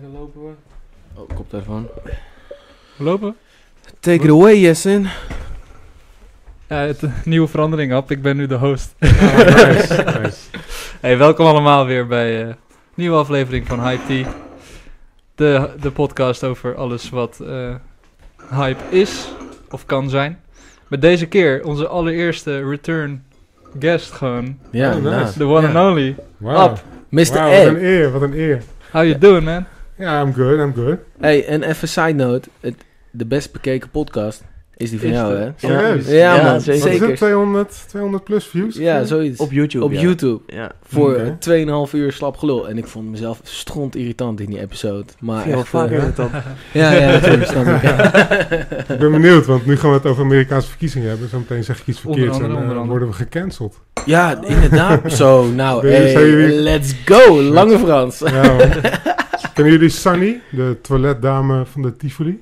kijken, lopen we. Oh, koptelefoon. We lopen. Take it away, Jessen. Ja, het, eh, nieuwe verandering, Ab. Ik ben nu de host. Oh, nice, nice. Hey, welkom allemaal weer bij een nieuwe aflevering van Hype Tea. De, de podcast over alles wat eh, hype is of kan zijn. Met deze keer onze allereerste return guest gewoon. Ja, Oh, nice. inderdaad. The one and only. Wow. Ab. Mr. Wow, wat een A. eer, wat een eer. How you doing, man? Ja, I'm good, I'm good. Hey, en even side note. De best bekeken podcast is die van jou, hè? Serieus? Ja, man. zeker. Wat is Zeker. het, 200, 200 plus views? Ja, zoiets. Op YouTube. Op ja. YouTube. Ja. Voor Oké. eh, 2,5 uur slap gelul. En ik vond mezelf stront irritant in die episode. Maar Veel echt, vaker eh, dan. ja, ja, natuurlijk. snap ik. Ik ben benieuwd, want nu gaan we het over Amerikaanse verkiezingen hebben. Zometeen zeg ik iets verkeerds en eh, onder andere. worden we gecanceld. Ja, inderdaad. Zo, nou, let's go. Lange Frans. Kennen jullie Sunny, de toiletdame van de Tivoli?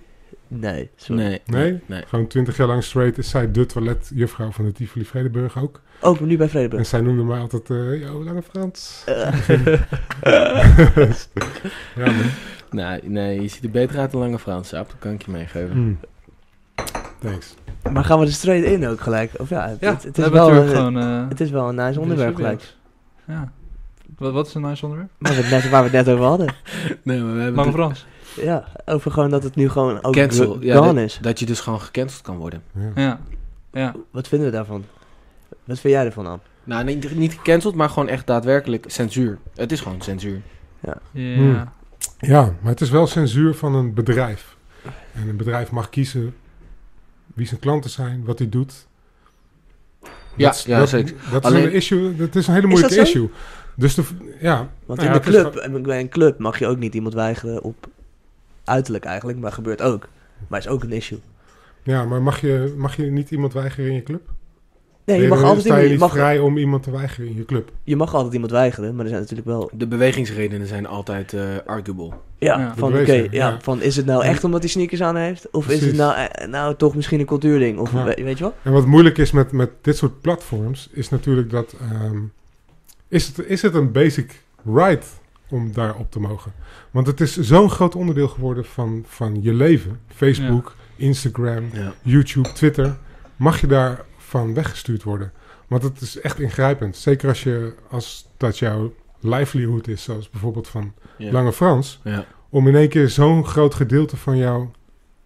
Nee, sorry. Nee. Nee? Nee. Gewoon 20 jaar lang straight is zij de toiletjuffrouw van de Tivoli Vredeburg ook. Ook nu bij En Vredeburg. zij noemde mij altijd, eh yo, Lange Frans. Eh, ja, man. Nee, nee, je ziet er beter uit dan Lange Frans, Saap. Dat kan ik je meegeven. Hmm. Thanks. maar gaan we er straight in ook gelijk? Of ja, het, Ja, het, is wel, een- gewoon... eh, het is wel een nice onderwerp gelijk. Ja. Wat, wat is een nice onderwerp? Waar we, het net, waar we het net over hadden. Nee, maar we hebben Lange Frans. Ja, over gewoon dat het nu gewoon ook Cancel, ja, gone is. dat je dus gewoon gecanceld kan worden. Ja. Ja. Ja. Wat vinden we daarvan? Wat vind jij ervan, Am? Nou, niet, niet gecanceld, maar gewoon echt daadwerkelijk censuur. Het is gewoon censuur. Ja. Hmm. Ja, maar het is wel censuur van een bedrijf. En een bedrijf mag kiezen wie zijn klanten zijn, wat hij doet. Ja, Dat is- ja, dat, zeker. Dat is Alleen- een issue. Dat is een hele Is moeilijke dat zo? issue. Dus de, ja, Want Nou in ja, de is club, en bij een club mag je ook niet iemand weigeren op uiterlijk eigenlijk, maar gebeurt ook. Maar is ook een issue. ja, maar mag je, mag je niet iemand weigeren in je club? Nee, je mag, dan- altijd sta je niet mag, vrij om iemand te weigeren in je club? je mag altijd iemand weigeren, maar er zijn natuurlijk wel... De bewegingsredenen zijn altijd eh, arguable. Ja, Ja. van oké, ja. ja. van is het nou echt omdat hij sneakers aan heeft? Of is het nou, eh, nou toch misschien een cultuurding? Of Ja. weet je wel? En wat moeilijk is met, met dit soort platforms, is natuurlijk dat... ehm, is, het, is het een basic right om daar op te mogen? Want het is zo'n groot onderdeel geworden van, van je leven. Facebook, Instagram, Ja. YouTube, Twitter. Mag je daarvan weggestuurd worden? Want het is echt ingrijpend. Zeker als, je, als dat jouw livelihood is, zoals bijvoorbeeld van Ja. Lange Frans. Ja. Om in één keer zo'n groot gedeelte van jouw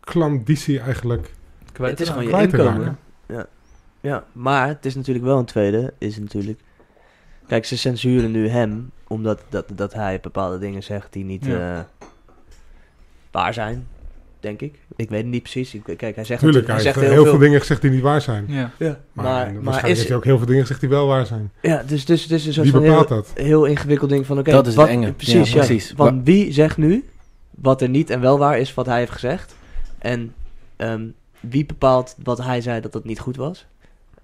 klanditie eigenlijk... Kwijt het is te gewoon je kwijt te inkomen. Ja. ja, maar het is natuurlijk wel een tweede, is natuurlijk... Kijk, ze censuren nu hem, omdat dat, dat hij bepaalde dingen zegt die niet Ja. eh, waar zijn, denk ik. Ik weet het niet precies. Ik, kijk, hij zegt, Tuurlijk, hij zegt heel, heel, veel veel... dingen gezegd die niet waar zijn. Ja. Ja, Maar, maar, is, heeft hij ook heel veel dingen gezegd die wel waar zijn. ja, dus, dus, dus een soort Wie bepaalt heel, dat? heel ingewikkeld ding van, oké, Dat is wat, het enge. Precies, Ja, ja. precies. Van Wa- wie zegt nu wat er niet en wel waar is wat hij heeft gezegd? En ehm, wie bepaalt wat hij zei dat dat niet goed was?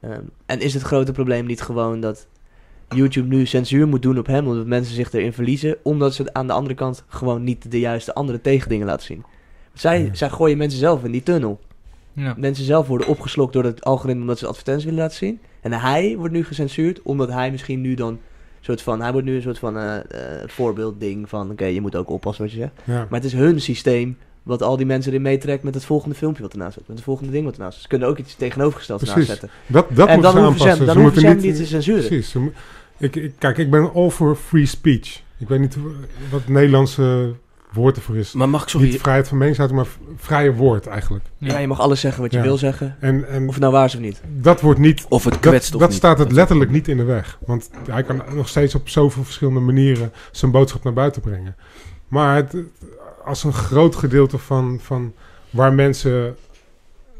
Ehm, en is het grote probleem niet gewoon dat YouTube nu censuur moet doen op hem, omdat mensen zich erin verliezen, omdat ze aan de andere kant gewoon niet de juiste andere tegendingen laten zien? Zij, Ja. zij gooien mensen zelf in die tunnel. Ja. Mensen zelf worden opgeslokt door het algoritme omdat ze advertenties willen laten zien. En hij wordt nu gecensuurd omdat hij misschien nu dan soort van, hij wordt nu een soort van eh, eh, voorbeeldding van, oké, je moet ook oppassen wat je zegt. Ja. Maar het is hun systeem wat al die mensen erin meetrekt met het volgende filmpje wat ernaast zit. Met het volgende ding wat ernaast zit. Ze kunnen ook iets tegenovergesteld Precies. naast zetten. Dat, dat en dan hoeven ze dan Ze hoeven ze hem niet te censuren. Precies. Ik, ik, kijk, ik ben all for free speech. Ik weet niet wat het Nederlandse woord ervoor is. Maar mag ik sorry... Niet vrijheid van meningsuiting, maar vrije woord eigenlijk. Ja, je mag alles zeggen wat je Ja. wil zeggen. En, en Of het nou waar is of niet. dat wordt niet... Of het Dat, kwetst of dat niet. staat het Dat- letterlijk niet in de weg. Want hij kan nog steeds op zoveel verschillende manieren zijn boodschap naar buiten brengen. Maar het, als een groot gedeelte van, van waar mensen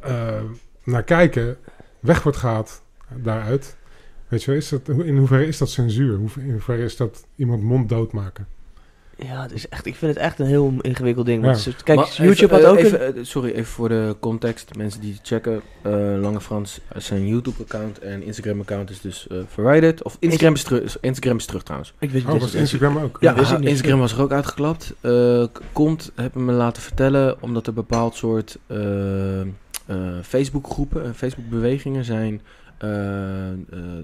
eh, naar kijken weg wordt gehaald daaruit. Weet je is dat, in hoeverre is dat censuur? In hoeverre is dat iemand monddood maken? Ja, het is echt, ik vind het echt een heel ingewikkeld ding. Ja. Want ze- kijk, Maar YouTube even, had eh, ook een- even, eh, sorry, even voor de context. Mensen die checken. eh, Lange Frans eh, zijn YouTube-account en Instagram-account is dus eh verwijderd. Of Instagram is, terug, Instagram is terug trouwens. Ik wist Oh, niet was Instagram ook? Ja, wist ik niet. Instagram was er ook uitgeklapt. Eh, k- komt, hebben me laten vertellen, omdat er bepaald soort eh, eh, Facebook-groepen en Facebook-bewegingen zijn eh, eh,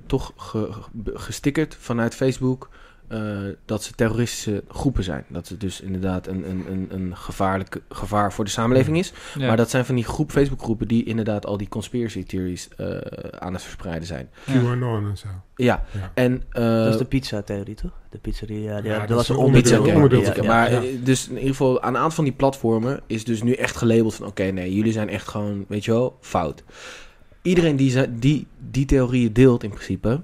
toch ge- ge- gestickerd vanuit Facebook eh, dat ze terroristische groepen zijn. Dat ze dus inderdaad een, een, een, een gevaarlijk gevaar voor de samenleving is. Ja. Maar dat zijn van die groep, Facebookgroepen die inderdaad al die conspiracy theories eh, aan het verspreiden zijn. QAnon en zo. Ja, Ja. en... eh, dat is de pizza-theorie, toch? De pizzeria, ja, Ja, dat, was een onderdeel. Pizza onderdeel- Ja, maar ja. dus in ieder geval aan een aantal van die platformen is dus nu echt gelabeld van oké, nee, jullie zijn echt gewoon, weet je wel, fout. Iedereen die die, die theorieën deelt in principe,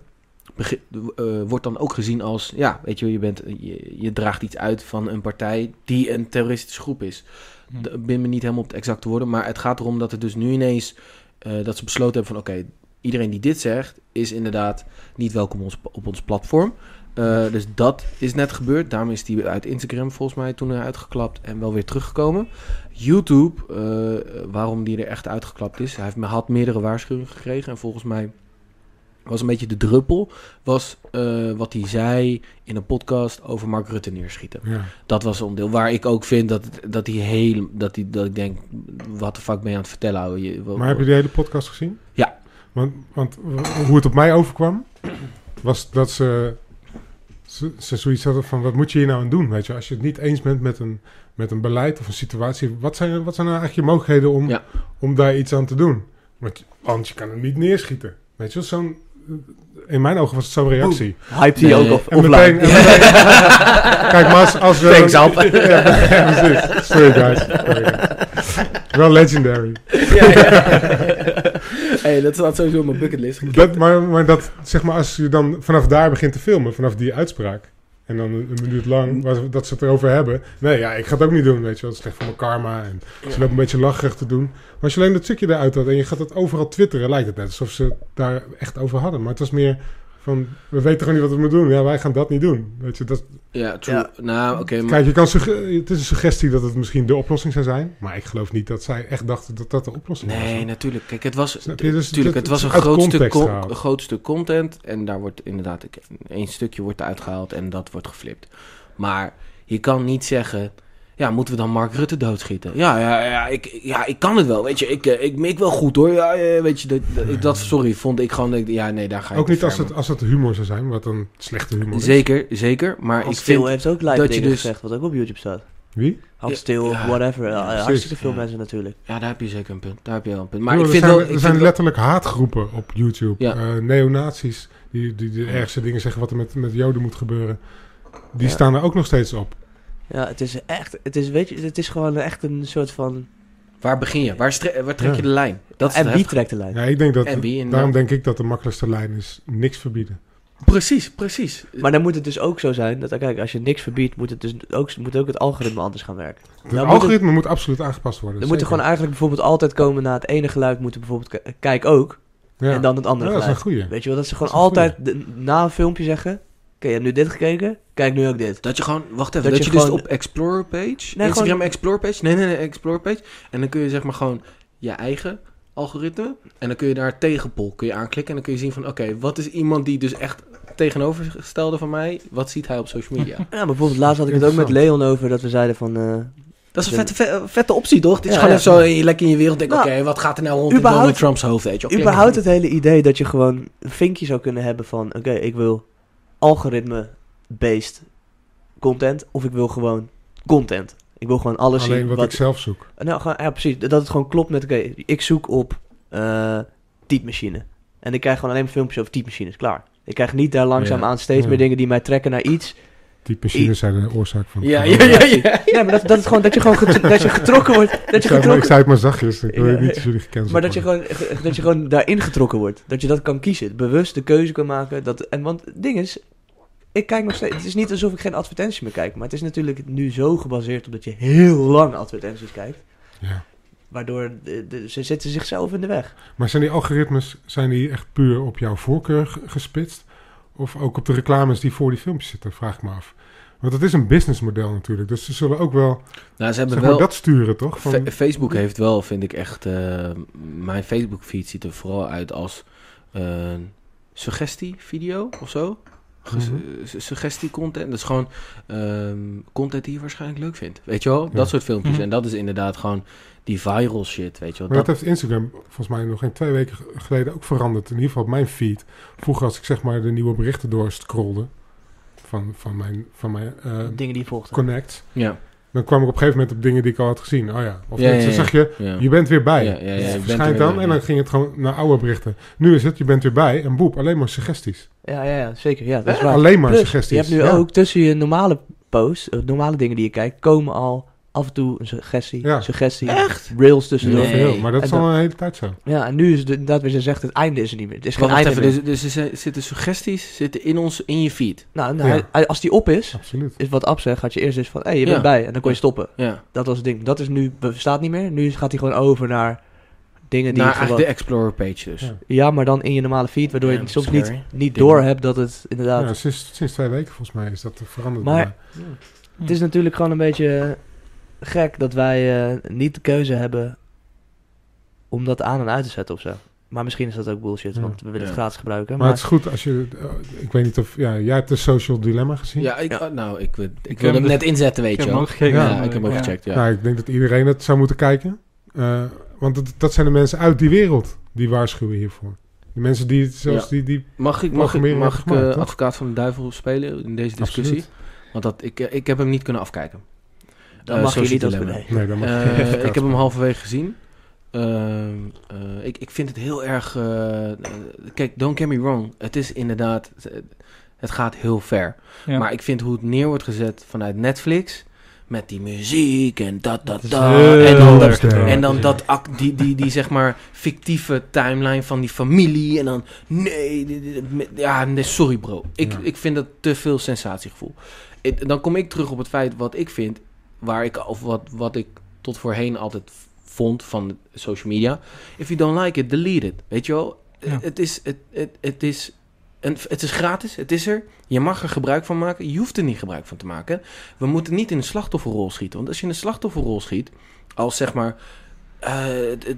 eh, wordt dan ook gezien als, ja, weet je wel, je, bent, je, je draagt iets uit van een partij die een terroristische groep is. Hm. Ik ben me niet helemaal op het exacte woorden, maar het gaat erom dat het dus nu ineens, eh, dat ze besloten hebben van oké, iedereen die dit zegt, is inderdaad niet welkom op ons, op ons platform. Eh, dus dat is net gebeurd. Daarom is die uit Instagram volgens mij toen uitgeklapt en wel weer teruggekomen. YouTube, waarom die er echt uitgeklapt is. Hij heeft, had meerdere waarschuwingen gekregen. En volgens mij was een beetje de druppel. Was eh, wat hij zei in een podcast over Mark Rutte neerschieten. Ja. Dat was een onderdeel waar ik ook vind dat, dat hij heel. Dat, hij, dat ik denk, wat de fuck ben je aan het vertellen? ouwe? Je, Maar heb je die hele podcast gezien? Ja. Want, want hoe het op mij overkwam, was dat ze, ze, ze zoiets hadden van, wat moet je hier nou aan doen? Weet je, als je het niet eens bent met een, met een beleid of een situatie, wat zijn, wat zijn nou eigenlijk je mogelijkheden om, Ja. om daar iets aan te doen? Want, want je kan hem niet neerschieten. Weet je, zo'n, in mijn ogen was het zo'n reactie. Hype die Nee. ook op, En meteen, en meteen- kijk, maar als, als we... Thanks, Alp. ja, ja, precies. Sorry, guys. Sorry, guys. Wel legendary. ja, ja. hey, dat staat sowieso op mijn bucketlist. Dat, maar, maar dat, zeg maar, als je dan vanaf daar begint te filmen, vanaf die uitspraak, en dan een, een minuut lang, waar, dat ze het erover hebben. Nee, ja, ik ga het ook niet doen, weet je wel. Het is slecht voor mijn karma en ze lopen een beetje lacherig te doen. Maar als je alleen dat stukje eruit had en je gaat het overal twitteren, lijkt het net alsof ze het daar echt over hadden. Maar het was meer van, we weten gewoon niet wat we moeten doen. Ja, wij gaan dat niet doen. Weet je, dat, Ja, true. Ja. Nou, oké. maar- Kijk, je kan het is een suggestie dat het misschien de oplossing zou zijn. Maar ik geloof niet dat zij echt dachten dat dat de oplossing was. Nee, natuurlijk. Kijk, het was? Dus tuurlijk, het- het was een groot stuk, een groot stuk content. En daar wordt inderdaad één stukje wordt uitgehaald en dat wordt geflipt. Maar je kan niet zeggen... Ja, moeten we dan Mark Rutte doodschieten? Ja, ja, ja, ik, ja ik kan het wel. Weet je, ik, eh, ik mik wel goed hoor. Ja, weet je, dat, dat, sorry, vond ik gewoon... dat ik- Ja, nee, daar ga ik Ook niet als het, als het humor zou zijn, wat een slechte humor is. Zeker, zeker. Maar Hans ik Stil vind... heeft ook live dat je dingen dus- gezegd, wat ook op YouTube staat. Wie? Hans Stil, ja. whatever. Ja, hartstikke veel Ja. mensen natuurlijk. Ja, daar heb je zeker een punt. Daar heb je wel een punt. Maar ik er vind zijn, wel... er ik zijn vind wel- letterlijk haatgroepen op YouTube. Ja. Eh, neonazies, die, die de ergste dingen zeggen wat er met, met Joden moet gebeuren. Die Ja. staan er ook nog steeds op. Ja, het is echt, het is, weet je, het is gewoon echt een soort van... Waar begin je? Waar, stre- waar trek Ja. je de lijn? Dat is en wie trekt de lijn? Ja, ik denk dat, En wie inderdaad. daarom denk ik dat de makkelijkste lijn is niks verbieden. Precies, precies. Maar dan moet het dus ook zo zijn, dat kijk, als je niks verbiedt, moet het dus ook, moet ook het algoritme anders gaan werken. Het Nou, moet algoritme moet absoluut aangepast worden. Er moet er zeker. gewoon eigenlijk bijvoorbeeld altijd komen na het ene geluid, moet er bijvoorbeeld k- kijk ook, Ja. en dan het andere Ja, dat is een geluid. goeie. Weet je wel, dat ze gewoon Dat altijd de- na een filmpje zeggen, je hebt nu dit gekeken, kijk nu ook dit. Dat je gewoon, wacht even, Dat dat, je je, dus gewoon- op Explorer page, Nee, Instagram gewoon- Explorer page, nee, nee, nee, Explorer page, en dan kun je zeg maar gewoon je eigen algoritme, en dan kun je daar tegenpol, kun je aanklikken, en dan kun je zien van, oké, wat is iemand die dus echt tegenovergestelde van mij, wat ziet hij op social media? Ja, maar bijvoorbeeld laatst had ik het ook met Leon over, dat we zeiden van, eh, Dat is een vette, ve- vette optie, toch? Het is Ja, gewoon ja. zo lekker in je wereld denken, Nou, oké, wat gaat er nou rond in Donald Trumps hoofd, weet je überhaupt het hele idee dat je gewoon een vinkje zou kunnen hebben van, oké, ik wil algoritme-based content, of ik wil gewoon content. Ik wil gewoon alles Alleen zien wat, wat, ik zelf zoek. Nou, gewoon, ja, precies. Dat het gewoon klopt met, oké, ik zoek op eh typemachine. En ik krijg gewoon alleen maar filmpjes over typemachines, klaar. Ik krijg niet daar langzaam Ja. aan steeds Ja. meer dingen die mij trekken naar iets. Die machines zijn de oorzaak van... Ja, ja, ja, ja. Nee, maar dat, dat, het gewoon, dat je gewoon dat je getrokken wordt. Dat Ik je maar, ik getrokken, zei het maar zachtjes. Ik wil Ja. niet dat jullie gekend maar dat je, gewoon, dat je gewoon daarin getrokken wordt. Dat je dat kan kiezen. Bewust de keuze kan maken. Dat, en want het ding is, ik kijk nog steeds. Het is niet alsof ik geen advertenties meer kijk. Maar het is natuurlijk nu zo gebaseerd op dat je heel lang advertenties kijkt. Ja. Waardoor de, de- ze zitten zichzelf in de weg. Maar zijn die algoritmes zijn die echt puur op jouw voorkeur gespitst? Of ook op de reclames die voor die filmpjes zitten, vraag ik me af. Want het is een businessmodel natuurlijk. Dus ze zullen ook wel, Nou, ze hebben zeg maar, wel... dat sturen, toch? Van, Fa- Facebook heeft wel, vind ik echt... eh, mijn Facebook feed ziet er vooral uit als een suggestie-video of zo. Mhm. eh, su- Suggestie-content. Dat is gewoon ehm, content die je waarschijnlijk leuk vindt. Weet je wel? Ja. Dat soort filmpjes. Mhm. En dat is inderdaad gewoon die viral shit, weet je wel? maar dat Dat, heeft Instagram volgens mij nog geen twee weken geleden ook veranderd. In ieder geval op mijn feed. Vroeger als ik zeg maar de nieuwe berichten doorscrolde. van, van mijn, van mijn eh, Dingen die volgt. connect. Ja. Dan kwam ik op een gegeven moment op dingen die ik al had gezien. Oh ja. Of Ja, net, ja, dan ja. zag je, ja. je bent weer bij. Ja, ja, ja, je Het bent er verschijnt dan en dan ja. ging het gewoon naar oude berichten. Nu is het, je bent weer bij en boep, alleen maar suggesties. Ja, ja, ja, zeker. Ja, dat is waar. Alleen maar Plus, suggesties. je hebt nu Ja. ook tussen je normale posts, eh, normale dingen die je kijkt, komen al af en toe een suggestie, Ja. suggestie, Echt? rails tussendoor. Heel Nee. maar dat is En al een hele tijd zo. Ja, en nu is het inderdaad weer zo zegt, het einde is er niet meer. Het is geen einde even, meer. dus, dus er zitten suggesties zitten in, ons, in je feed. Nou, nou, hij- als die op is, Absoluut. is wat Ab zegt, had je eerst eens van, hé, hey, je Ja. bent bij. En dan kon je stoppen. Ja. Dat was het ding. Dat is nu, bestaat niet meer. Nu gaat hij gewoon over naar dingen die Naar je gewoon... de Explorer page dus. Ja. Ja, maar dan in je normale feed, waardoor Ja, je soms scary. niet, niet door hebt dat het inderdaad... Ja, sinds, sinds twee weken volgens mij is dat veranderd. Maar- Het is natuurlijk gewoon een beetje gek dat wij eh, niet de keuze hebben om dat aan en uit te zetten of zo. Maar misschien is dat ook bullshit, Ja. want we willen het Ja. gratis gebruiken. Maar Maar, het is goed als je... eh, ik weet niet of... Ja, jij hebt de Social Dilemma gezien. Ja, ik, Ja. oh, nou, ik, ik, heb wilde hem net inzetten, weet Ik je heb hem wel. ook. Ja, Ja, ik heb hem ook Ja. gecheckt, ja. Nou, ik denk dat iedereen het zou moeten kijken. Want dat, dat zijn de mensen uit die wereld die waarschuwen hiervoor. Die mensen die, zoals Ja. die, die Mag ik, mag ik, mag ik eh, advocaat van de duivel spelen in deze discussie? Absoluut. Want dat, ik, eh, ik heb hem niet kunnen afkijken. dan Eh, mag je niet als nee. Nee, dan mag je Eh, geen ik heb hem halverwege gezien. Ehm, eh, ik, ik vind het heel erg... kijk, don't get me wrong. Het is inderdaad... Het gaat heel ver. Ja. Maar ik vind hoe het neer wordt gezet vanuit Netflix... Met die muziek en dat, dat, dat. En dan, en dan dat, die, die, die zeg maar fictieve timeline van die familie. En dan, nee, ja, nee, sorry bro. Ik, Ja. ik vind dat te veel sensatiegevoel. Dan kom ik terug op het feit wat ik vind, waar ik, of wat, wat ik tot voorheen altijd vond van social media. If you don't like it, delete it. Weet je wel? Ja. Het, is, het, het, het, is een, het is gratis, het is er. Je mag er gebruik van maken. Je hoeft er niet gebruik van te maken. We moeten niet in de slachtofferrol schieten. Want als je in de slachtofferrol schiet, als zeg maar eh,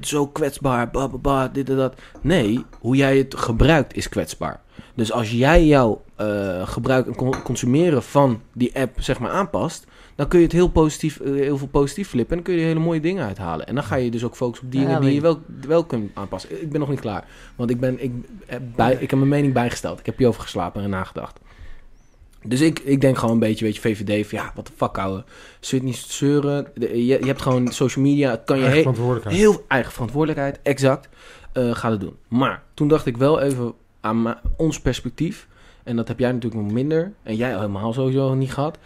zo kwetsbaar, ba, ba, ba, dit en dat. Nee, hoe jij het gebruikt is kwetsbaar. Dus als jij jouw eh, gebruik en con- consumeren van die app zeg maar aanpast, dan kun je het heel positief, eh, heel veel positief flippen en dan kun je er hele mooie dingen uithalen. En dan ga je dus ook focussen op dingen Ja, die je wel, wel kunt aanpassen. Ik ben nog niet klaar, want ik, ben, ik, heb bij, ik heb mijn mening bijgesteld. Ik heb hierover geslapen en nagedacht. Dus ik, ik denk gewoon een beetje, weet je, VVD, van ja, wat de fuck, je het niet zeuren? De- Je, je hebt gewoon social media, kan je Eigen verantwoordelijkheid. Heel eigen verantwoordelijkheid, exact. eh ga het doen. Maar toen dacht ik wel even aan ons perspectief. En dat heb jij natuurlijk nog minder. En jij helemaal sowieso niet gehad.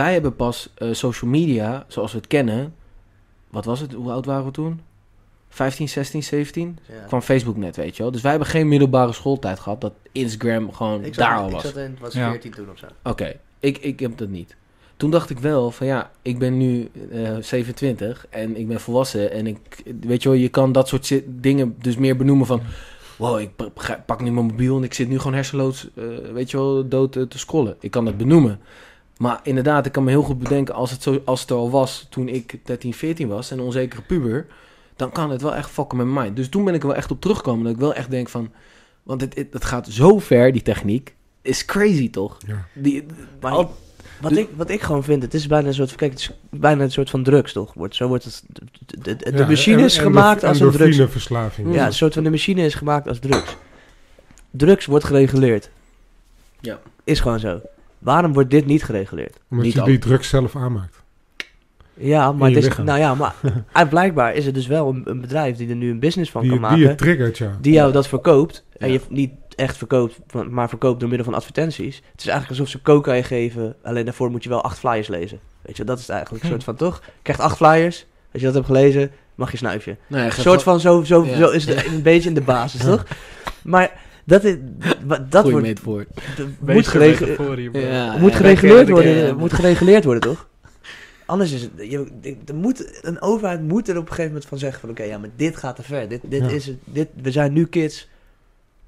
Wij hebben pas eh, social media, zoals we het kennen. Wat was het? Hoe oud waren we toen? 15, 16, 17? Ja. Kwam Facebook net, weet je wel. Dus wij hebben geen middelbare schooltijd gehad. Dat Instagram gewoon Ik zat, daar al ik was. zat in, was Ja. 14 toen of zo. Oké, ik, ik heb dat niet. Toen dacht ik wel van ja, ik ben nu eh 27 en ik ben volwassen en ik, weet je wel, je kan dat soort dingen dus meer benoemen van, wow, ik pak nu mijn mobiel en ik zit nu gewoon hersenloos, eh, weet je wel, dood eh, te scrollen. Ik kan dat benoemen. Maar inderdaad, ik kan me heel goed bedenken als het, zo, als het er al was toen ik 13, 14 was en een onzekere puber, dan kan het wel echt fokken met mijn mind. Dus toen ben ik er wel echt op teruggekomen dat ik wel echt denk van, want het, het, het gaat zo ver, die techniek, is crazy toch? Ja. Die, Maar al- wat, ik, wat ik gewoon vind, het is bijna een soort, kijk, het is bijna een soort van drugs, toch? Wordt, zo wordt het, de, de, de- de Ja, machine en- is en gemaakt als een drugs. endorfineverslaving. Ja, een soort van de machine is gemaakt als drugs. Drugs wordt gereguleerd. Ja. Is gewoon zo. Waarom wordt dit niet gereguleerd? Omdat Niet je die drugs zelf aanmaakt. Ja, maar het is, nou ja, maar en blijkbaar is er dus wel een, een bedrijf die er nu een business van Die, kan die maken. je triggert, ja. die jou dat verkoopt. En Ja. je niet echt verkoopt, maar verkoopt door middel van advertenties. Het is eigenlijk alsof ze coca je geven. Alleen daarvoor moet je wel acht flyers lezen. Weet je, dat is eigenlijk een soort van toch? Je krijgt acht flyers. Als je dat hebt gelezen, mag je snuifje. Nou ja, Een soort van zo, zo, Ja. zo is het een beetje in de basis, toch? Maar dat, is, dat Goeie wordt, moet. Ja. moet ja, gereguleerd worden. moet gereguleerd worden, toch? Anders is het. Je, er moet, een overheid moet er op een gegeven moment van zeggen: van oké, ja, maar dit gaat te ver. Dit, dit Ja. is het. Dit, we zijn nu kids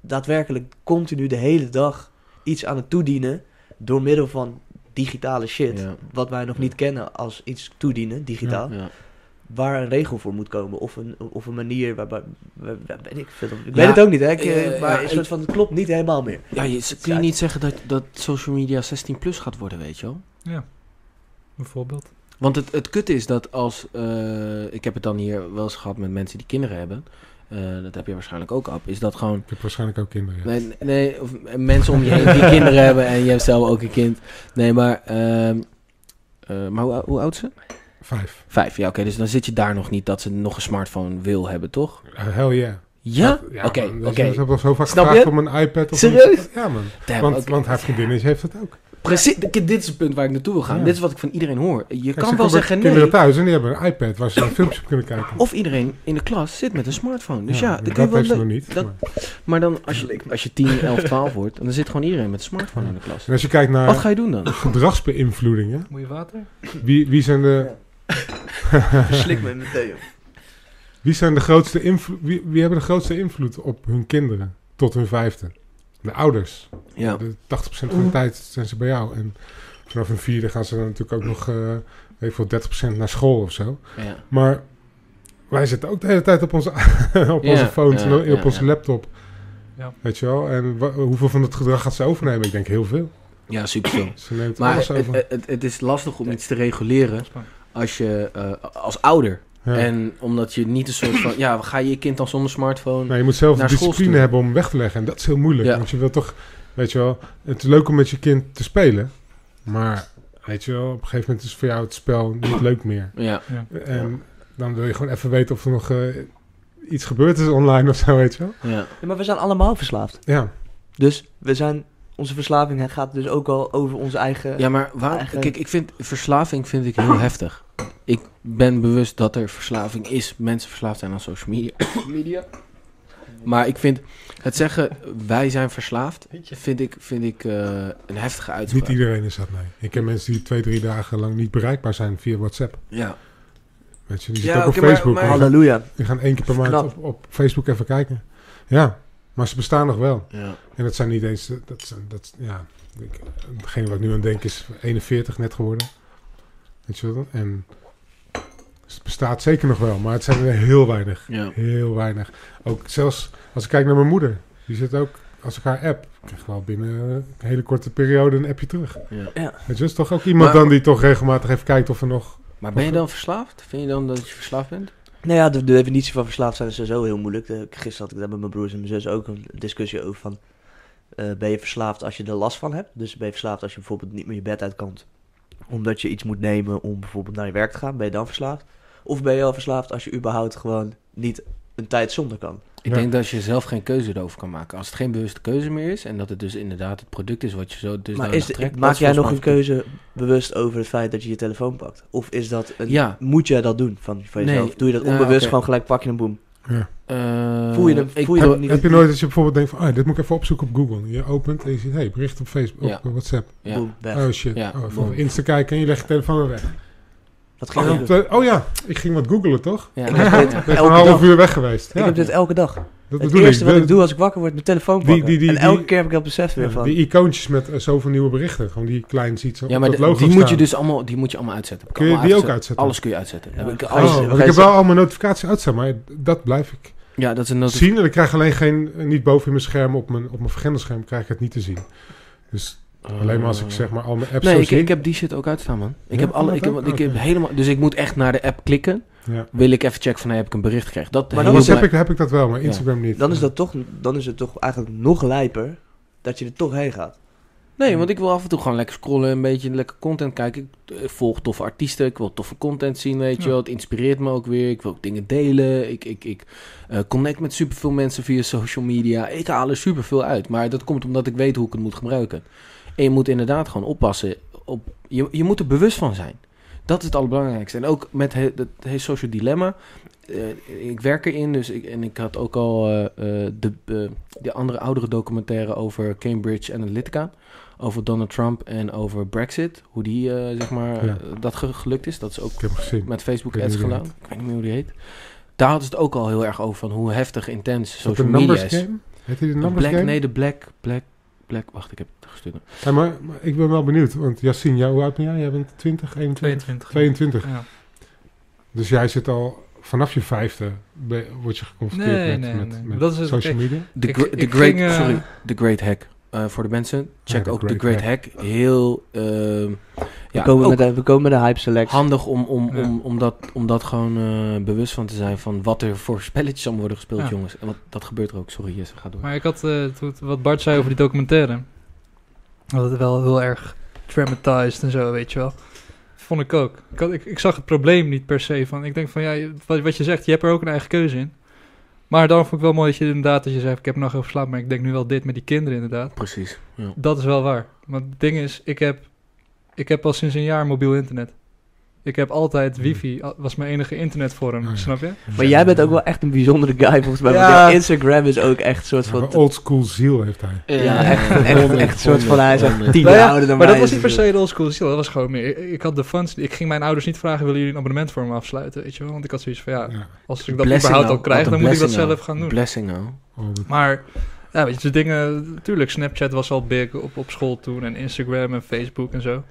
daadwerkelijk continu de hele dag iets aan het toedienen door middel van digitale shit. Ja. Wat wij nog niet kennen als iets toedienen, digitaal. Waar een regel voor moet komen. Of een, of een manier waarbij. waar- ik veel. Ik Ja, weet het ook niet, hè? Ik, eh, maar ja, een soort van: het klopt niet helemaal meer. Ja, je, kun je niet zeggen dat, dat social media 16 plus gaat worden, weet je wel? Ja, bijvoorbeeld. Want het, het kut is dat als... eh, ik heb het dan hier wel eens gehad met mensen die kinderen hebben. eh, dat heb je waarschijnlijk ook op, is dat gewoon Ik heb waarschijnlijk ook kinderen. ja. Nee, nee of mensen om je heen die kinderen hebben en je hebt zelf ook een kind. Nee, maar, ehm, eh, maar hoe, hoe oud is ze? Vijf. Vijf, ja, oké. dus dan zit je daar nog niet dat ze nog een smartphone wil hebben, toch? Uh, hell yeah. Ja? Dat- Oké, dus oké. Ze hebben al zo vaak Snap gevraagd je? om een iPad of Serieus? Een, ja, man. Damn, Want, want haar vriendin is- heeft het ook. Precies, dit is het punt waar ik naartoe wil gaan. Ja. Dit is wat ik van iedereen hoor. Je Kijk, kan ze wel zeggen kinderen nee. thuis en die hebben een iPad waar ze een filmpje op kunnen kijken. Of iedereen in de klas zit met een smartphone. Dus ja, dat kun je wel ze nog niet. dat- maar- Maar dan, als je, als je 10, 11, 12 wordt, dan zit gewoon iedereen met een smartphone in de klas. En als je kijkt naar Wat ga je doen dan? gedragsbeïnvloedingen, Moet je water? wie, wie, zijn de, Verslik me meteen, joh. wie, zijn de grootste invloed, wie, wie hebben de grootste invloed op hun kinderen tot hun vijfde? De ouders. Ja. De 80% van de tijd zijn ze bij jou. En vanaf hun vierde gaan ze dan natuurlijk ook nog, eh weet ik veel, 30% naar school of zo. ja. Maar wij zitten ook de hele tijd op onze, op Ja, onze phones ja, en op ja, onze ja. laptop. Ja. Weet je wel? En hoeveel van dat gedrag gaat ze overnemen? Ik denk heel veel. Ja, superveel. Ze neemt Maar alles het, over. het, het, het is lastig om iets te reguleren Spannend. Als je eh, als ouder. Ja. En omdat je niet een soort van, ja, ga je je kind dan zonder smartphone? Nou, je moet zelf de discipline sturen. hebben om weg te leggen. En dat is heel moeilijk. Ja. Want je wil toch, weet je wel, het is leuk om met je kind te spelen. Maar, weet je wel, op een gegeven moment is voor jou het spel niet leuk meer. Ja, En dan wil je gewoon even weten of er nog eh, iets gebeurd is online of zo, weet je wel. ja. Ja, maar we zijn allemaal verslaafd. Ja, Dus we zijn, onze verslaving gaat dus ook al over onze eigen... ja maar waar, Eigenlijk- kijk, ik vind verslaving vind ik heel heftig. Ik ben bewust dat er verslaving is. Mensen verslaafd zijn aan social media. media. Maar ik vind het zeggen, wij zijn verslaafd, vind ik, vind ik eh, een heftige uitspraak. niet iedereen is dat, nee. Ik ken mensen die twee, drie dagen lang niet bereikbaar zijn via WhatsApp. Ja. Weet je, die Ja, zitten ook op Facebook. maar- Die gaan- Halleluja. Die gaan één keer per maand op, op Facebook even kijken. Ja, maar ze bestaan nog wel. ja. En dat zijn niet eens... Dat zijn, dat, ja, ik, degene wat ik nu aan denk is 41 net geworden. Weet je wel? En het bestaat zeker nog wel, maar het zijn er heel weinig. Ja. Heel weinig. Ook zelfs als ik kijk naar mijn moeder. Die zit ook, als ik haar app, ik krijg wel binnen een hele korte periode een appje terug. ja. Ja. Weet je, dat is toch ook iemand Maar- dan die toch regelmatig even kijkt of er nog... Maar ben je dan verslaafd? Vind je dan dat je verslaafd bent? Nou ja, de, de definitie van verslaafd zijn is sowieso heel moeilijk. De, gisteren had ik daar met mijn broers en mijn zus ook een discussie over van... eh, ben je verslaafd als je er last van hebt? Dus ben je verslaafd als je bijvoorbeeld niet meer je bed uit kan... omdat je iets moet nemen om bijvoorbeeld naar je werk te gaan? Ben je dan verslaafd? Of ben je al verslaafd als je überhaupt gewoon niet een tijd zonder kan? Ik Ja. denk dat je zelf geen keuze erover kan maken. Als het geen bewuste keuze meer is en dat het dus inderdaad het product is wat je zo dus maar is de- trekt. maak jij nog een keuze bewust over het feit dat je je telefoon pakt? Of is dat een... Ja. Moet jij dat doen van, van jezelf? Nee. Doe je dat Ja, onbewust gewoon gelijk pak je een boem? Ja. Eh, Voel je hem- ik voel je? Heb je nooit dat je bijvoorbeeld denkt van... Oh, dit moet ik even opzoeken op Google. Je opent en je ziet, hey, bericht op Facebook, Ja. op WhatsApp. Ja. Oh shit. Ja, oh, even boom. op Insta kijken en je legt je telefoon weer weg. Wat ging Oh, oh ja, ik ging wat googlen toch? Ja, Ik ja. Ben elke een half dag. uur weg geweest. Ik Ja, heb dit elke dag. dat Het eerste wat ik doe als ik wakker word, mijn telefoon pakken. die- die- en elke keer heb ik dat besef weer van... Die icoontjes met eh, zoveel nieuwe berichten. Gewoon die klein ziet zo Ja, maar dat de- logo die moet je dus allemaal, die moet je allemaal uitzetten. Kun je allemaal die ook uitzetten? Alles kun je uitzetten. Heb ik alles- Oh, als ik heb wel al mijn notificaties uitstaan, maar dat blijf ik Ja, dat is een zien. En ik krijg alleen geen, niet boven in mijn scherm, op mijn, op mijn krijg ik het niet te zien. Dus alleen maar als ik zeg maar al mijn apps Nee, zo ik, zie. ik heb die shit ook uitstaan, man. Ik Ja, heb alle, ik heb, ik heb helemaal, dus ik moet echt naar de app klikken. Ja. Wil ik even checken van, hey, heb ik een bericht gekregen? Dat Maar dan heb ik, heb ik dat wel, maar Ja. Instagram niet. Dan is, dat toch, dan is het toch eigenlijk nog lijper dat je er toch heen gaat. Nee, want ik wil af en toe gewoon lekker scrollen, een beetje lekker content kijken. Ik eh, volg toffe artiesten, ik wil toffe content zien, weet je wel. Het inspireert me ook weer, ik wil ook dingen delen. Ik, ik, ik eh, connect met superveel mensen via social media. Ik haal er superveel uit, maar dat komt omdat ik weet hoe ik het moet gebruiken. En je moet inderdaad gewoon oppassen. Op, je, je moet er bewust van zijn. Dat is het allerbelangrijkste. En ook met het, het, het social dilemma. Eh, ik werk erin, dus ik, en ik had ook al eh, eh, de, de andere oudere documentaire over Cambridge Analytica. Over Donald Trump en over Brexit. Hoe die, zeg maar, Ja. dat ge- gelukt is. Dat is ook met Facebook ads gedaan. Ik weet niet meer hoe die heet. Daar hadden ze het ook al heel erg over. Van hoe heftig, intens social media is. game? Heet de Black, game? nee, de Black, Black, Black. Wacht, ik heb het gestuurd. Ja, maar, maar ik ben wel benieuwd, want Yassine, jou, hoe oud ben jij? Jij bent 20, 21? 22. 22. Ja. Dus jij zit al vanaf je vijfde, word je geconfronteerd Nee, met, nee, met, nee. met Dat is het- social media? De, Ik- gre- ik de great, ging, eh, sorry, The Great Hack. Eh, voor de mensen, check de ook Great The Great Hack. Heel, ehm, We, Ja, komen ook met de, we komen met de hype select. handig om, om, Ja. om, om, dat, om dat gewoon eh, bewust van te zijn van wat er voor spelletjes allemaal worden gespeeld, Ja. jongens. En wat, dat gebeurt er ook. Sorry, Jesse, ga door. Maar ik had, eh, wat Bart zei over die documentaire, dat het wel heel erg traumatized en zo, weet je wel. Vond ik ook. Ik, had, ik, ik zag het probleem niet per se van. Ik denk van ja, wat je zegt, je hebt er ook een eigen keuze in. Maar dan vond ik wel mooi dat je inderdaad, dat je zei, ik heb nog over geslapen, maar ik denk nu wel dit met die kinderen inderdaad. Precies. Ja. Dat is wel waar. Want het ding is, ik heb, ik heb al sinds een jaar mobiel internet. Ik heb altijd wifi, al- was mijn enige internetvorm, Oh ja. snap je? Maar jij bent ook wel echt een bijzondere guy volgens mij. Want Ja. jouw Instagram is ook echt een soort Ja, van... maar old school ziel heeft hij. Ja, echt, echt, honderd, echt een soort van... Hij is echt tien Nou jaar ja, ouder dan Maar mij. dat was niet per dus- se de oldschool ziel. Dat was gewoon meer. Ik, had de funds. Ik ging mijn ouders niet vragen: willen jullie een abonnement voor me afsluiten? Weet je wel? Want ik had zoiets van ja, Ja. als ik dat Blessing überhaupt al krijg, dan moet ik dat zelf gaan doen. Blessing nou. Oh, Maar ja, weet je, de dingen. Natuurlijk, Snapchat was al big op, op school toen. En Instagram en Facebook en zo.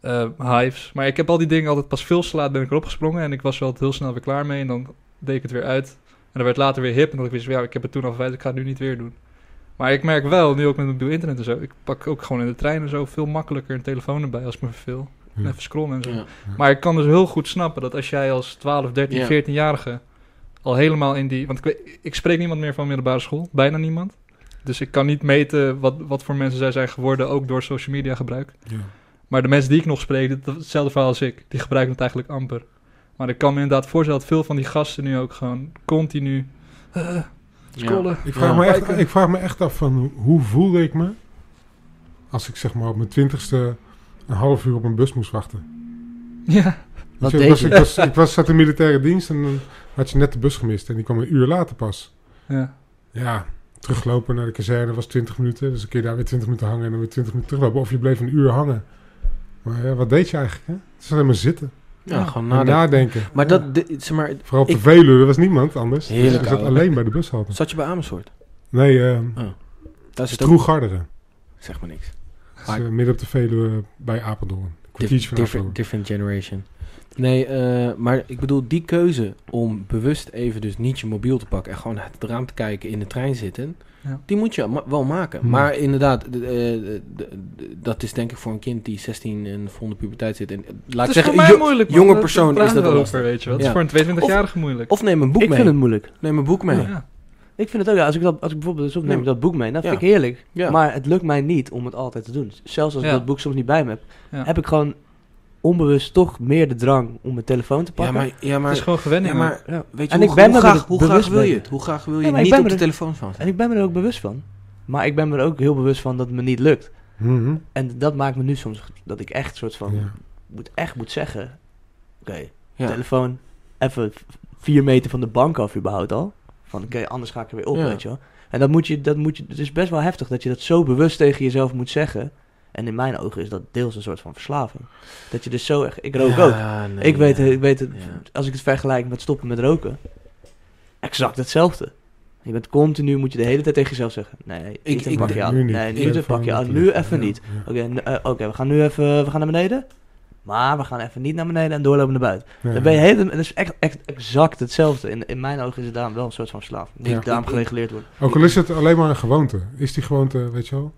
Eh, Hives. Maar ik heb al die dingen altijd pas veel te laat ben ik erop gesprongen. En ik was wel heel snel weer klaar mee. En dan deed ik het weer uit. En dan werd later weer hip. En dan wist ik, ja, ik heb het toen al verwijderd. Ik ga het nu niet weer doen. Maar ik merk wel, nu ook met mobiel internet en zo. Ik pak ook gewoon in de trein en zo veel makkelijker een telefoon erbij als ik me verveel. Even scrollen en zo. Ja. Maar ik kan dus heel goed snappen dat als jij als 12, 13, Ja. 14-jarige al helemaal in die... Want ik, weet- ik spreek niemand meer van middelbare school. Bijna niemand. Dus ik kan niet meten wat, wat voor mensen zij zijn geworden, ook door social media gebruik. ja. Maar de mensen die ik nog spreek, dat- dat is hetzelfde verhaal als ik. Die gebruiken het eigenlijk amper. Maar ik kan me inderdaad voorstellen dat veel van die gasten nu ook gewoon continu eh, scrollen. Ik, vraag Ja. me echt, ik vraag me echt af van hoe, voelde ik me als ik zeg maar op mijn twintigste een half uur op een bus moest wachten. Ja, Wat je, ik, deed was, je? ik, was, ik was, zat in militaire dienst en dan had je net de bus gemist en die kwam een uur later pas. ja. Ja, teruglopen naar de kazerne was 20 minuten. Dus dan kun je daar weer 20 minuten hangen en dan weer 20 minuten teruglopen. Of je bleef een uur hangen. Maar ja, wat deed je eigenlijk? Hè? Het is alleen maar zitten. Ja, Ja. gewoon En nadenken. nadenken. Maar Ja. dat, zeg maar, Vooral op de ik- Veluwe, er was niemand anders. Dus Heerlijk, ik zat alleen bij de bushalte. zat je bij Amersfoort? Nee, eh Dat is Stroegarderen. zeg maar niks. Eh, midden op de Veluwe bij Apeldoorn. Een kwartiertje van different, Apeldoorn. different generation. Nee, eh, maar ik bedoel, die keuze om bewust even dus niet je mobiel te pakken en gewoon uit het raam te kijken in de trein zitten, Ja. die moet je ma- wel maken. Hmm. Maar inderdaad, eh, dat is denk ik voor een kind die 16 en vol de puberteit zit. En, eh, laat ik zeggen, jo- moeilijk. jonge Dat- persoon is dat lastig. weet je wel. Het Ja. is voor een 22-jarige moeilijk. Of neem een boek Ik mee. vind het moeilijk. Neem een boek mee. Ja. Ja. Ik vind het ook, ja, als ik, dat, als ik bijvoorbeeld dus ook neem ik dat boek mee, dat vind Ja. ik heerlijk. Ja. Maar het lukt mij niet om het altijd te doen. Zelfs als ik dat boek soms niet bij me heb, Ja. heb ik gewoon onbewust toch meer de drang om mijn telefoon te Ja, pakken. maar, ja, Het maar, is gewoon gewenning. ja, maar Ja. weet je, En hoe, ik ben hoe me graag, hoe graag wil je het? Hoe graag wil je Ja, niet op de er- telefoon van En ik ben me er ook bewust van. Maar ik ben me er ook heel bewust van dat het me niet lukt. Mhm. En dat maakt me nu soms dat ik echt soort van Ja. moet, echt moet zeggen: oké, Ja. telefoon even vier meter van de bank af überhaupt al. Van oké, anders ga ik er weer op, Ja. weet je wel. En dat moet je, dat moet je, het is best wel heftig dat je dat zo bewust tegen jezelf moet zeggen. En in mijn ogen is dat deels een soort van verslaving. Dat je dus zo echt, ik rook ook. Nee, ik weet, ja. ik weet het, Ja. als ik het vergelijk met stoppen met roken, exact hetzelfde. Je bent continu, moet je de hele tijd tegen jezelf zeggen: nee, Ik- ik- pakje aan. nu niet. Nee, nu een pakje aan. Nu even ja, niet. ja. Oké, eh, oké, we gaan nu even we gaan naar beneden. Maar we gaan even niet naar beneden en doorlopen naar buiten. Ja. Dan ben je hele, dat is echt, echt exact hetzelfde. In, in mijn ogen is het daarom wel een soort van verslaving. Die Ja. daarom gereguleerd wordt. Ook al is het alleen maar een gewoonte. Is die gewoonte, weet je wel,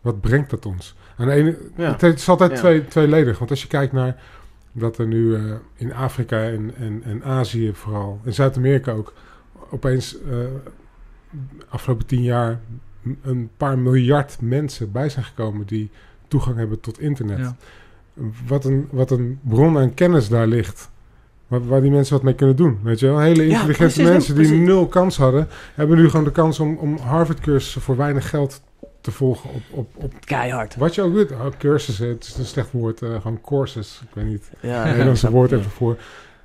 wat brengt dat ons? Aan de ene, Ja. Het is altijd Ja. twee, tweeledig. Want als je kijkt naar dat er nu eh, in Afrika en, en, en Azië vooral, in Zuid-Amerika ook, opeens uh, afgelopen tien jaar een paar miljard mensen bij zijn gekomen die toegang hebben tot internet. Ja. Wat, een, wat een bron aan kennis daar ligt. Waar, waar die mensen wat mee kunnen doen. Weet je wel? Hele Ja, intelligente precies, mensen die precies. nul kans hadden, hebben nu gewoon de kans om, om Harvard-cursussen voor weinig geld te volgen op, op, op Keihard. wat je ook doet. Oh, cursussen, het is een slecht woord. eh, gewoon courses. Ik weet niet. Ja, Nederlandse woord even voor.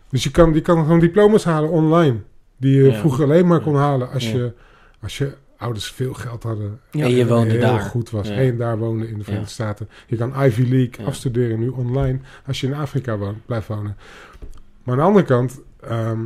Dus je kan, je kan gewoon diploma's halen online. Die je Ja. vroeger alleen maar kon halen als, je, als je ouders veel geld hadden. En je woonde heel daar. goed was. Ja. En daar woonde in de Verenigde Ja. Staten. Je kan Ivy League Ja. afstuderen nu online als je in Afrika woont, blijft wonen. Maar aan de andere kant, ehm,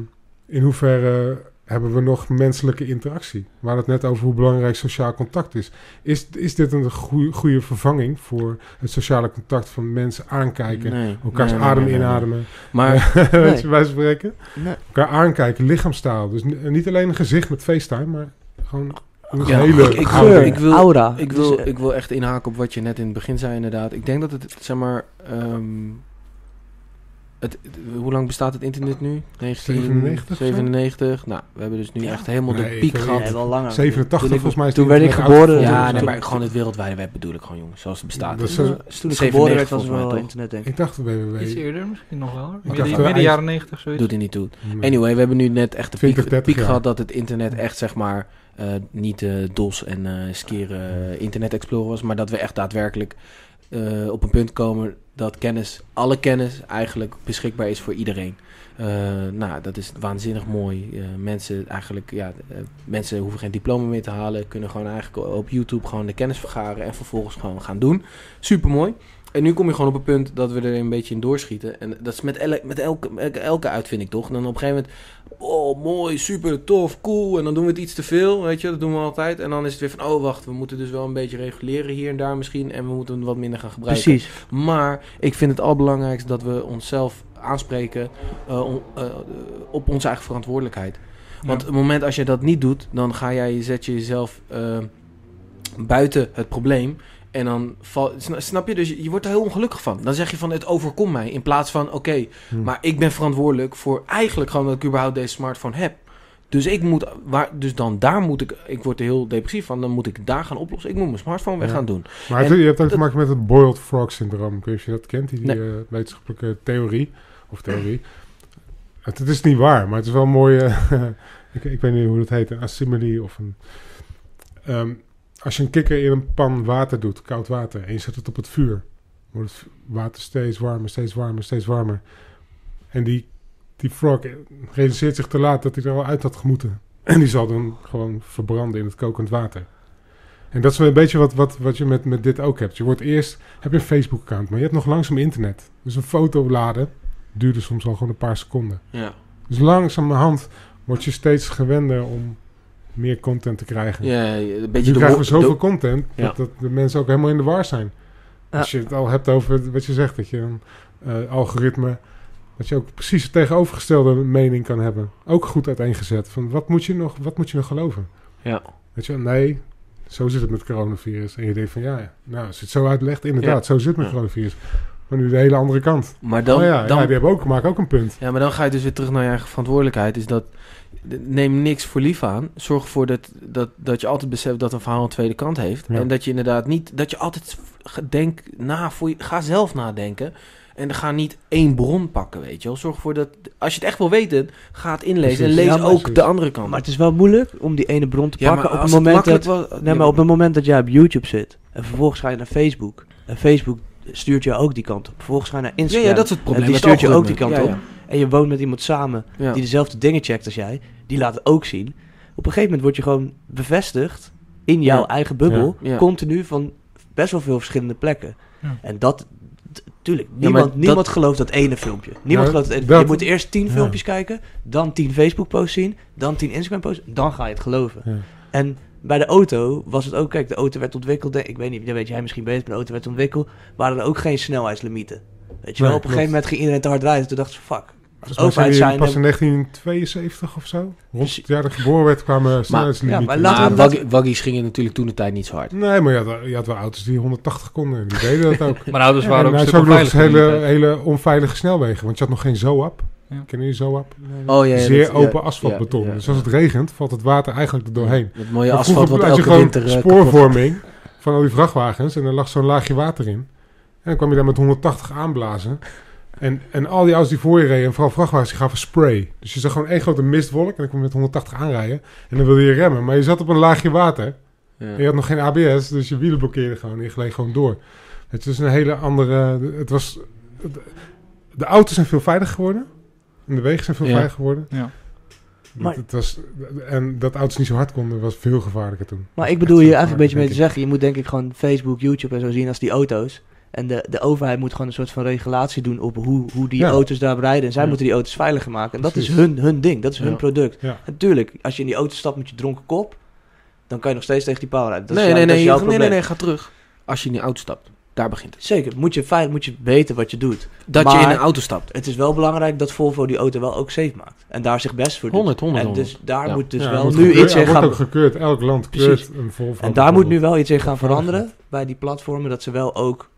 in hoeverre hebben we nog menselijke interactie? We hadden het net over hoe belangrijk sociaal contact is. Is, is dit een goede, goede vervanging voor het sociale contact van mensen aankijken, Nee, elkaars nee, adem nee, nee, nee. inademen? Maar wij spreken? Nee. Elkaar aankijken, lichaamstaal. Dus niet alleen een gezicht met FaceTime, maar gewoon een Ja, hele ik- ik geur, ik wil- aura. ik Dus, wil, eh, ik wil echt inhaken op wat je net in het begin zei inderdaad. Ik denk dat het, zeg maar... ehm, het, hoe lang bestaat het internet nu? 97 of zo? 97. Nou, we hebben dus nu Ja. echt helemaal de piek gehad. Nee, wel langer. 87 Toen ik- volgens mij is toen werd ik geboren. Ja, nee, toen- maar gewoon het wereldwijde web bedoel ik gewoon, jongens. Zoals het bestaat. Dat is Dus toen ik 97 geboren werd, was er wel toch? internet, denk ik. Ik dacht www. Iets eerder misschien nog wel. Midden, jaren 90 zoiets. Doet er niet toe. Anyway, we hebben nu net echt de 20, piek, 30 piek jaar. gehad dat het internet echt, zeg maar, eh, niet eh DOS en eh skeren eh, Internet Explorer was, maar dat we echt daadwerkelijk eh, op een punt komen dat kennis, alle kennis eigenlijk beschikbaar is voor iedereen. Eh, nou, dat is waanzinnig mooi. Eh, mensen eigenlijk, ja, eh, mensen hoeven geen diploma meer te halen, kunnen gewoon eigenlijk op YouTube gewoon de kennis vergaren en vervolgens gewoon gaan doen. Super mooi. En nu kom je gewoon op een punt dat we er een beetje in doorschieten. En dat is met, ele- met elke, elke, uitvinding toch? En dan op een gegeven moment, oh mooi, super tof, cool. En dan doen we het iets te veel, weet je, dat doen we altijd. En dan is het weer van, oh wacht, we moeten dus wel een beetje reguleren hier en daar misschien. En we moeten wat minder gaan gebruiken. Precies. Maar ik vind het allerbelangrijkste dat we onszelf aanspreken eh, on- eh, op onze eigen verantwoordelijkheid. Want Ja. het moment als je dat niet doet, dan ga jij, zet je jezelf eh, buiten het probleem. En dan val, sna- snap je, dus je, je wordt er heel ongelukkig van. Dan zeg je van het overkomt mij. In plaats van oké, Hm. maar ik ben verantwoordelijk voor eigenlijk gewoon dat ik überhaupt deze smartphone heb. Dus ik moet, waar, dus dan daar moet ik, ik word er heel depressief van, dan moet ik daar gaan oplossen. Ik moet mijn smartphone weg Ja. gaan doen. Maar En je hebt ook te maken met het boiled frog syndroom. Ik weet niet of je dat kent, die, Nee. eh, wetenschappelijke theorie. Of theorie. Het, het is niet waar, maar het is wel een mooie... ik, ik weet niet hoe dat heet. Een assimilie of een... ehm, als je een kikker in een pan water doet, koud water, en je zet het op het vuur, wordt het water steeds warmer, steeds warmer, steeds warmer. En die, die frog realiseert zich te laat dat hij er al uit had gemoeten. En die zal dan gewoon verbranden in het kokend water. En dat is wel een beetje wat, wat, wat je met, met dit ook hebt. Je wordt eerst, heb je een Facebook-account, maar je hebt nog langzaam internet. Dus een foto laden duurde soms al gewoon een paar seconden. Ja, Dus langzamerhand word je steeds gewender om meer content te krijgen. ja een nu beetje de krijgen we zoveel de- content Ja. dat, dat de mensen ook helemaal in de war zijn. Ja. Als je het al hebt over wat je zegt, dat je een eh, algoritme, dat je ook precies de tegenovergestelde mening kan hebben. Ook goed uiteengezet. Van wat moet je nog, wat moet je nog geloven? Ja. Weet je, nee, zo zit het met coronavirus. En je denkt van ja, nou, als je het zo uitlegt, inderdaad, zo zit het met Ja. coronavirus. Maar nu de hele andere kant. Maar dan, oh ja, dan ja, die hebben ook, maken ook een punt. Ja, maar dan ga je dus weer terug naar je eigen verantwoordelijkheid. Is dat neem niks voor lief aan. Zorg ervoor dat, dat, dat je altijd beseft dat een verhaal een tweede kant heeft. Ja. En dat je inderdaad niet, dat je altijd denk na voor je, ga zelf nadenken. En ga niet één bron pakken, weet je wel. Zorg ervoor dat, als je het echt wil weten, ga het inlezen. Precies. En lees Ja, ook precies. de andere kant. Maar het is wel moeilijk om die ene bron te ja, pakken op het moment dat... was- Nee, maar op het moment dat jij op YouTube zit en vervolgens ga je naar Facebook en Facebook stuurt je ook die kant op. Vervolgens ga je naar Instagram ja, dat is het probleem. En die stuurt je ook die kant op. en je woont met iemand samen die dezelfde dingen checkt als jij, die laat het ook zien. Op een gegeven moment word je gewoon bevestigd in jouw Ja. eigen bubbel, Ja. Ja. continu van best wel veel verschillende plekken. Ja. En dat, tuurlijk, niemand, dat- niemand gelooft dat ene filmpje. Niemand Ja, gelooft dat, ene- dat- Je moet eerst tien ja. filmpjes kijken, dan tien Facebook posts zien, dan tien Instagram posts, dan ga je het geloven. Ja. En bij de auto was het ook, kijk, de auto werd ontwikkeld, ik weet niet, dat weet jij misschien beter, maar de auto werd ontwikkeld, waren er ook geen snelheidslimieten. Weet je wel, Nee, op een gegeven moment ging iedereen te hard rijden, toen dacht ze, fuck. Volgens mij overheid zijn die zijn pas in 1972 of zo. Rond het jaar dat geboren werd kwamen snelheidslimieten. ja, maar laten Maar we- waggies gingen natuurlijk toen de tijd niet zo hard. Nee, maar je had, je had wel auto's die 180 konden. En die deden dat ook. Mijn ouders Ja, waren en ook een is stuk ook nog eens onveiliger in hele, hele onveilige snelwegen. Want je had nog geen ZOAP. Ja. Kennen jullie ZOAP? Oh ja, ja, Zeer dat- open ja, asfaltbeton. ja, ja, dus als ja. het regent, valt het water eigenlijk er doorheen. Het mooie Maar asfalt wat je elke gewoon winter eh, kapot spoorvorming van al die vrachtwagens. En er lag zo'n laagje water in. En dan kwam je daar met 180 aanblazen. En, en al die auto's die voor je reden, en vooral vrachtwagens, die gaven spray. Dus je zag gewoon één grote mistwolk. En dan kwam je met 180 aanrijden. En dan wilde je remmen. Maar je zat op een laagje water. Ja. En je had nog geen ABS, dus je wielen blokkeerden gewoon. En je gleed gewoon door. Het is een hele andere... Het was... De auto's zijn veel veiliger geworden. En de wegen zijn veel Ja. veiliger geworden. Ja. Maar- het was, en dat auto's niet zo hard konden, was veel gevaarlijker toen. Maar ik bedoel je eigenlijk een beetje mee te zeggen, je moet denk ik gewoon Facebook, YouTube en zo zien als die auto's. En de, de overheid moet gewoon een soort van regulatie doen op hoe, hoe die Ja. auto's daar rijden. En zij Ja. moeten die auto's veiliger maken. En dat is hun, hun ding, dat is hun product. Ja. Natuurlijk, als je in die auto stapt met je dronken kop, dan kan je nog steeds tegen die paal rijden. Dat is nee, jouw- nee, dat is nee, jouw nee, nee, nee, ga terug. Als je in die auto stapt, daar begint het. Zeker, moet je, veilig, moet je weten wat je doet. Dat je in een auto stapt. Het is wel belangrijk dat Volvo die auto wel ook safe maakt. En daar zich best voor doet. 100, 100, En 100. dus daar Ja. moet dus Ja, wel nu gekeurd- iets in gaan... ook gekeurd. Elk land Precies. keurt een Volvo. En daar moet nu wel iets in gaan veranderen bij die platformen. Dat ze wel ook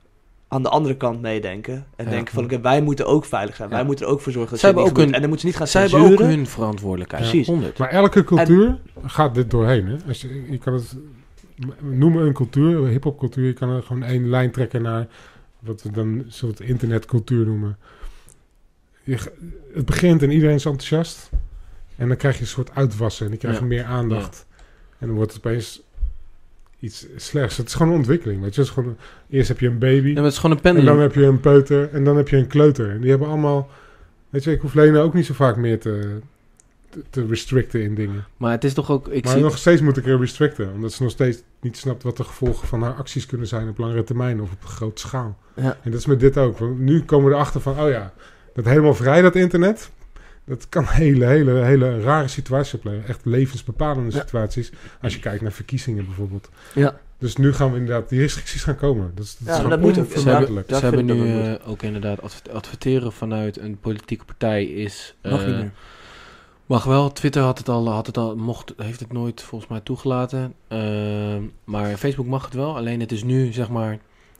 aan de andere kant meedenken. En Ja. denken van, oké, wij moeten ook veilig zijn. Ja. Wij moeten er ook voor zorgen dat Zij hebben ook hun- En dan moeten ze niet gaan Zij hebben ook hun verantwoordelijkheid. Precies. 100. Maar elke cultuur gaat dit doorheen. Hè? Als je, je kan het noemen een cultuur, een hip-hop-cultuur. Je kan er gewoon één lijn trekken naar wat we dan een soort internetcultuur noemen. Je, het begint en iedereen is enthousiast. En dan krijg je een soort uitwassen en die krijgen Ja. meer aandacht. En dan wordt het opeens iets slechts. Het is gewoon een ontwikkeling. Weet je? Het is gewoon, eerst heb je een baby. Ja, maar het is gewoon een En dan heb je een peuter en dan heb je een kleuter. En die hebben allemaal... Weet je, ik hoef Lena ook niet zo vaak meer te, te, te restricten in dingen. Maar het is toch ook... Ik maar zie, nog steeds moet ik er restricten. Omdat ze nog steeds niet snapt wat de gevolgen van haar acties kunnen zijn op langere termijn of op grote schaal. Ja. En dat is met dit ook. Want nu komen we erachter van, oh ja, dat helemaal vrij dat internet... Dat kan hele, hele, hele rare situaties opleveren. Echt levensbepalende Ja. situaties. Als je kijkt naar verkiezingen bijvoorbeeld. Ja. Dus nu gaan we inderdaad, die restricties gaan komen. Dat is, dat Ja, is dat moet ook. ze hebben, ze hebben nu eh, ook inderdaad adver- adverteren vanuit een politieke partij is... Mag eh, niet meer. Mag wel. Twitter had het al, had het al mocht, heeft het nooit volgens mij toegelaten. Ehm, maar Facebook mag het wel. Alleen het is nu zeg maar.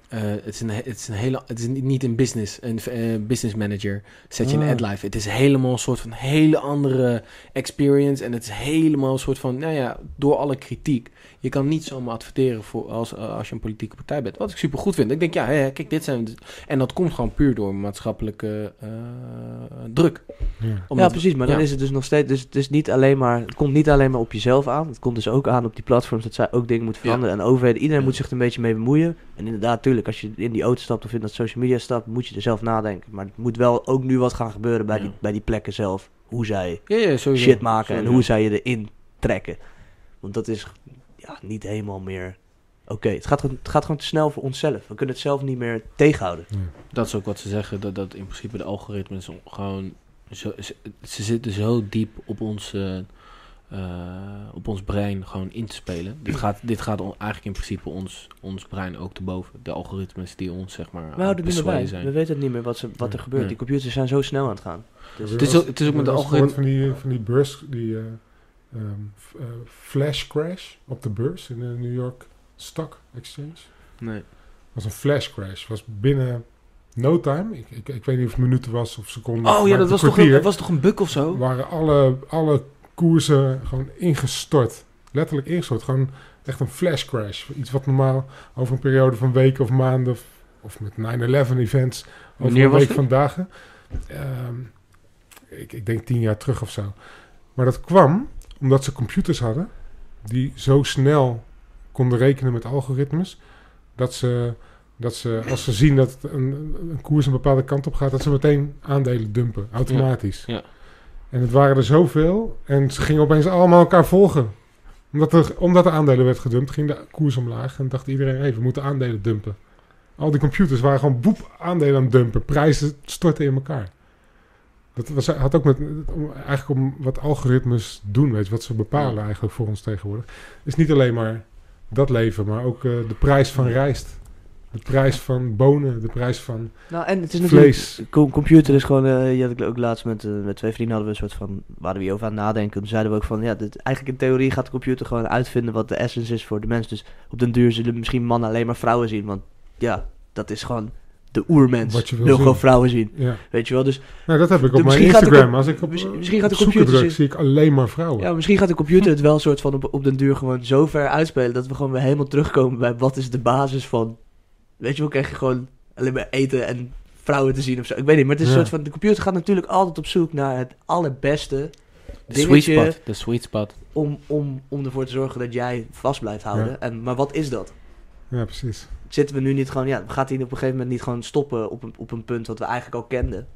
Eh, het, is een, he- het is een hele. Het is niet- een business. Een eh, business manager. Zet je een Ah. ad live. Het is helemaal een soort van hele andere experience. En het is helemaal een soort van. Nou ja, door alle kritiek. Je kan niet zomaar adverteren voor als, eh, als je een politieke partij bent. Wat ik super goed vind. Ik denk, ja, hè, kijk, dit zijn. En dat komt gewoon puur door maatschappelijke eh, druk. Ja. Ja, precies. Maar dan ja. is het dus nog steeds... Dus het, is niet alleen maar, het komt niet alleen maar op jezelf aan. Het komt dus ook aan op die platforms dat zij ook dingen moeten Ja. veranderen. En overheden, iedereen Ja. moet zich er een beetje mee bemoeien. En inderdaad, tuurlijk, als je in die auto stapt of in dat social media stapt... moet je er zelf nadenken. Maar het moet wel ook nu wat gaan gebeuren bij, Ja. die, bij die plekken zelf. Hoe zij Ja, ja, sowieso. shit maken en hoe zij je erin trekken. Want dat is ja, niet helemaal meer... Oké, het, gaat, gewoon- het gaat gewoon te snel voor onszelf. We kunnen het zelf niet meer tegenhouden. Dat is ook wat ze zeggen, dat, dat in principe de algoritmes gewoon... Zo, ze, ze zitten zo diep op ons, eh, eh, op ons brein gewoon in te spelen. Dit gaat, dit gaat on- eigenlijk in principe ons, ons brein ook te boven. De algoritmes die ons, zeg maar, We houden het het niet meer perswayen bij. We zijn. weten het niet meer wat, ze, wat er gebeurt. Nee. Die computers zijn zo snel aan het gaan. Dus, Het is ook- het is ook met de Heb je wel eens algoritme- gehoord van die, van die beurs, die eh, eh, flash crash op de beurs in de New York Stock Exchange. Nee. was een flash crash. was binnen no time. Ik, ik, ik weet niet of het minuten was of seconden. Oh ja, dat was toch, een, was toch een buk of zo? waren alle, alle koersen gewoon ingestort. Letterlijk ingestort. Gewoon echt een flash crash. Iets wat normaal over een periode van weken of maanden... of, of met 9-11 events over Wanneer een was week van dagen. Ehm, ik, ik denk tien jaar terug of zo. Maar dat kwam omdat ze computers hadden... die zo snel konden rekenen met algoritmes... dat ze, dat ze als ze zien dat een, een koers een bepaalde kant op gaat... dat ze meteen aandelen dumpen, automatisch. Ja. En het waren er zoveel. En ze gingen opeens allemaal elkaar volgen. Omdat er, omdat er aandelen werd gedumpt, ging de koers omlaag. En dacht iedereen, hé, we moeten aandelen dumpen. Al die computers waren gewoon boep aandelen aan het dumpen. Prijzen stortten in elkaar. Dat was, had ook met, om, eigenlijk om wat algoritmes doen, weet je, wat ze bepalen eigenlijk voor ons tegenwoordig. is niet alleen maar dat leven, maar ook eh, de prijs van rijst. De prijs van bonen, de prijs van Nou, en het is natuurlijk... vlees. Co- computer is gewoon... eh je had ik ook laatst met, eh, met twee vrienden hadden we een soort van... Waren we over aan nadenken. Toen zeiden we ook van... Ja, dit, eigenlijk in theorie gaat de computer gewoon uitvinden wat de essence is voor de mens. Dus op den duur zullen misschien mannen alleen maar vrouwen zien. Want ja, dat is gewoon de oermens. Wat je wil wil zien. gewoon vrouwen zien. Ja. Weet je wel? Dus Nou, dat heb ik op mijn misschien gaat de Instagram. Als ik op, misschien- gaat de computer druk, zie ik alleen maar vrouwen. ja, misschien gaat de computer het wel een soort van op, op den duur gewoon zo ver uitspelen... dat we gewoon weer helemaal terugkomen bij wat is de basis van... Weet je wel, krijg je gewoon alleen maar eten en vrouwen te zien of zo. Ik weet niet, maar het is Ja. een soort van... De computer gaat natuurlijk altijd op zoek naar het allerbeste... De sweet dingetje spot. De sweet spot. om, om, om ervoor te zorgen dat jij vast blijft houden. Ja. En, maar wat is dat? Ja, precies. Zitten we nu niet gewoon... Ja, gaat hij op een gegeven moment niet gewoon stoppen op een, op een punt wat we eigenlijk al kenden?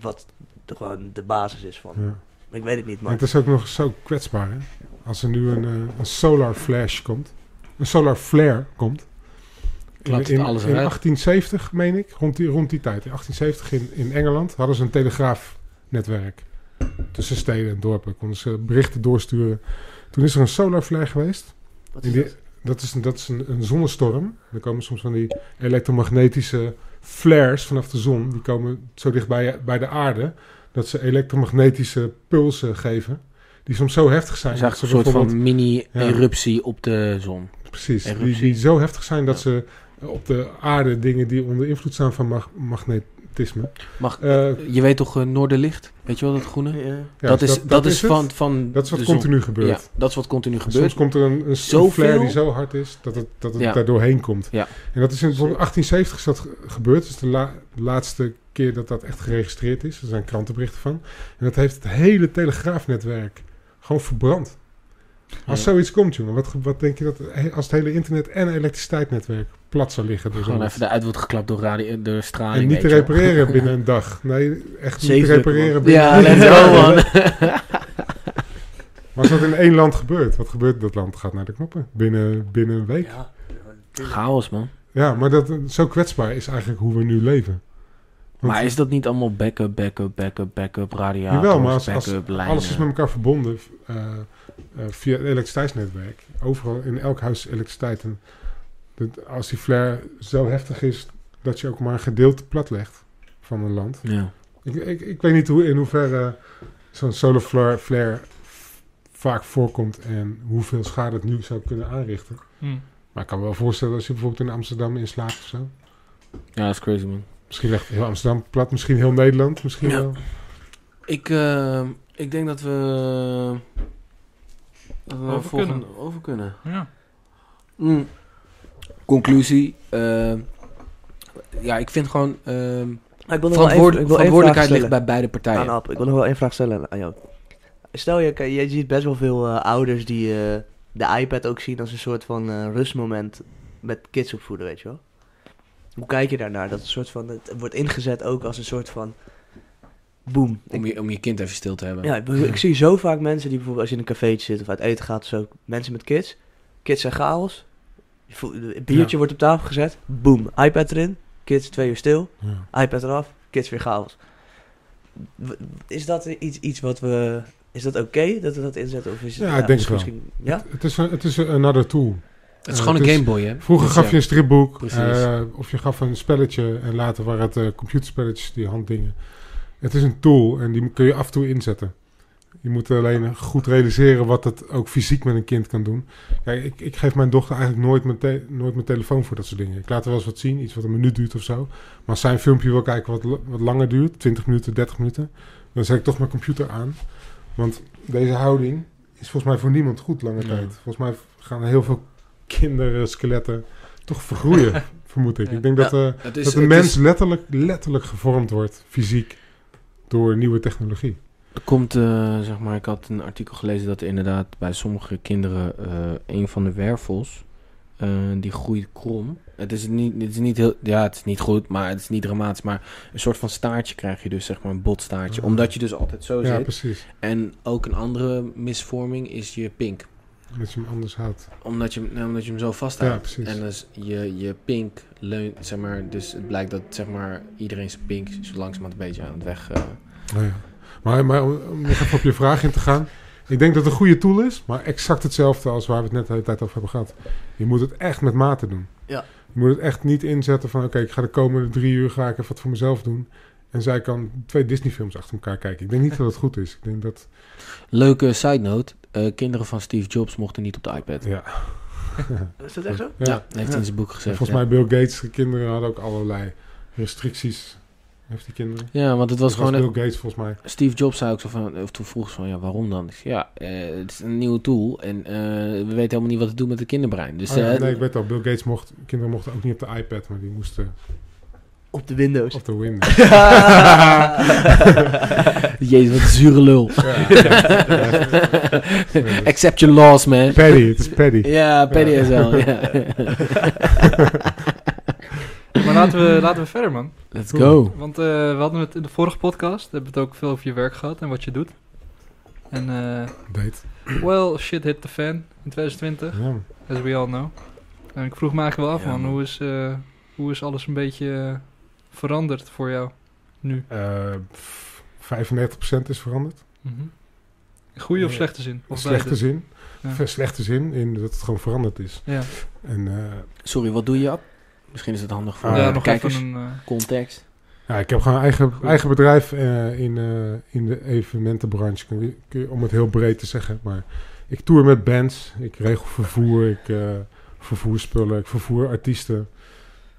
Wat de, gewoon de basis is van... Ja. Ik weet het niet, maar... het is ook nog zo kwetsbaar, hè? Als er nu een, eh, een solar flash komt. Een solar flare komt. In, in, alles in eruit. 1870, meen ik, rond die, rond die tijd. In 1870 in, in Engeland hadden ze een telegraafnetwerk. Tussen steden en dorpen. Konden ze berichten doorsturen. Toen is er een solar flare geweest. Wat In is die- dat? Dat is, een, dat is een, een zonnestorm. Er komen soms van die elektromagnetische flares vanaf de zon. Die komen zo dicht bij, bij de aarde. Dat ze elektromagnetische pulsen geven. Die soms zo heftig zijn. Dat ze een soort van mini-eruptie op de zon. Precies. Die, die zo heftig zijn dat Ja. ze op de aarde dingen die onder invloed staan van mag- Mag, Eh, je weet toch uh, Noorderlicht? Weet je wel, dat groene? Ja. ja, dat, is, dat, is het. van, van Dat is wat de zon. continu gebeurt. Ja, dat is wat continu En gebeurt. Soms komt er een, een, flare die zo hard is dat het, dat het Ja. daar doorheen komt. Ja. En dat is in bijvoorbeeld 1870 is dat ge- gebeurd. Dat is de, la- de laatste keer dat dat echt geregistreerd is. Er zijn krantenberichten van. En dat heeft het hele telegraafnetwerk gewoon verbrand. Als Ja. zoiets komt, jongen, wat, wat denk je dat als het hele internet en elektriciteitsnetwerk plat zou liggen? Door Gewoon even eruit wordt geklapt door, radio, door straling. en niet te repareren binnen een dag. Nee, echt niet te repareren man. binnen Ja, een let's dag. go man. Maar als dat in één land gebeurt, wat gebeurt? Dat land gaat naar de knoppen. Binnen, binnen een week. Ja. Chaos man. Ja, maar dat, zo kwetsbaar is eigenlijk hoe we nu leven. Want Maar is dat niet allemaal backup, backup, backup, backup, radiators, Jawel, maar als, als backup, lijnen? alles is met elkaar verbonden eh, eh, via het elektriciteitsnetwerk. Overal in elk huis is elektriciteit. En dat- als die flare zo heftig is dat je ook maar een gedeelte platlegt van een land. Ja. Ik, ik, ik weet niet hoe, in hoeverre zo'n solar flare, flare vaak voorkomt en hoeveel schade het nu zou kunnen aanrichten. Hm. Maar ik kan me wel voorstellen als je bijvoorbeeld in Amsterdam inslaat of zo. ja, dat is crazy man. Misschien legt heel Amsterdam plat, misschien heel Nederland, misschien Ja. wel. Ik, eh, ik denk dat we, dat we Over volgende over kunnen. Ja. Mm. Conclusie. eh, ja, ik vind gewoon... eh, Maar ik wil nog wel verantwoord- ik wil verantwoordelijkheid vraag ligt bij beide partijen. Aan Ab. Ik wil nog wel één vraag stellen aan jou. Stel je, je ziet best wel veel eh, ouders die eh, de iPad ook zien als een soort van eh, rustmoment met kids opvoeden, weet je wel. Hoe kijk je daarnaar? Dat een soort van, het wordt ingezet ook als een soort van boom. om, je, om je kind even stil te hebben. Ja, ik, zie zo vaak mensen die bijvoorbeeld als je in een cafeetje zit of uit eten gaat zo, mensen met kids. Kids zijn chaos. Een biertje Ja. wordt op tafel gezet. Boom. iPad erin. Kids twee uur stil. Ja. iPad eraf. Kids weer chaos. Is dat iets, iets wat we... Is dat oké dat we dat inzetten? Of is het, Ja, ik denk is het wel. misschien- Ja? Het is, een, het is een another tool. Het is gewoon het een is- Game Boy, hè? Vroeger Dus gaf ja. je een stripboek, eh, of je gaf een spelletje en later waren het eh, computerspelletjes, die handdingen. Het is een tool en die kun je af en toe inzetten. Je moet alleen goed realiseren wat het ook fysiek met een kind kan doen. Kijk, ik, ik geef mijn dochter eigenlijk nooit mijn, nooit mijn telefoon voor dat soort dingen. Ik laat er wel eens wat zien, iets wat een minuut duurt of zo. Maar als zij een filmpje wil kijken wat, wat langer duurt, 20 minuten, 30 minuten, dan zet ik toch mijn computer aan. Want deze houding is volgens mij voor niemand goed lange Ja. tijd. Volgens mij gaan heel veel kinderen, skeletten toch vergroeien, vermoed ik. Ja. Ik denk dat, eh, is, dat een mens is- letterlijk, letterlijk gevormd wordt, fysiek, door nieuwe technologie. Er komt, eh, zeg maar, ik had een artikel gelezen dat er inderdaad bij sommige kinderen eh, een van de wervels, eh, die groeit krom. Het is, niet, het is niet heel, ja, het is niet goed, maar het is niet dramatisch. Maar een soort van staartje krijg je dus, zeg maar, een botstaartje. Ah. Omdat je dus altijd zo Ja, zit. precies. En ook een andere misvorming is je pink. Dat je hem anders houdt. Omdat je, nou, omdat je hem zo vasthoudt. Ja, precies. En dus je, je pink leunt, zeg maar, dus het blijkt dat, zeg maar, iedereen zijn pink zo langzamerhand een beetje aan het weg... Oh ja. Maar, maar om, nog even op je vraag in te gaan. Ik denk dat het een goede tool is, maar exact hetzelfde als waar we het net de hele tijd over hebben gehad. Je moet het echt met mate doen. Ja. Je moet het echt niet inzetten van oké, ik ga de komende drie uur ga ik even wat voor mezelf doen. En zij kan twee Disney films achter elkaar kijken. Ik denk niet dat het goed is. Ik denk dat, Leuke side note. eh, kinderen van Steve Jobs mochten niet op de iPad. ja. Is dat echt zo? Ja, dat heeft hij in zijn boek En gezegd. volgens ja. mij Bill Gates' kinderen hadden ook allerlei restricties. Heeft die kinderen? Ja, want het was Dat gewoon... Bill Gates volgens mij. Steve Jobs zei ook zo van... Of toen vroeg ze van, ja, waarom dan? Ik zei, ja, eh, het is een nieuwe tool. En eh, we weten helemaal niet wat het doet met het kinderbrein. Dus Oh ja, eh, nee, ik weet al. Bill Gates mocht... Kinderen mochten ook niet op de iPad, maar die moesten Op de Windows. op de Windows. Jezus, wat een zure lul. Accept your loss, man. Paddy, het is Paddy. Ja, Paddy is wel. Maar laten we, laten we verder, man. Let's go. Want eh, we hadden het in de vorige podcast, hebben we het ook veel over je werk gehad en wat je doet. En, eh well, shit hit the fan in 2020, Ja. as we all know. En ik vroeg me eigenlijk wel af, Ja, man, man. hoe is, eh, hoe is alles een beetje eh, veranderd voor jou nu? Eh, f- 35% is veranderd. Mhm. In goede of slechte zin? Of slechte beide? zin. Ja. Slechte zin in dat het gewoon veranderd is. Ja, En eh, Sorry, wat doe je, Ab? Misschien is het handig voor ja nog kijkers. even een... eh, Context. ja, ik heb gewoon een eigen, eigen bedrijf eh, in, eh, in de evenementenbranche. Kun je- kun je- om het heel breed te zeggen. Maar ik tour met bands. Ik regel vervoer. Ik eh, vervoer spullen. Ik vervoer artiesten.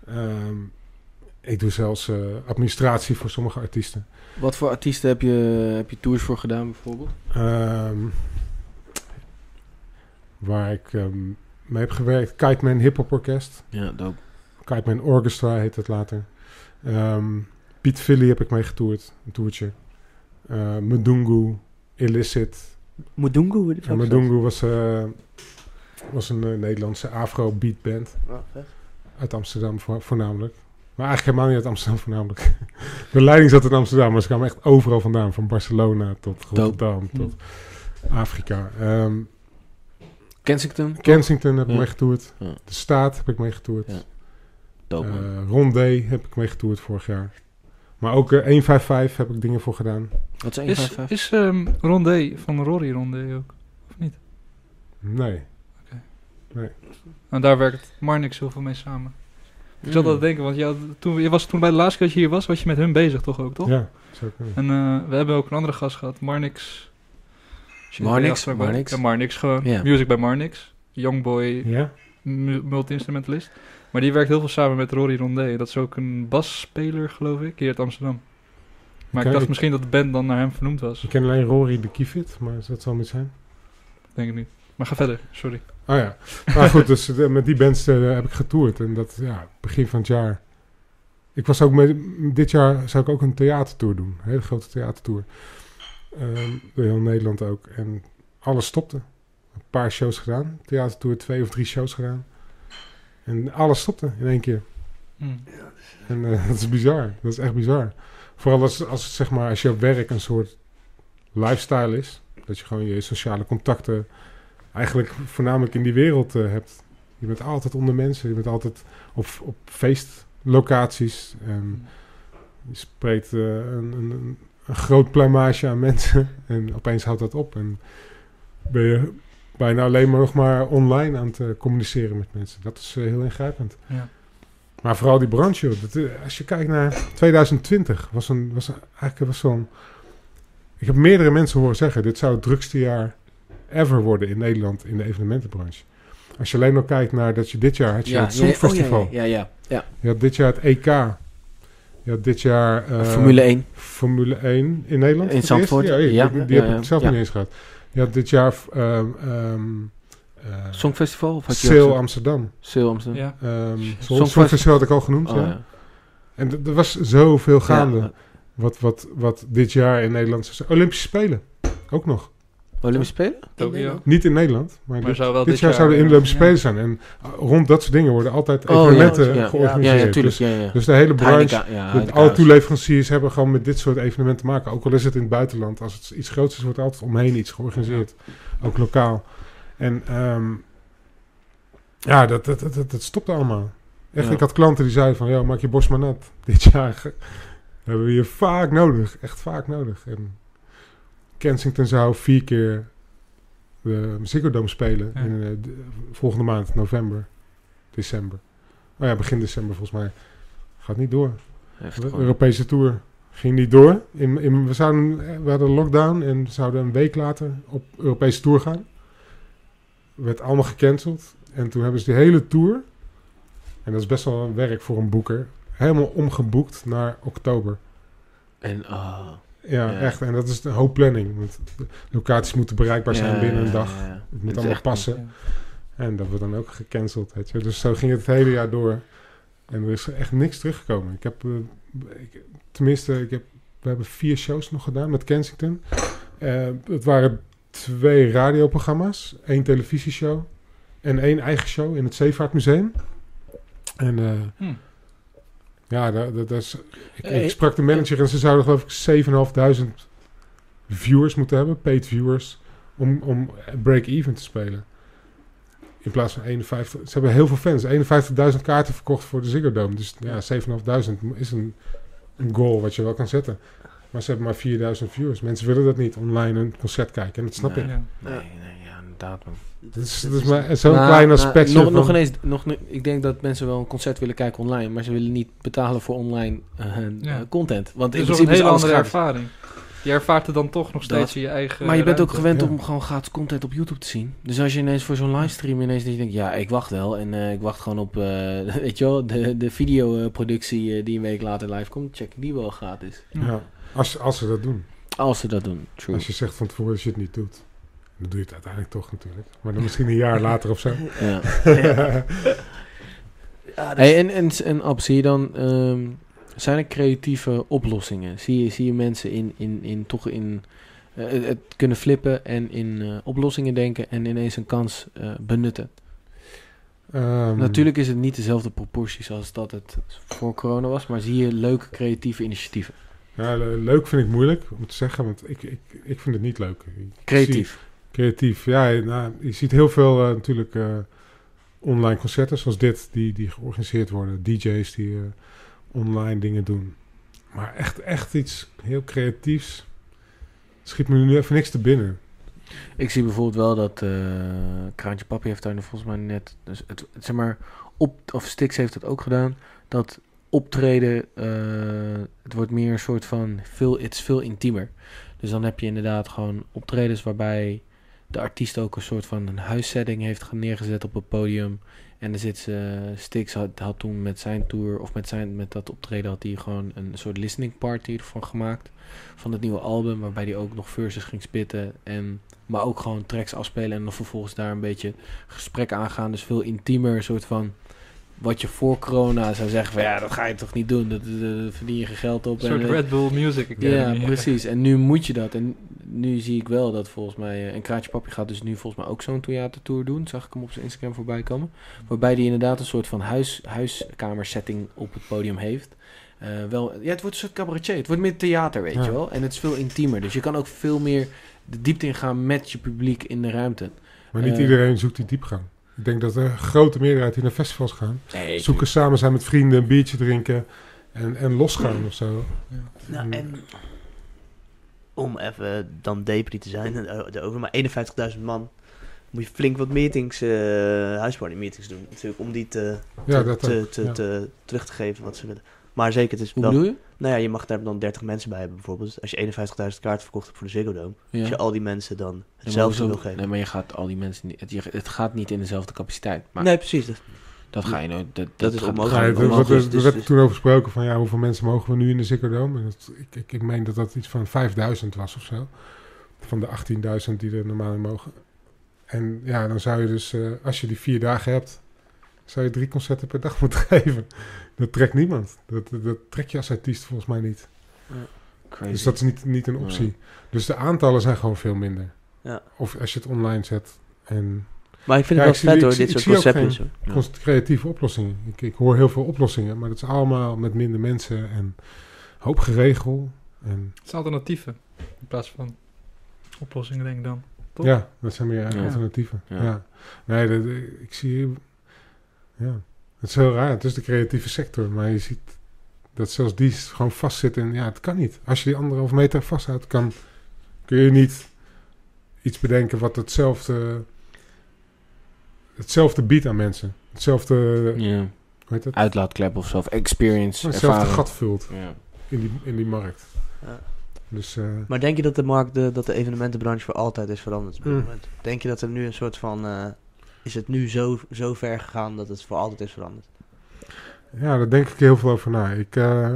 Ehm, ik doe zelfs eh, administratie voor sommige artiesten. Wat voor artiesten heb je, heb je tours voor gedaan bijvoorbeeld? Ehm, waar ik ehm, mee heb gewerkt. Kite Man Hip Hop Orkest. Ja, dope. Kite Man Orchestra heet het later. Ehm, Piet Philly heb ik mee getoerd. Een toertje. Uh, Illicit. Mudungu? is dat? Medungu was, eh, was een eh, Nederlandse afro beat band. Oh. Uit Amsterdam voor, voornamelijk. Maar eigenlijk helemaal niet uit Amsterdam voornamelijk. De leiding zat in Amsterdam, maar ze kwamen echt overal vandaan. Van Barcelona tot Rotterdam tot Afrika. Ehm, Kensington? Kensington heb ik Ja. mee getoerd. Ja. De Staat heb ik mee getoerd. Ja. Dope. Eh, Rondé heb ik mee getoerd vorig jaar. Maar ook eh, 155 heb ik dingen voor gedaan. Wat is Is, 155? is ehm Rondé van Rory Rondé ook? Of niet? Nee. En daar werkt Marnix heel veel mee samen. Ik zat Hmm. al te denken, want je, had- toen, je was toen bij de laatste keer dat je hier was, was je met hun bezig toch ook, toch? Ja, kunnen. En eh, we hebben ook een andere gast gehad, Marnix. Marnix? Marnix? Ja, Marnix gewoon. Ja. Music bij Marnix. Youngboy, Ja? Multi-instrumentalist. Maar die werkt heel veel samen met Rory Rondé. Dat is ook een basspeler, geloof ik, hier uit Amsterdam. Maar ik dacht misschien dat de band dan naar hem vernoemd was. Ik ken alleen Rory de Kiefit, maar dat zal niet zijn. Denk ik niet. Maar ga verder, sorry. Oh ja. Maar goed, dus eh, met die bands eh, heb ik getoerd. En dat, ja, begin van het jaar. Ik was ook met, dit jaar zou ik ook een theatertour doen. Een hele grote theatertour. Ehm, door heel Nederland ook. En alles stopte. Een paar shows gedaan. Theatertour, twee of drie shows gedaan. En alles stopte in één keer. Hm. En eh, dat is bizar. Dat is echt bizar. Vooral als, als, zeg maar, als je op werk een soort lifestyle is. Dat je gewoon je sociale contacten eigenlijk voornamelijk in die wereld eh, hebt. Je bent altijd onder mensen. Je bent altijd op, op feestlocaties. En je spreekt eh, een, een, een groot pluimage aan mensen. En opeens houdt dat op. En ben je bijna alleen maar nog maar online aan het eh, communiceren met mensen. Dat is eh, heel ingrijpend. Ja. Maar vooral die branche. Dat, eh, als je kijkt naar 2020, was, een, was een- eigenlijk was zo'n... Ik heb meerdere mensen horen zeggen, dit zou het drukste jaar ever worden in Nederland in de evenementenbranche. Als je alleen nog kijkt naar dat je dit jaar had je het ja, oh, Songfestival. ja, ja, ja, ja. Je had dit jaar het EK. Je had dit jaar... Formule 1. Formule 1 in Nederland. In? Zandvoort, Ja, die, heb ik zelf niet eens gehad. Je had dit jaar... ehm ehm eh, Songfestival? Of had je zo- Amsterdam. Sail Amsterdam. Ja. Ehm Songfestival. Songfestival had ik al genoemd, Oh, ja. ja. En d- er was zoveel gaande. Ja, Wat, wat, wat dit jaar in Nederland... Olympische Spelen. Ook nog. Olympische Spelen? Tokio. Niet in Nederland. Maar, Maar dit, zou wel dit jaar jaar, zouden de eh, Olympische ja. Spelen zijn. En uh, rond dat soort dingen worden altijd Oh, ja, evenementen ja. georganiseerd. Ja, ja, tuurlijk. Dus, Ja, ja. dus de hele branche... Heineken, ja, de- Heineken alle toeleveranciers hebben gewoon met dit soort evenementen te maken. Ook al is het in het buitenland. Als het iets groots is, wordt er altijd omheen iets georganiseerd. Ook lokaal. En ehm, ja, dat, dat, dat, dat, dat stopte allemaal. Echt, Ja. ik had klanten die zeiden van... Ja, maak je borst maar nat. Dit jaar hebben we je vaak nodig. Echt vaak nodig. En Kensington zou vier keer de Ziggo Dome spelen. Ja. In eh, de- volgende maand, november, december. Oh ja, begin december volgens mij. Gaat niet door. Heftig, De. Europese Tour ging niet door. In, in, we, zouden, we hadden een lockdown en we zouden een week later op Europese Tour gaan. Werd allemaal gecanceld. En toen hebben ze die hele Tour, en dat is best wel een werk voor een boeker, helemaal omgeboekt naar oktober. En, ah. Ja. echt. En dat is een hoop planning. Want de locaties moeten bereikbaar zijn Ja, binnen een dag. ja, ja. Het moet allemaal passen. En dat wordt dan ook gecanceld. Weet je. Dus zo ging het het hele jaar door. En er is echt niks teruggekomen. Ik heb, eh, ik, tenminste, ik heb, we hebben vier shows nog gedaan met Kensington. Eh, het waren twee radioprogramma's, één televisieshow en één eigen show in het Zeevaartmuseum. En eh, Hm. Ja, dat, dat, is, ik, Eh, ik sprak de manager en ze zouden geloof ik 7.500 viewers moeten hebben, paid viewers, om, om break-even te spelen. In plaats van 51. Ze hebben heel veel fans. 51.000 kaarten verkocht voor de Ziggo Dome. Dus ja, 7.500 is een, een goal wat je wel kan zetten. Maar ze hebben maar 4.000 viewers. Mensen willen dat niet online een concert kijken. En dat snap Nee. ik. Nee, nee, ja, inderdaad, man. Dat is, dat is maar zo'n Nou, klein nou, aspectje. nog, van- nog ineens, nog, ik denk dat mensen wel een concert willen kijken online, maar ze willen niet betalen voor online eh, Ja. eh, content. Want in Het is een hele andere gratis. ervaring. Je ervaart het dan toch nog steeds Dat. in je eigen Maar je bent ook gewend ja. om gewoon gratis content op YouTube te zien. Dus als je ineens voor zo'n livestream ineens dat je denkt, ja, ik wacht wel. En eh, ik wacht gewoon op, eh, weet je wel, de, de videoproductie die een week later live komt. Check die wel gratis. Ja. Als, als ze dat doen. Als ze dat doen, true. Als je zegt van tevoren dat je het niet doet. Dan doe je het uiteindelijk toch natuurlijk. Maar dan misschien een jaar later of zo. Ja. Ja, dat Hey, en, en, en Ab, zie je dan, ehm, zijn er creatieve oplossingen? Zie je, zie je mensen in, in, in toch in eh, het- kunnen flippen en in eh, oplossingen denken en ineens een kans eh, benutten? Ehm, Natuurlijk is het niet dezelfde proporties als dat het voor corona was, maar zie je leuke creatieve initiatieven? Ja, le- leuk vind ik moeilijk om te zeggen, want ik, ik, ik vind het niet leuk. Ik zie- Creatief. Creatief, ja. Nou, je ziet heel veel eh, natuurlijk eh, online concerten zoals dit, die, die georganiseerd worden. DJ's die eh, online dingen doen. Maar echt, echt iets heel creatiefs schiet me nu even niks te binnen. Ik zie bijvoorbeeld wel dat Kraantje Papi heeft daar volgens mij net, dus het, zeg maar, op, of Stix heeft het ook gedaan, dat optreden, het wordt meer een soort van, veel, het veel intiemer. Dus dan heb je inderdaad gewoon optredens waarbij de artiest ook een soort van een huissetting heeft ge- neergezet op het podium. En dan zit ze, Stix had, had toen met zijn tour, of met, zijn, met dat optreden had hij gewoon een soort listening party ervan gemaakt. Van het nieuwe album, waarbij hij ook nog verses ging spitten. En, maar ook gewoon tracks afspelen en dan vervolgens daar een beetje gesprek aangaan. Dus veel intiemer, een soort van wat je voor corona zou zeggen van ja, dat ga je toch niet doen. Dat, verdien je geen geld op. Een soort en, Red Bull Music ja, precies. En nu moet je dat. En nu zie ik wel dat volgens mij... eh, En Kraatje Papi gaat dus nu volgens mij ook zo'n theatertour doen. Zag ik hem op zijn Instagram voorbij komen. Waarbij hij inderdaad een soort van huis, huiskamersetting op het podium heeft. Eh, wel, ja, het wordt een soort cabaretier. Het wordt meer theater, weet Ja. je wel. En het is veel intiemer. Dus je kan ook veel meer de diepte ingaan met je publiek in de ruimte. Maar niet Eh. iedereen zoekt die diepgang. Ik denk dat de grote meerderheid die naar festivals gaan, Nee, zoeken samen zijn met vrienden, een biertje drinken en, en losgaan of zo. Nou, Mm. en om even dan depri te zijn, erover, maar 51.000 man, moet je flink wat meetings, eh huisparty meetings doen. Natuurlijk, om die te, Ja, te, dat te, ook, te, ja. te- terug te geven wat ze willen. Maar zeker, het is Hoe wel... bedoel je? Nou ja, je mag daar dan 30 mensen bij hebben bijvoorbeeld. Als je 51.000 kaarten verkocht hebt voor de Ziggo Dome. Ja. Als je al die mensen dan hetzelfde wil geven. Nee, maar je gaat al die mensen niet... Het, je- het gaat niet in dezelfde capaciteit. Maar nee, precies. Dat, dat ga je nooit... Dat, Dat is onmogelijk. Ja, er, dus- werd dus- toen over gesproken van ja, hoeveel mensen mogen we nu in de Ziggo Dome? En dat, ik, ik, ik meen dat dat iets van 5000 was of zo. Van de 18.000 die er normaal in mogen. En ja, dan zou je dus, eh, als je die vier dagen hebt, zou je drie concerten per dag moeten geven. Dat trekt niemand. Dat, dat, dat trek je als artiest volgens mij niet. Crazy. Dus dat is niet, niet een optie. Dus de aantallen zijn gewoon veel minder. Ja. Of als je het online zet en maar ik vind Ja, het ik wel zie- vet ik hoor, zie- dit ik soort zie ook concepten. zo. Ja. creatieve oplossingen. Ik, ik hoor heel veel oplossingen, maar dat is allemaal met minder mensen en hoop geregel. En Het is alternatieven. In plaats van oplossingen, denk ik dan. Toch? ja, dat zijn meer Ja. alternatieven. Ja. Ja. Nee, dat, ik zie... Ja, het is heel raar. Het is de creatieve sector, maar je ziet dat zelfs die gewoon vastzit in... Ja, het kan niet. Als je die anderhalf meter vasthoudt, kan, kun je niet iets bedenken wat hetzelfde... Hetzelfde biedt aan mensen. Hetzelfde, Ja. hoe heet het? Uitlaatklep of zo. Of experience. Hetzelfde ervaring. gat vult Ja. in die, in die markt. Ja. Dus eh, Maar denk je dat de markt, de, dat de evenementenbranche voor altijd is veranderd op dit Mm. moment? Denk je dat er nu een soort van... eh, is het nu zo, zo ver gegaan dat het voor altijd is veranderd? ja, daar denk ik heel veel over na. Ik, eh,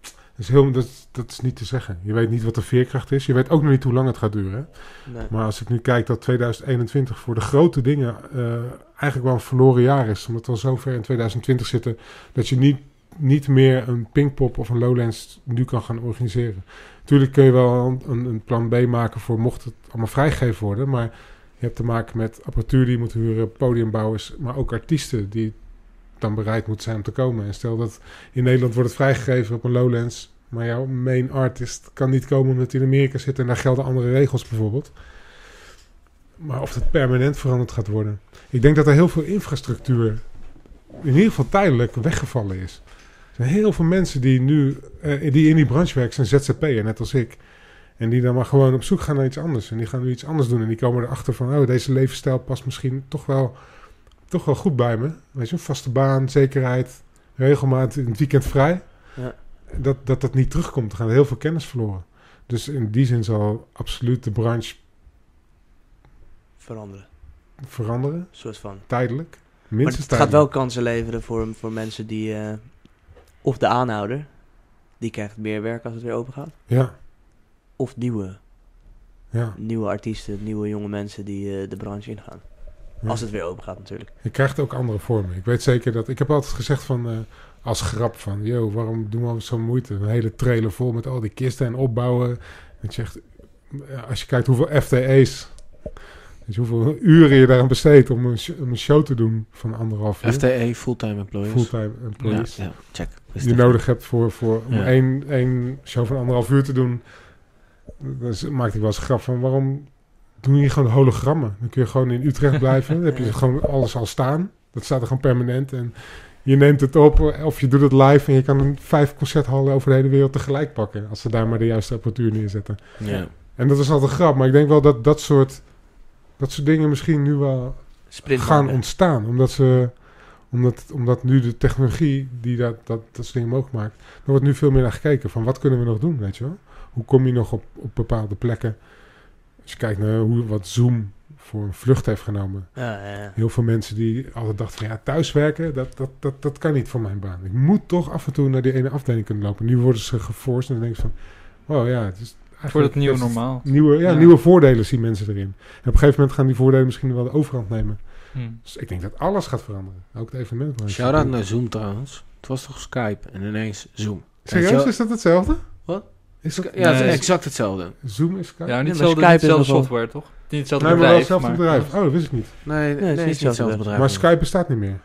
dat, is heel, dat, dat is niet te zeggen. Je weet niet wat de veerkracht is. Je weet ook nog niet hoe lang het gaat duren. Nee. Maar als ik nu kijk dat 2021 voor de grote dingen eh, eigenlijk wel een verloren jaar is. Omdat we al zo ver in 2020 zitten dat je niet, niet meer een Pinkpop of een Lowlands nu kan gaan organiseren. Tuurlijk kun je wel een, een plan B maken voor mocht het allemaal vrijgegeven worden. Maar je hebt te maken met apparatuur die je moet huren, podiumbouwers, maar ook artiesten die dan bereid moeten zijn om te komen. En stel dat in Nederland wordt het vrijgegeven op een Lowlands, maar jouw main artist kan niet komen omdat hij in Amerika zit en daar gelden andere regels bijvoorbeeld. Maar of het permanent veranderd gaat worden. Ik denk dat er heel veel infrastructuur in ieder geval tijdelijk weggevallen is. Er zijn heel veel mensen die nu eh, die in die branche werken, zijn ZZP'er, net als ik. En die dan maar gewoon op zoek gaan naar iets anders. En die gaan nu iets anders doen. En die komen erachter van, oh, deze levensstijl past misschien toch wel, toch wel goed bij me. Weet je, een vaste baan, zekerheid, regelmaat in het weekend vrij. Ja. dat, dat dat niet terugkomt. Er gaat heel veel kennis verloren. Dus in die zin zal absoluut de branche Veranderen. veranderen, Een soort van. tijdelijk. Maar Minstens het gaat wel kansen leveren voor, voor mensen die... eh, of de aanhouder, die krijgt meer werk als het weer open gaat. Ja, Of nieuwe, ja. nieuwe artiesten, nieuwe jonge mensen die eh, de branche ingaan. ja. Als het weer open gaat natuurlijk. Je krijgt ook andere vormen. Ik weet zeker dat... Ik heb altijd gezegd van... eh, als grap van... Yo, waarom doen we zo'n moeite? Een hele trailer vol met al die kisten en opbouwen. Dat je echt... ja, Als je kijkt hoeveel FTE's... Je, hoeveel uren je daaraan besteedt om een, om een show te doen van anderhalf uur. FTE, fulltime employees. Fulltime employees. ja, check. Die je nodig hebt voor, voor om Ja. één, één show van anderhalf uur te doen. Dus maakte ik wel eens grap van waarom doen je gewoon hologrammen? Dan kun je gewoon in Utrecht blijven. Dan heb je gewoon alles al staan. Dat staat er gewoon permanent. En je neemt het op of je doet het live en je kan een vijf concerthallen over de hele wereld tegelijk pakken. Als ze daar maar de juiste apparatuur neerzetten. Ja. En dat is altijd een grap. Maar ik denk wel dat dat soort, dat soort dingen misschien nu wel gaan ontstaan. Omdat, ze, omdat, omdat nu de technologie die dat, dat, dat soort dingen mogelijk maakt... er wordt nu veel meer naar gekeken van wat kunnen we nog doen, weet je wel? Hoe kom je nog op, op bepaalde plekken? Als je kijkt naar hoe, wat Zoom voor een vlucht heeft genomen. Ja, ja, ja. Heel veel mensen die altijd dachten van ja, thuiswerken, dat, dat, dat, dat kan niet voor mijn baan. Ik moet toch af en toe naar die ene afdeling kunnen lopen. Nu worden ze geforst en dan denk je van... Wow, ja, het is eigenlijk Voor het nieuwe normaal. Nieuwe, ja, Ja. nieuwe voordelen zien mensen erin. En op een gegeven moment gaan die voordelen misschien wel de overhand nemen. Hm. Dus ik denk dat alles gaat veranderen. Ook het evenementbranche. Shout-out naar Zoom trouwens. Het was toch Skype en ineens Zoom. Weet je Serieus, is dat hetzelfde? Is dat, Ja, het is exact hetzelfde. Zoom is Skype? Ja, niet hetzelfde, Skype niet is hetzelfde wel- software, toch? Niet hetzelfde nee, maar wel bedrijf, hetzelfde bedrijf. Oh, dat wist ik niet. Nee, nee, het nee, is het niet is niet hetzelfde hetzelfde bedrijf. Maar Skype bestaat niet meer.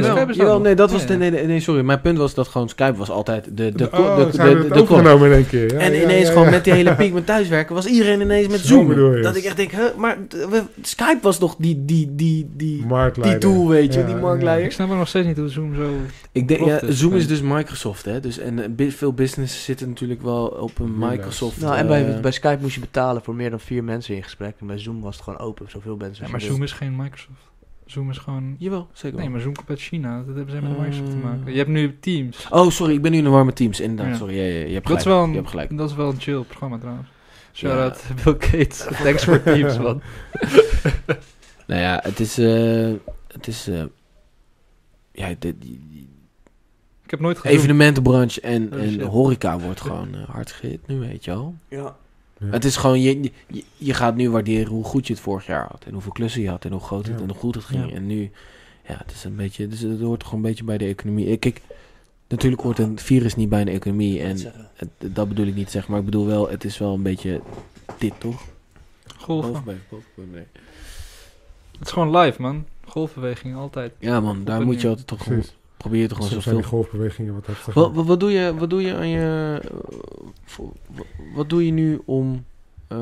Ja, Skype is jawel, nee, dat was Ja, de, ja. nee, nee, sorry. Mijn punt was dat gewoon Skype was altijd de, de, de, oh, de, we de, het de overgenomen in één keer. Ja, En ja, ineens ja, gewoon met die hele piek met thuiswerken was iedereen ineens met Zo Zoom. Dat ik echt denk, huh, maar we- Skype was toch die, die, die, die, die tool, weet je, Ja, die ja. marktleider. Ik snap ook nog steeds niet hoe Zoom zo... Ik denk, ja, Zoom is dus Microsoft, hè. Dus, en eh, veel businesses zitten natuurlijk wel op een Windows. Microsoft. Nou, en bij, eh, bij Skype moest je betalen voor meer dan vier mensen in gesprek. En bij Zoom was het gewoon open, zoveel mensen. Maar Zoom is geen Microsoft. Zoom is gewoon... Jawel, zeker Nee, wel. maar Zoom komt uit China. Dat hebben ze met Eh. Microsoft te maken. Je hebt nu Teams. Oh, sorry, ik ben nu in de warme teams. Inderdaad, Ja. sorry. Ja, ja, je hebt Dat is, gelijk. wel Je een, hebt gelijk. dat is wel een chill programma trouwens. Ja. Shout-out Bill Gates. Thanks voor Teams, man. Nou ja, het is... eh, het is... eh, ja, die Ik heb nooit gezien. evenementenbranche en, Oh, en horeca wordt gewoon eh, hard gehit nu, weet je wel. Ja. Ja. Het is gewoon, je, je, je gaat nu waarderen hoe goed je het vorig jaar had. En hoeveel klussen je had en hoe groot het Ja. en hoe goed het ging. Ja. En nu, ja, het is een beetje, dus het hoort gewoon een beetje bij de economie. Ik, kijk, natuurlijk hoort een virus niet bij een economie. En het, dat bedoel ik niet, zeg maar. Ik bedoel wel, het is wel een beetje dit, toch? Golven. Nee. Het is gewoon live, man. Golfbeweging, altijd. Ja man, daar moet je altijd toch Precies. Probeer je toch gewoon Soms zijn die zoveel... golfbewegingen wat heftig. Wat, wat, wat, doe je, wat doe je aan je... wat, doe je nu om... eh,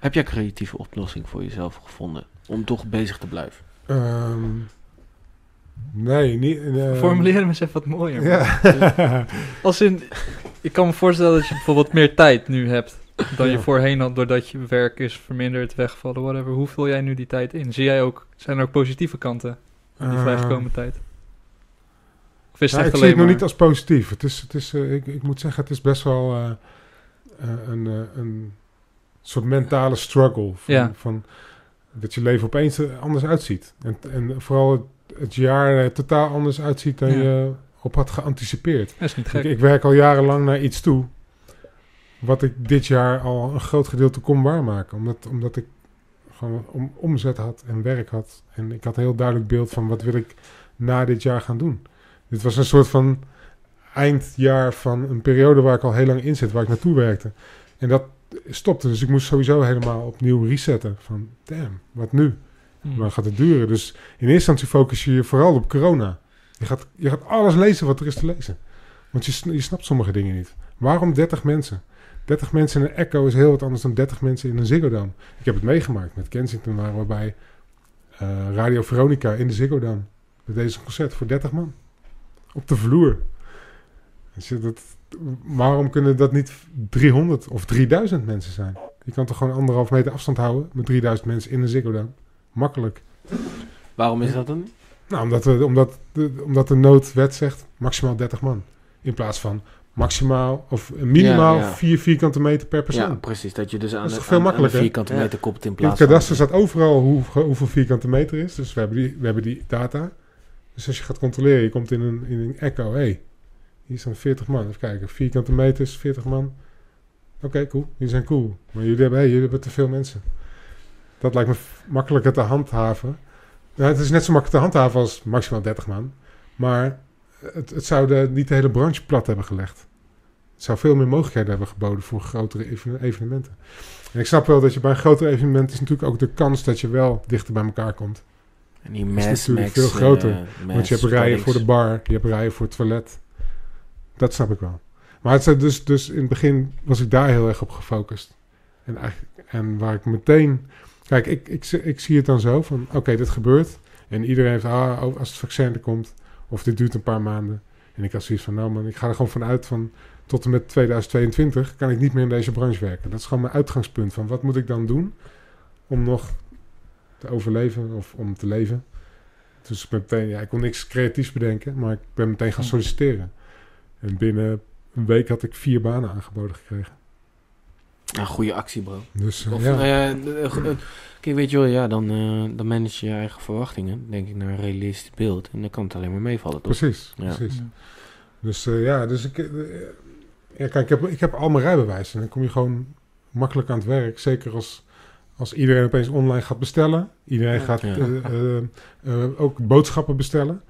heb jij een creatieve oplossing voor jezelf gevonden? Om toch bezig te blijven? Ehm, nee, niet... eh, Formuleer hem eens even wat mooier. Ja. Als in, ik kan me voorstellen dat je bijvoorbeeld meer tijd nu hebt dan je Ja. voorheen had, doordat je werk is verminderd, weggevallen, whatever. Hoe vul jij nu die tijd in? Zie jij ook, zijn er ook positieve kanten die Ehm, vrijgekomen tijd? Of is Ja, het ik echt zie het alleen nog niet als positief. Het is, het is, eh, ik, ik moet zeggen, het is best wel eh, een, een soort mentale struggle. Van, Ja. van dat je leven opeens er anders uitziet. En, en vooral het, het jaar totaal anders uitziet dan Ja. je op had geanticipeerd. Dat is niet Ik, gek. ik werk al jarenlang naar iets toe. Wat ik dit jaar al een groot gedeelte kon waarmaken. Omdat, omdat ik gewoon om, omzet had en werk had. En ik had een heel duidelijk beeld van wat wil ik na dit jaar gaan doen. Dit was een soort van eindjaar van een periode waar ik al heel lang in zit. Waar ik naartoe werkte. En dat stopte. Dus ik moest sowieso helemaal opnieuw resetten. Van damn, wat nu? Hmm. Maar gaat het duren? Dus in eerste instantie focus je je vooral op corona. Je gaat, je gaat alles lezen wat er is te lezen. Want je, je snapt sommige dingen niet. Waarom 30 mensen? 30 mensen in een Echo is heel wat anders dan 30 mensen in een Ziggo Dome. Ik heb het meegemaakt met Kensington, waren we bij eh, Radio Veronica in de Ziggo Dome. Met deze concert voor 30 man. Op de vloer. Dus dat, waarom kunnen dat niet 300 of 3000 mensen zijn? Je kan toch gewoon anderhalf meter afstand houden met 3000 mensen in een Ziggo Dome? Makkelijk. Waarom is dat dan? Nou, omdat, we, omdat, de, omdat de noodwet zegt maximaal 30 man. In plaats van maximaal of minimaal Ja, ja. 4 vierkante meter per persoon. Ja, precies. Dat je dus aan, is de, toch veel aan- aan de makkelijker? vierkante Ja. meter koppelt in In het plaats van... kadaster staat overal hoe, hoeveel vierkante meter is. Dus we hebben, die, we hebben die data. Dus als je gaat controleren, je komt in een, in een echo. Hé, hey, hier staan 40 man. Even kijken, vierkante meters, 40 man. Oké, cool. Die zijn cool. Maar jullie hebben, hey, jullie hebben te veel mensen. Dat lijkt me makkelijker te handhaven. Ja, het is net zo makkelijk te handhaven als maximaal 30 man. Maar het, het zou de, niet de hele branche plat hebben gelegd. Het zou veel meer mogelijkheden hebben geboden voor grotere even- evenementen. En ik snap wel dat je bij een groter evenement is natuurlijk ook de kans dat je wel dichter bij elkaar komt. En die is mass, natuurlijk max, veel groter, eh, Want mass je hebt rijen voor de bar, je hebt rijen voor het toilet. Dat snap ik wel. Maar het, is dus, dus in het begin was ik daar heel erg op gefocust. En, en waar ik meteen... Kijk, ik, ik, zie- ik zie het dan zo van... Oké, dit gebeurt. En iedereen heeft... Ah, oh, als het vaccin er komt... Of dit duurt een paar maanden. En ik had zoiets van... Nou man, ik ga er gewoon vanuit van... Tot en met 2022 kan ik niet meer in deze branche werken. Dat is gewoon mijn uitgangspunt. Van wat moet ik dan doen... Om nog te overleven of om te leven. Dus meteen, ja, ik kon niks creatiefs bedenken, maar ik ben meteen gaan solliciteren. En binnen een week had ik vier banen aangeboden gekregen. Een goede actie, bro. Dus eh, Of, ja, nou ja, eh, eh, kijk, weet je wel, ja, dan, eh, dan manage je je eigen verwachtingen. Denk ik naar een realistisch beeld. En dan kan het alleen maar meevallen, toch? precies. Ja. precies. Dus eh, ja, dus ik, eh, ja, kijk, ik heb, ik heb al mijn rijbewijs en dan kom je gewoon makkelijk aan het werk. Zeker als, als iedereen opeens online gaat bestellen. Iedereen Ja. gaat Ja. eh, eh, eh, ook boodschappen bestellen.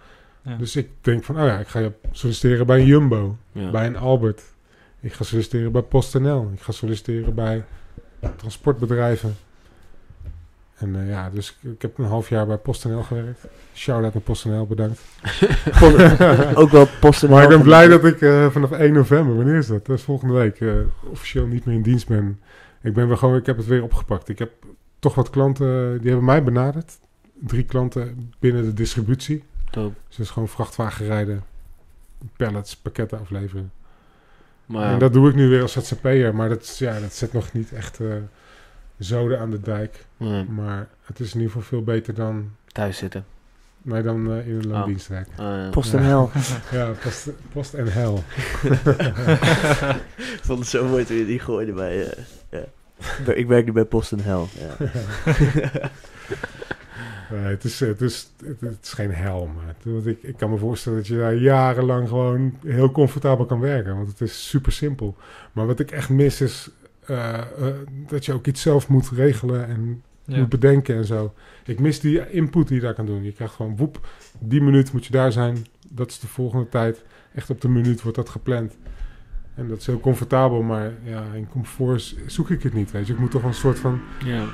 Ja. Dus ik denk van, oh ja, ik ga je solliciteren bij een Jumbo. Ja. bij een Albert. Ik ga solliciteren bij PostNL. Ik ga solliciteren bij transportbedrijven. En eh, ja, dus ik, ik heb een half jaar bij PostNL gewerkt. Shout-out naar PostNL, bedankt. Ook wel posten. maar ik ben blij dat ik eh, vanaf 1 november, wanneer is dat? Dat is volgende week, eh, officieel niet meer in dienst ben. Ik ben weer gewoon, ik heb het weer opgepakt. Ik heb toch wat klanten, die hebben mij benaderd. Drie klanten binnen de distributie. Dope. Dus dat is gewoon vrachtwagen rijden, pallets, pakketten afleveren. Maar En dat doe ik nu weer als ZZP'er, maar dat, ja, dat zet nog niet echt eh, zoden aan de dijk. ja, Maar het is in ieder geval veel beter dan, thuis zitten. nee, dan eh, in een loondienstwerk. Eh, Post en Ja. hel. Ja, post, post en hel. Ik vond het zo mooi toen je die gooide bij... eh, ja. Ik werk nu bij Post en Hel. Ja. Nee, het, is, het, is, het, is geen hel, maar ik, ik kan me voorstellen dat je daar jarenlang gewoon heel comfortabel kan werken. Want het is super simpel. Maar wat ik echt mis is eh, eh, dat je ook iets zelf moet regelen en Ja. moet bedenken en zo. Ik mis die input die je daar kan doen. Je krijgt gewoon, woep, die minuut moet je daar zijn. Dat is de volgende tijd. Echt op de minuut wordt dat gepland. En dat is heel comfortabel, maar ja, in comfort zoek ik het niet, weet je. Ik moet toch een soort van... ja.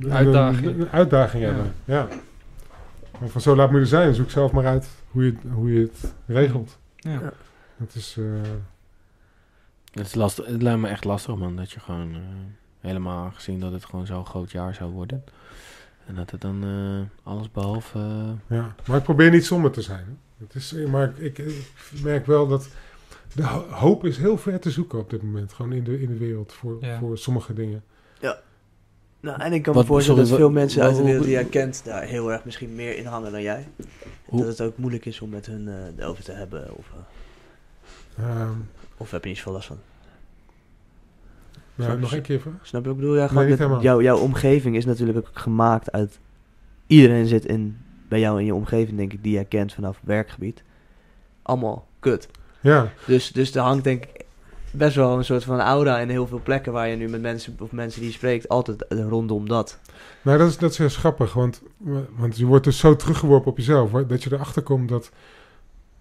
Een- Uitdaging. Een, een uitdaging Ja. hebben, ja. Maar van zo laat moet je er zijn. Zoek zelf maar uit hoe je, hoe je het regelt. Ja. Het is... eh, Het, is lastig, het lijkt me echt lastig, man. Dat je gewoon eh, helemaal gezien dat het gewoon zo'n groot jaar zou worden. En dat het dan eh, alles behalve... eh, Ja, maar ik probeer niet somber te zijn. hè. Het is, maar ik, ik, merk wel dat de ho- hoop is heel ver te zoeken op dit moment. Gewoon in de, in de wereld voor, Ja. voor sommige dingen. Nou, en ik kan Wat- me voorstellen sorry, dat veel wat- mensen uit de wereld die jij kent daar heel erg misschien meer in hangen dan jij. En Hoe- dat het ook moeilijk is om met hun eh erover te hebben. Of, eh, Ehm, of heb je niet zoveel last van? nou, nog een keer vraag? Snap je wat ik bedoel? Ja, Nee, jouw omgeving is natuurlijk ook gemaakt uit... Iedereen zit in, bij jou in je omgeving, denk ik, die jij kent vanaf werkgebied. Allemaal kut. Ja, Dus, dus er hangt denk ik best wel een soort van aura in heel veel plekken waar je nu met mensen of mensen die je spreekt altijd rondom dat. nou, dat is, dat is heel grappig. Want, want je wordt dus zo teruggeworpen op jezelf. Dat je erachter komt dat...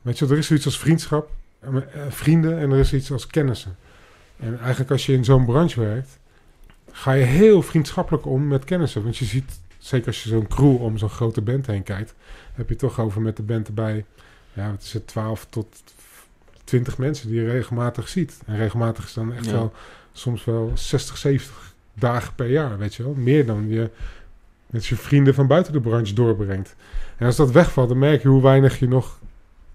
Weet je, er is zoiets als vriendschap, eh, eh, vrienden en er is iets als kennissen. En eigenlijk als je in zo'n branche werkt, ga je heel vriendschappelijk om met kennissen. Want je ziet, zeker als je zo'n crew om zo'n grote band heen kijkt, heb je het toch over met de band erbij, ja, wat is het, 12 tot 20 mensen die je regelmatig ziet. En regelmatig is dan echt Ja. wel soms wel 60, 70 dagen per jaar, weet je wel. Meer dan je met je vrienden van buiten de branche doorbrengt. En als dat wegvalt, dan merk je hoe weinig je nog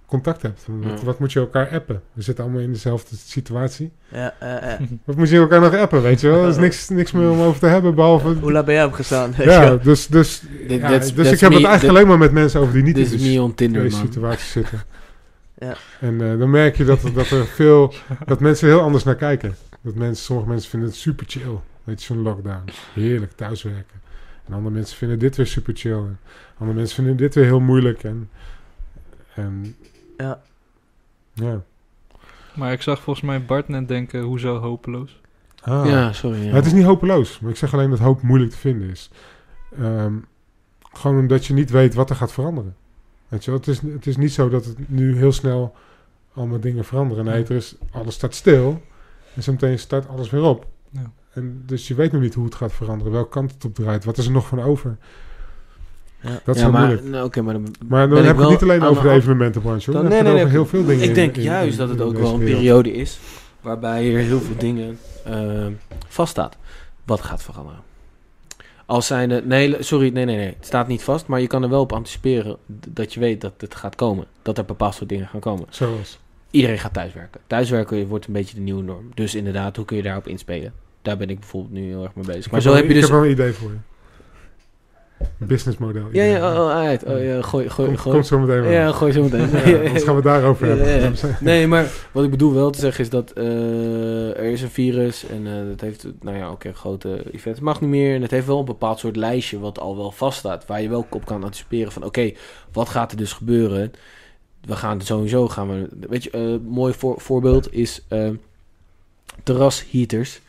contact hebt. Wat, Ja. wat moet je elkaar appen? We zitten allemaal in dezelfde situatie. Ja, eh, eh. Wat moet je elkaar nog appen, weet je wel? Er is niks, niks meer om over te hebben, behalve... Hoe laat ben jij opgestaan? Ja, dus, dus, ja, dus that's ik heb me- het eigenlijk alleen maar met mensen over die niet in man. situatie zitten. Ja. En eh, dan merk je dat, dat er veel, dat mensen er heel anders naar kijken. Dat mensen, sommige mensen vinden het super chill. Weet je, zo'n lockdown. Heerlijk, thuiswerken. En andere mensen vinden dit weer super chill. En andere mensen vinden dit weer heel moeilijk. En, en Ja. ja. Maar ik zag volgens mij Bart net denken, hoezo hopeloos? Ah. Ja, sorry. ja. Het is niet hopeloos, maar ik zeg alleen dat hoop moeilijk te vinden is. Ehm, gewoon omdat je niet weet wat er gaat veranderen. Weet je, wel, het, is, het is niet zo dat het nu heel snel allemaal dingen veranderen. Nee, er is, alles staat stil en zometeen start alles weer op. Ja. En dus je weet nog niet hoe het gaat veranderen, welke kant het op draait, wat is er nog van over. Ja. Dat is ja, maar, moeilijk. nou, oké, maar dan, Maar dan heb ik het niet alleen over de evenementenbranche. hoor. Dan- Dan nee, heb nee, over heel veel dingen. ik in- denk in- juist in- dat het ook wel een wereld. periode is waarbij er heel veel dingen eh, vaststaat. Wat gaat veranderen? Als zijnde, nee, sorry, nee, nee, nee, het staat niet vast, maar je kan er wel op anticiperen dat je weet dat het gaat komen. Dat er bepaald soort dingen gaan komen. Zoals. Iedereen gaat thuiswerken. Thuiswerken wordt een beetje de nieuwe norm. Dus inderdaad, hoe kun je daarop inspelen? Daar ben ik bijvoorbeeld nu heel erg mee bezig. Ik Maar zo heb je Ik dus... heb wel een idee voor je. Businessmodel. Ja, ja, oh, oh, uit. Oh, ja, gooi, gooi, Komt, gooi. komt zo meteen. Ja, gooi zo meteen. Ja, anders gaan we het daarover Ja, hebben. ja, ja. Nee, maar wat ik bedoel wel te zeggen is dat eh, er is een virus en eh dat heeft, nou ja, oké, grote events mag niet meer. En het heeft wel een bepaald soort lijstje wat al wel vaststaat, waar je wel op kan anticiperen van, oké, wat gaat er dus gebeuren? We gaan sowieso, gaan we, weet je, een mooi voor, voorbeeld is eh, terrasheaters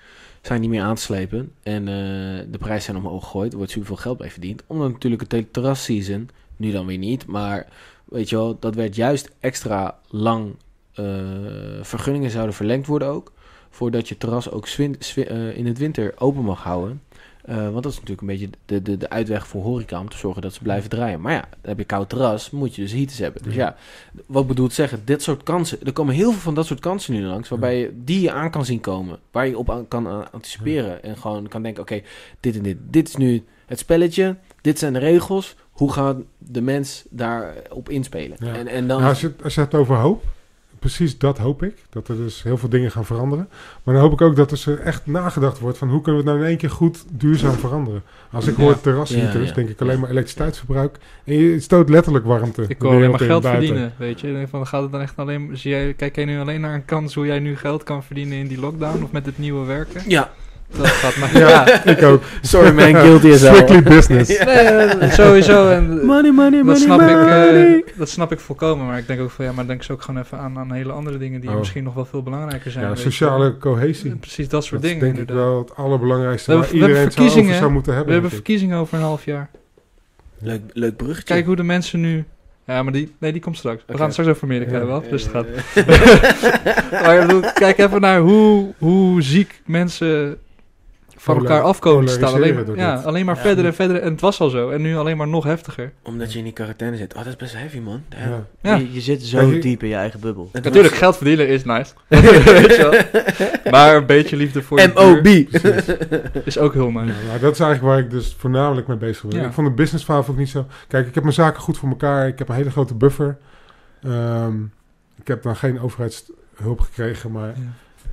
zijn niet meer aan te slepen en eh, de prijzen zijn omhoog gegooid. Er wordt superveel geld bij verdiend, omdat natuurlijk het terrasseason, nu dan weer niet, maar weet je wel, dat werd juist extra lang eh, vergunningen zouden verlengd worden ook. Voordat je terras ook eh, in het winter open mag houden. Eh, want dat is natuurlijk een beetje de, de, de uitweg voor horeca om te zorgen dat ze blijven draaien. Maar ja, dan heb je koud terras, moet je dus heaters hebben. Dus ja, wat bedoelt zeggen, dit soort kansen, er komen heel veel van dat soort kansen nu langs, waarbij je die je aan kan zien komen, waar je op aan, kan eh, anticiperen en gewoon kan denken, oké, dit en dit, dit is nu het spelletje, dit zijn de regels, hoe gaat de mens daarop inspelen? Ja. En, en dan, Nou, als, je, als je het over hoop, precies dat hoop ik. Dat er dus heel veel dingen gaan veranderen. Maar dan hoop ik ook dat er zo echt nagedacht wordt van hoe kunnen we het nou in één keer goed duurzaam veranderen. Als ik Ja. hoor terrasheaters, Ja, ja. denk ik alleen maar elektriciteitsverbruik. En je stoot letterlijk warmte. Ik wil alleen maar geld buiten. verdienen, weet je. Denk Van, gaat het dan echt alleen, zie jij, kijk jij nu alleen naar een kans hoe jij nu geld kan verdienen in die lockdown of met het nieuwe werken? ja, Dat gaat maar... Ja, ik ook. sorry man, guilty as hell. Strictly business. Nee, eh, sowieso. En, Money, money, dat, money, snap ik, eh, dat snap ik volkomen. Maar ik denk ook van ja, maar denk ze ook gewoon even aan, aan hele andere dingen die Oh. misschien nog wel veel belangrijker zijn. Ja, je. sociale cohesie. En Precies dat soort Dat dingen. denk ik wel het allerbelangrijkste We waar hebben- we iedereen hebben verkiezingen, zou moeten We hebben. hebben denk ik. verkiezingen over een half jaar. Leuk, leuk bruggetje. Kijk hoe de mensen nu... Ja, maar die, nee, die komt straks. We gaan het straks over Amerika Ja. hebben, wel. Dus het gaat. Eh, Maar kijk even naar hoe, hoe ziek mensen van elkaar afkomen te staan. Alleen, polariseren maar- door ja, alleen maar Ja. verder en verder. En het was al zo. En nu alleen maar nog heftiger. Omdat je in die quarantaine zit. Oh, dat is best heavy, man. Ja. Ja. Je, je zit zo je- diep in je eigen bubbel. Het Natuurlijk, was- geld verdienen is nice. Weet je wel. Maar een beetje liefde voor je MOB. is ook heel nice. Ja, dat is eigenlijk waar ik dus voornamelijk mee bezig ben. Ja. Ik vond de business verhaal ook niet zo... Kijk, ik heb mijn zaken goed voor elkaar. Ik heb een hele grote buffer. Ehm, ik heb dan geen overheidshulp gekregen, maar Ja.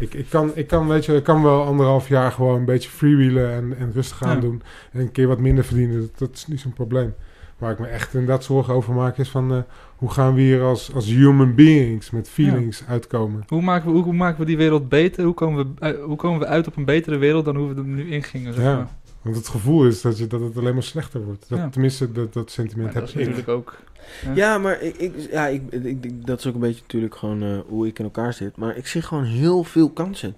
Ik, ik, kan, ik, kan, weet je, ik kan wel anderhalf jaar gewoon een beetje freewheelen en, en rustig aan Ja. doen. En een keer wat minder verdienen, dat, dat is niet zo'n probleem. Waar ik me echt inderdaad zorgen over maak is van... eh, hoe gaan we hier als, als human beings met feelings uitkomen? Hoe maken, we, hoe, hoe maken we die wereld beter? Hoe komen, we, uit- hoe komen we uit op een betere wereld dan hoe we er nu in gingen? Zeg Ja. Want het gevoel is dat, je, dat het alleen maar slechter wordt. Dat, Ja. Tenminste, dat, dat sentiment Maar heb dat is ik. natuurlijk ook... Ja, maar ik, ik, ja, ik, ik, ik- dat is ook een beetje natuurlijk gewoon eh, hoe ik in elkaar zit. Maar ik zie gewoon heel veel kansen.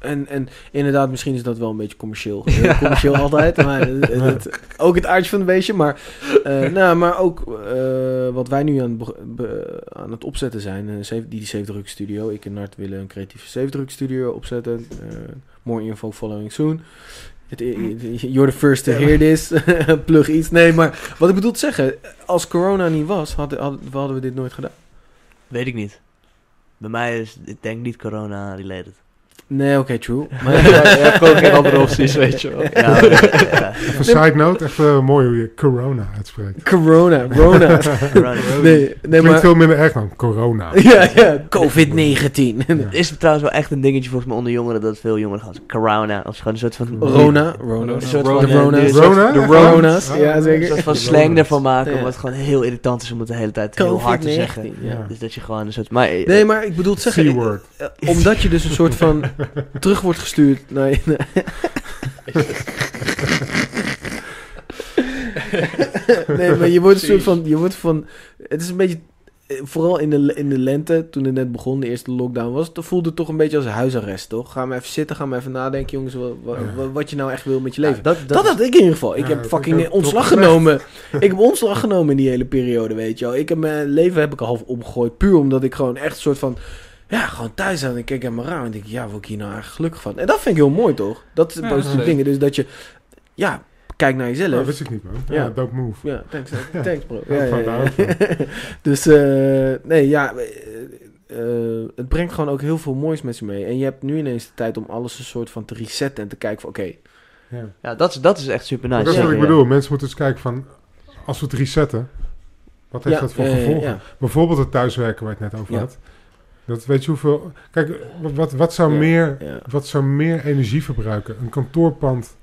En, en inderdaad, misschien is dat wel een beetje commercieel. Ja. commercieel altijd. Maar het- het- ook het aardje van het beestje. Maar, eh, nou, maar ook eh, wat wij nu aan, be- aan het opzetten zijn. die 70 Druk Studio. Ik en Nart willen een creatieve 70 Druk Studio opzetten. Eh, more info following soon. You're the first to hear this. Plug iets. Nee, maar wat ik bedoel te zeggen. Als corona niet was, hadden, hadden, hadden we dit nooit gedaan. Weet ik niet. Bij mij is, ik denk niet corona-related. Nee, oké, true. Maar je hebt gewoon geen andere opties, weet je wel. Ja, ja. Even side note, echt mooi hoe je corona uitspreekt. Corona, Rona. Right. nee, nee, Klinkt maar... veel minder erg dan corona. Ja, ja, COVID-19. Het is trouwens wel echt een dingetje volgens mij onder jongeren dat veel jongeren gaan. Corona, of gewoon een soort van... Rona, Rona. Een soort Rona. van, De Rona? De Echt Rona's, ja, zeker. Een soort van slang ervan maken, Ja. het gewoon heel irritant is om het de hele tijd heel hard te zeggen. COVID-19, ja. Dus dat je gewoon een soort... Maar, Nee, maar ik bedoel te zeggen... eh, omdat je dus een soort van terug wordt gestuurd naar je... nee, maar je wordt een soort van... Je wordt van het is een beetje... Vooral in de, in de lente, toen het net begon, de eerste lockdown was, dan voelde het toch een beetje als huisarrest, toch? Ga maar even zitten, ga maar even nadenken, jongens, wa- wa- Ja. wa- wat je nou echt wil met je leven. ja, dat, dat, Dat had ik in ieder geval. Ik Ja, heb fucking ik ontslag genomen. ik heb ontslag genomen in die hele periode, weet je wel. Ik heb mijn leven heb ik half omgegooid. Puur omdat ik gewoon echt een soort van... Ja, gewoon thuis zat en ik keek aan mijn raam en denk ik, ja, word ik hier nou eigenlijk gelukkig van? En dat vind ik heel mooi, toch? Dat zijn Ja, positieve dingen. Dus dat je, ja, kijk naar jezelf. Dat wist ik niet, man. Ja, dope move. Ja, thanks, thanks bro. Ja, dus eh, nee, ja, eh, eh, het brengt gewoon ook heel veel moois met zich mee. En je hebt nu ineens de tijd om alles een soort van te resetten en te kijken van, oké, Ja. ja, dat, is, dat is echt super nice. dat is wat ik ja. bedoel. Mensen moeten eens kijken van, als we het resetten, wat heeft ja, dat voor ja, ja, gevolgen? ja. Bijvoorbeeld het thuiswerken waar je het net over Ja. had. Dat weet je hoeveel... Kijk, wat, wat, zou Ja, meer, ja. wat zou meer energie verbruiken? Een kantoorpand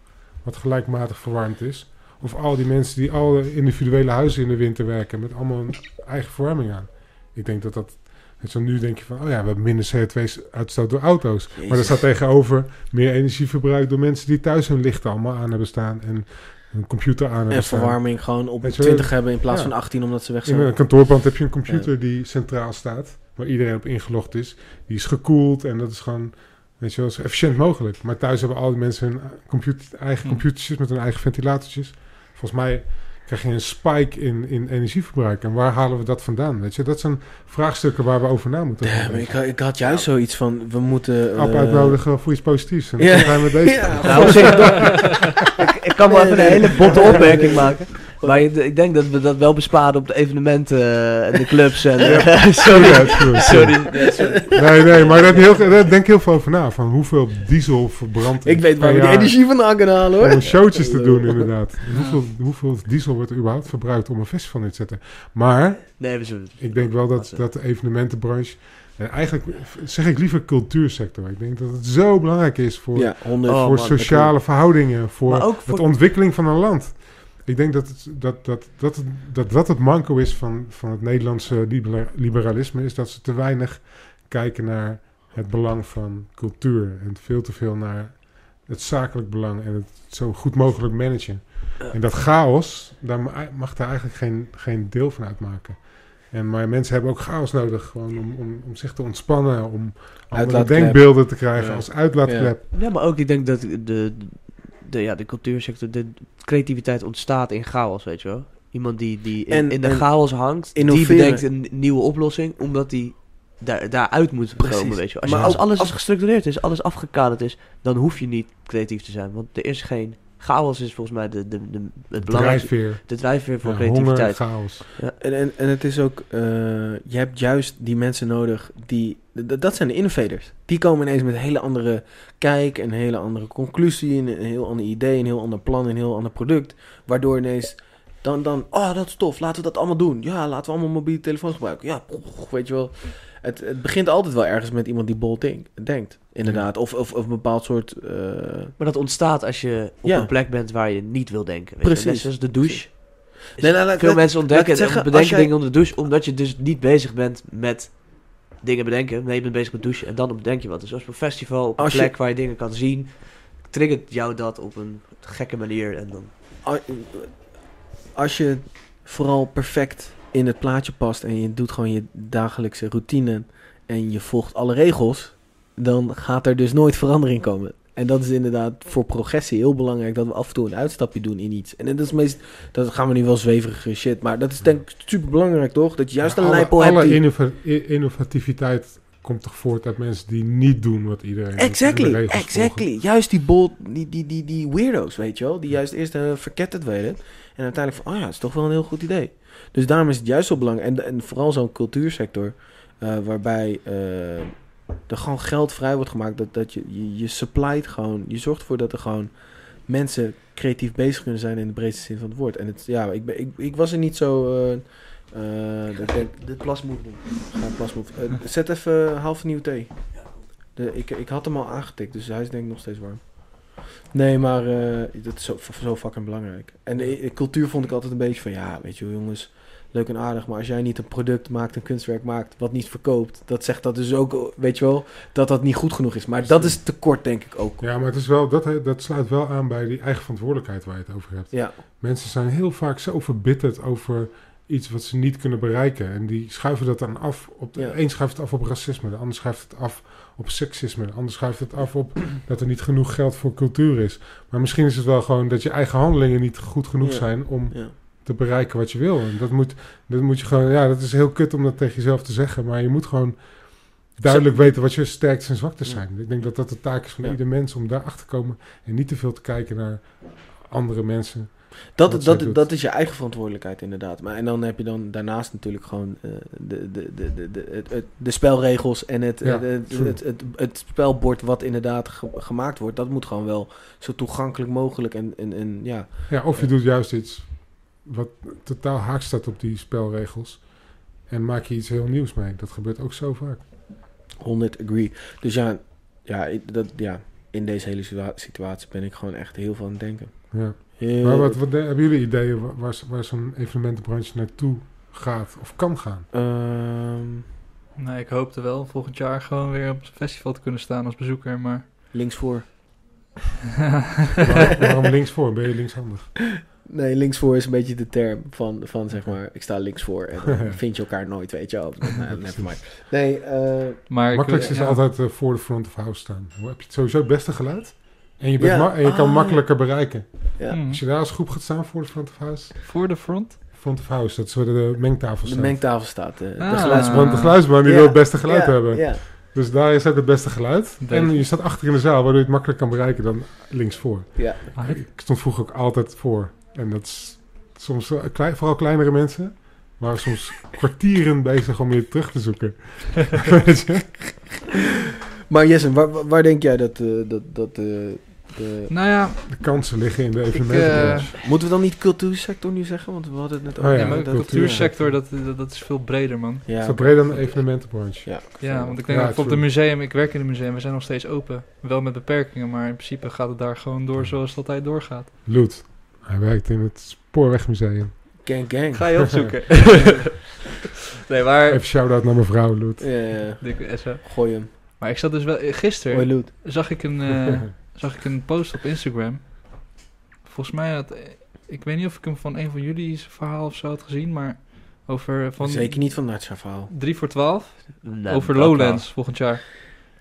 wat gelijkmatig verwarmd is? Of al die mensen die alle individuele huizen in de winter werken met allemaal een eigen verwarming aan? Ik denk dat dat... weet je wel, nu denk je van, oh ja, we hebben minder CO2-uitstoot door auto's. Maar er staat tegenover meer energieverbruik door mensen die thuis hun lichten allemaal aan hebben staan en hun computer aan hebben En staan. verwarming gewoon op Weet je 20 hebben in plaats Ja. van 18 omdat ze weg In een zijn. kantoorpand heb je een computer die centraal staat, waar iedereen op ingelogd is. Die is gekoeld en dat is gewoon, weet je wel, zo efficiënt mogelijk. Maar thuis hebben al die mensen hun computer, eigen Hm. computertjes met hun eigen ventilatortjes. Volgens mij krijg je een spike in, in energieverbruik. En waar halen we dat vandaan? Weet je, dat zijn vraagstukken waar we over na moeten Ja, denken. maar ik, had- ik had juist zoiets van, we moeten... eh, App uitnodigen voor iets positiefs. En Ja. dan gaan we met deze. Ja. Nou, op zich, ik, ik kan wel Nee, even een hele botte opmerking maken. Maar ik, ik denk dat we dat wel besparen op de evenementen eh, en de clubs. En, eh, sorry. Ja. Sorry. Nee, sorry. Nee, nee, maar daar, heel, denk ik heel veel over na. Van hoeveel diesel verbrandt Ik weet waar we die energie vandaan kunnen halen, Om hoor. showtjes te doen, inderdaad. Hoeveel, hoeveel diesel wordt er überhaupt verbruikt om een festival neer te zetten? Maar Nee, we zullen... ik denk wel dat, dat de evenementenbranche... En eigenlijk zeg ik liever cultuursector. Ik denk dat het zo belangrijk is voor, Ja, 100. Oh, voor man, sociale verhoudingen. Voor, de ontwikkeling van een land. Ik denk dat het, dat, dat, dat, het- dat, dat het manco is van, van het Nederlandse libera- liberalisme. Is dat ze te weinig kijken naar het belang van cultuur. En veel te veel naar het zakelijk belang. En het zo goed mogelijk managen. En dat chaos, daar ma- mag daar eigenlijk geen, geen deel van uitmaken. En, maar mensen hebben ook chaos nodig. Gewoon om, om, om zich te ontspannen. Om andere denkbeelden te krijgen Ja. als uitlaatklep. Ja, maar ook ik denk dat de, de, ja, de cultuursector, de creativiteit ontstaat in chaos, weet je wel. Iemand die, die in, En- in de en chaos hangt, die bedenkt een nieuwe oplossing, omdat die daar, daaruit moet Precies. komen, weet je wel. Als, Maar je, als alles als- gestructureerd is, alles afgekaderd is, dan hoef je niet creatief te zijn. Want er is geen... Chaos is volgens mij de, de, de, het belangrijkste... Drijfveer. De drijfveer voor Ja, honger, creativiteit. chaos. En, en, en het is ook, eh, je hebt juist die mensen nodig die, dat zijn de innovators. Die komen ineens met een hele andere kijk, een hele andere conclusie, een, een heel ander idee, een heel ander plan, een heel ander product. Waardoor ineens dan, dan, oh dat is tof, laten we dat allemaal doen. Ja, laten we allemaal mobiele telefoons gebruiken. Ja, weet je wel. Het, het begint altijd wel ergens met iemand die bold denk- denkt, inderdaad. Of, of, of een bepaald soort... eh, Maar dat ontstaat als je op Ja. een plek bent waar je niet wil denken. Weet. Precies. Net de douche. Nee, nou, laat- Veel laat- mensen ontdekken en zeggen, bedenken jij- dingen onder de douche, omdat je dus niet bezig bent met dingen bedenken. Nee, je bent bezig met douchen en dan bedenk je wat. Dus als op een festival, op een Als je- plek waar je dingen kan zien, triggert jou dat op een gekke manier. En dan... als je vooral perfect in het plaatje past en je doet gewoon je dagelijkse routine en je volgt alle regels, dan gaat er dus nooit verandering komen. En dat is inderdaad voor progressie heel belangrijk dat we af en toe een uitstapje doen in iets. En dat is meest, dat gaan we nu wel zweverige shit, maar dat is denk ik super belangrijk toch? Dat je juist Ja, een alle, lijpel alle hebt. Die... innova- i- innovativiteit komt toch voort uit mensen die niet doen wat iedereen Exactly, exactly. Juist die bold, die, die, die, die weirdo's, weet je wel. Die juist eerst uh, verketterd werden. En uiteindelijk van, oh ja, het is toch wel een heel goed idee. Dus daarom is het juist zo belangrijk. En, en vooral zo'n cultuursector, eh, waarbij, eh, er gewoon geld vrij wordt gemaakt. Dat, dat je, je, je supplyt gewoon, je zorgt ervoor dat er gewoon mensen creatief bezig kunnen zijn in de breedste zin van het woord. En het, ja, ik, ben, ik, ik was er niet zo... eh eh, dat denk, De plasmove doen. ga plasmove. Zet even half nieuw thee. De, ik, ik had hem al aangetikt, dus hij is denk ik nog steeds warm. Nee, maar eh, dat is zo, zo fucking belangrijk. En de, cultuur vond ik altijd een beetje van, ja, weet je wel, jongens, leuk en aardig, maar als jij niet een product maakt, een kunstwerk maakt, wat niet verkoopt, dat zegt dat dus ook, weet je wel, dat dat niet goed genoeg is. Maar dat is tekort, denk ik ook. Ja, maar het is wel, dat, dat sluit wel aan bij die eigen verantwoordelijkheid waar je het over hebt. Ja, Mensen zijn heel vaak zo verbitterd over iets wat ze niet kunnen bereiken. En die schuiven dat dan af. Op de, Ja. een schuift het af op racisme, de ander schuift het af op seksisme, de ander schuift het af op dat er niet genoeg geld voor cultuur is. Maar misschien is het wel gewoon dat je eigen handelingen niet goed genoeg Ja. zijn om ja. te bereiken wat je wil. En dat moet, dat moet je gewoon, ja, dat is heel kut om dat tegen jezelf te zeggen, maar je moet gewoon duidelijk weten wat je sterktes en zwaktes Ja. zijn. Ik denk dat dat de taak is van ieder mens om daar achter te komen en niet te veel te kijken naar andere mensen. Dat, dat, dat is je eigen verantwoordelijkheid inderdaad. Maar, en dan heb je dan daarnaast natuurlijk gewoon eh, de, de, de, de, de, de spelregels en het, Ja, het, het, het, het, het spelbord wat inderdaad ge- gemaakt wordt. Dat moet gewoon wel zo toegankelijk mogelijk en, en, en ja, Ja, of je doet juist iets wat totaal haak staat op die spelregels en maak je iets heel nieuws mee. Dat gebeurt ook zo vaak. 100 agree. Dus ja, ja, dat, ja in deze hele situa- situatie ben ik gewoon echt heel veel aan het denken. Ja. Heel, Maar wat, wat, hebben jullie ideeën wa- waar, waar zo'n evenementenbranche naartoe gaat of kan gaan? Ehm, Nee, ik hoopte wel volgend jaar gewoon weer op het festival te kunnen staan als bezoeker, maar... linksvoor. Waar- waarom linksvoor? Ben je linkshandig? Nee, linksvoor is een beetje de term van, van zeg maar, ik sta linksvoor en dan vind je elkaar nooit, weet je wel. Nee, eh, maar ik, Makkelijkst is ja. altijd eh, voor de front of house staan. Hoe heb je het sowieso het beste geluid? En je, bent Ja. ma- en je kan Ah. makkelijker bereiken. ja. Hmm. Als je daar als groep gaat staan voor de front of house. Voor de front? Front of house, dat is waar de mengtafel De staat. mengtafel staat, eh, de Ah. geluidsman. Want de geluidsman die Ja. wil het beste geluid Ja, hebben. Ja, Dus daar is ook het beste geluid. Denk En je staat achter in de zaal, waardoor je het makkelijk kan bereiken dan linksvoor. ja. Ik stond vroeger ook altijd voor. En dat is soms klein, vooral kleinere mensen. waren soms kwartieren bezig om je terug te zoeken. Weet je? Maar Jessen, waar, waar- waar denk jij dat, eh, dat, dat eh, de... Nou ja, De kansen liggen in de Ik, evenementenbranche. Moeten we dan niet cultuursector nu zeggen? Want we hadden het net Oh over. ja, nee, maar de dat- cultuursector, dat, dat, dat is veel breder, man. Ja, oké. breed dan de evenementenbranche. Ja, Ja, want ik denk Ja, dat bijvoorbeeld true. een museum, ik werk in een museum, we zijn nog steeds open. Wel met beperkingen, maar in principe gaat het daar gewoon door zoals het altijd doorgaat. Loet. Hij werkt in het Spoorwegmuseum. gang gang. Ga je opzoeken. nee, maar... Even shout-out naar mevrouw Loet. Ja, ja, ja. Dikke Essa. gooi hem. Maar ik zat dus wel... Gisteren zag ik een, eh, zag ik een post op Instagram. Volgens mij had... Ik weet niet of ik hem van een van jullie verhaal of zo had gezien, maar over van Zeker niet van Natcha verhaal. 3 voor 12 Nee, over Lowlands volgend jaar.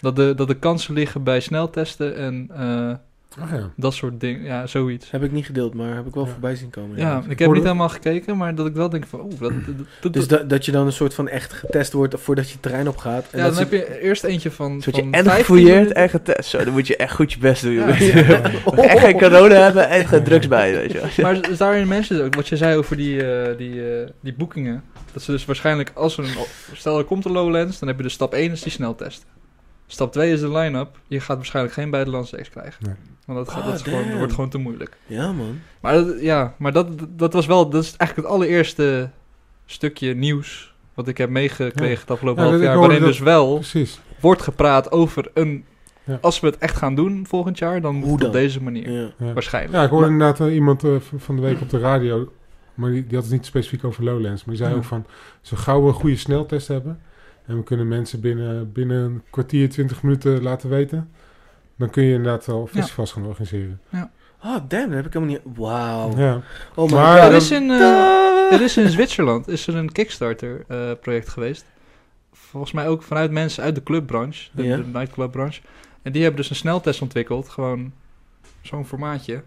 Dat de, dat de kansen liggen bij sneltesten en eh, Ja. dat soort dingen. Ja, zoiets. Heb ik niet gedeeld, maar heb ik wel Ja. voorbij zien komen. Ja, ik heb niet helemaal gekeken, maar dat ik wel denk van, oeh, dat, dat, dat- Dus dat, dat je dan een soort van echt getest wordt voordat je het terrein op gaat. En ja, dat dan heb je eerst eentje van, Dus word je van en 15 gefouilleerd en getest. Zo, dan moet je echt goed je best doen, Ja. echt geen corona hebben en geen drugs bij, weet je wel. Maar is daarin mensen ook, wat je zei over die, eh, die, eh, die boekingen. Dat ze dus waarschijnlijk, als er een, stel er komt een Lowlands, dan heb je de stap 1 is die sneltesten. Stap 2 is de line-up. Je gaat waarschijnlijk geen buitenlandse ex krijgen. Nee. Want dat, gaat, Ah, dat, is gewoon, dat wordt gewoon te moeilijk. Ja, man. Maar, dat, ja, maar dat, dat was wel, dat is eigenlijk het allereerste stukje nieuws wat ik heb meegekregen Ja. het afgelopen Ja, half jaar. Waarin dus wel Precies. wordt gepraat over een, Ja. als we het echt gaan doen volgend jaar, dan moet Hoe het op dan? deze manier. Waarschijnlijk. Ja, ik hoorde inderdaad iemand eh, van de week op de radio, maar die, die had het niet specifiek over Lowlands, maar die zei Ja. ook van, zo gauw we een goede sneltest hebben en we kunnen mensen binnen, binnen een kwartier, twintig minuten laten weten, dan kun je inderdaad wel festivals gaan organiseren. Oh, damn, dat heb ik helemaal niet... Wauw. Ja. Oh my Maar god. er, is in, eh, er is in Zwitserland is er een Kickstarter-project geweest. Volgens mij ook vanuit mensen uit de clubbranche, de, Ja. de nightclubbranche. En die hebben dus een sneltest ontwikkeld, gewoon zo'n formaatje.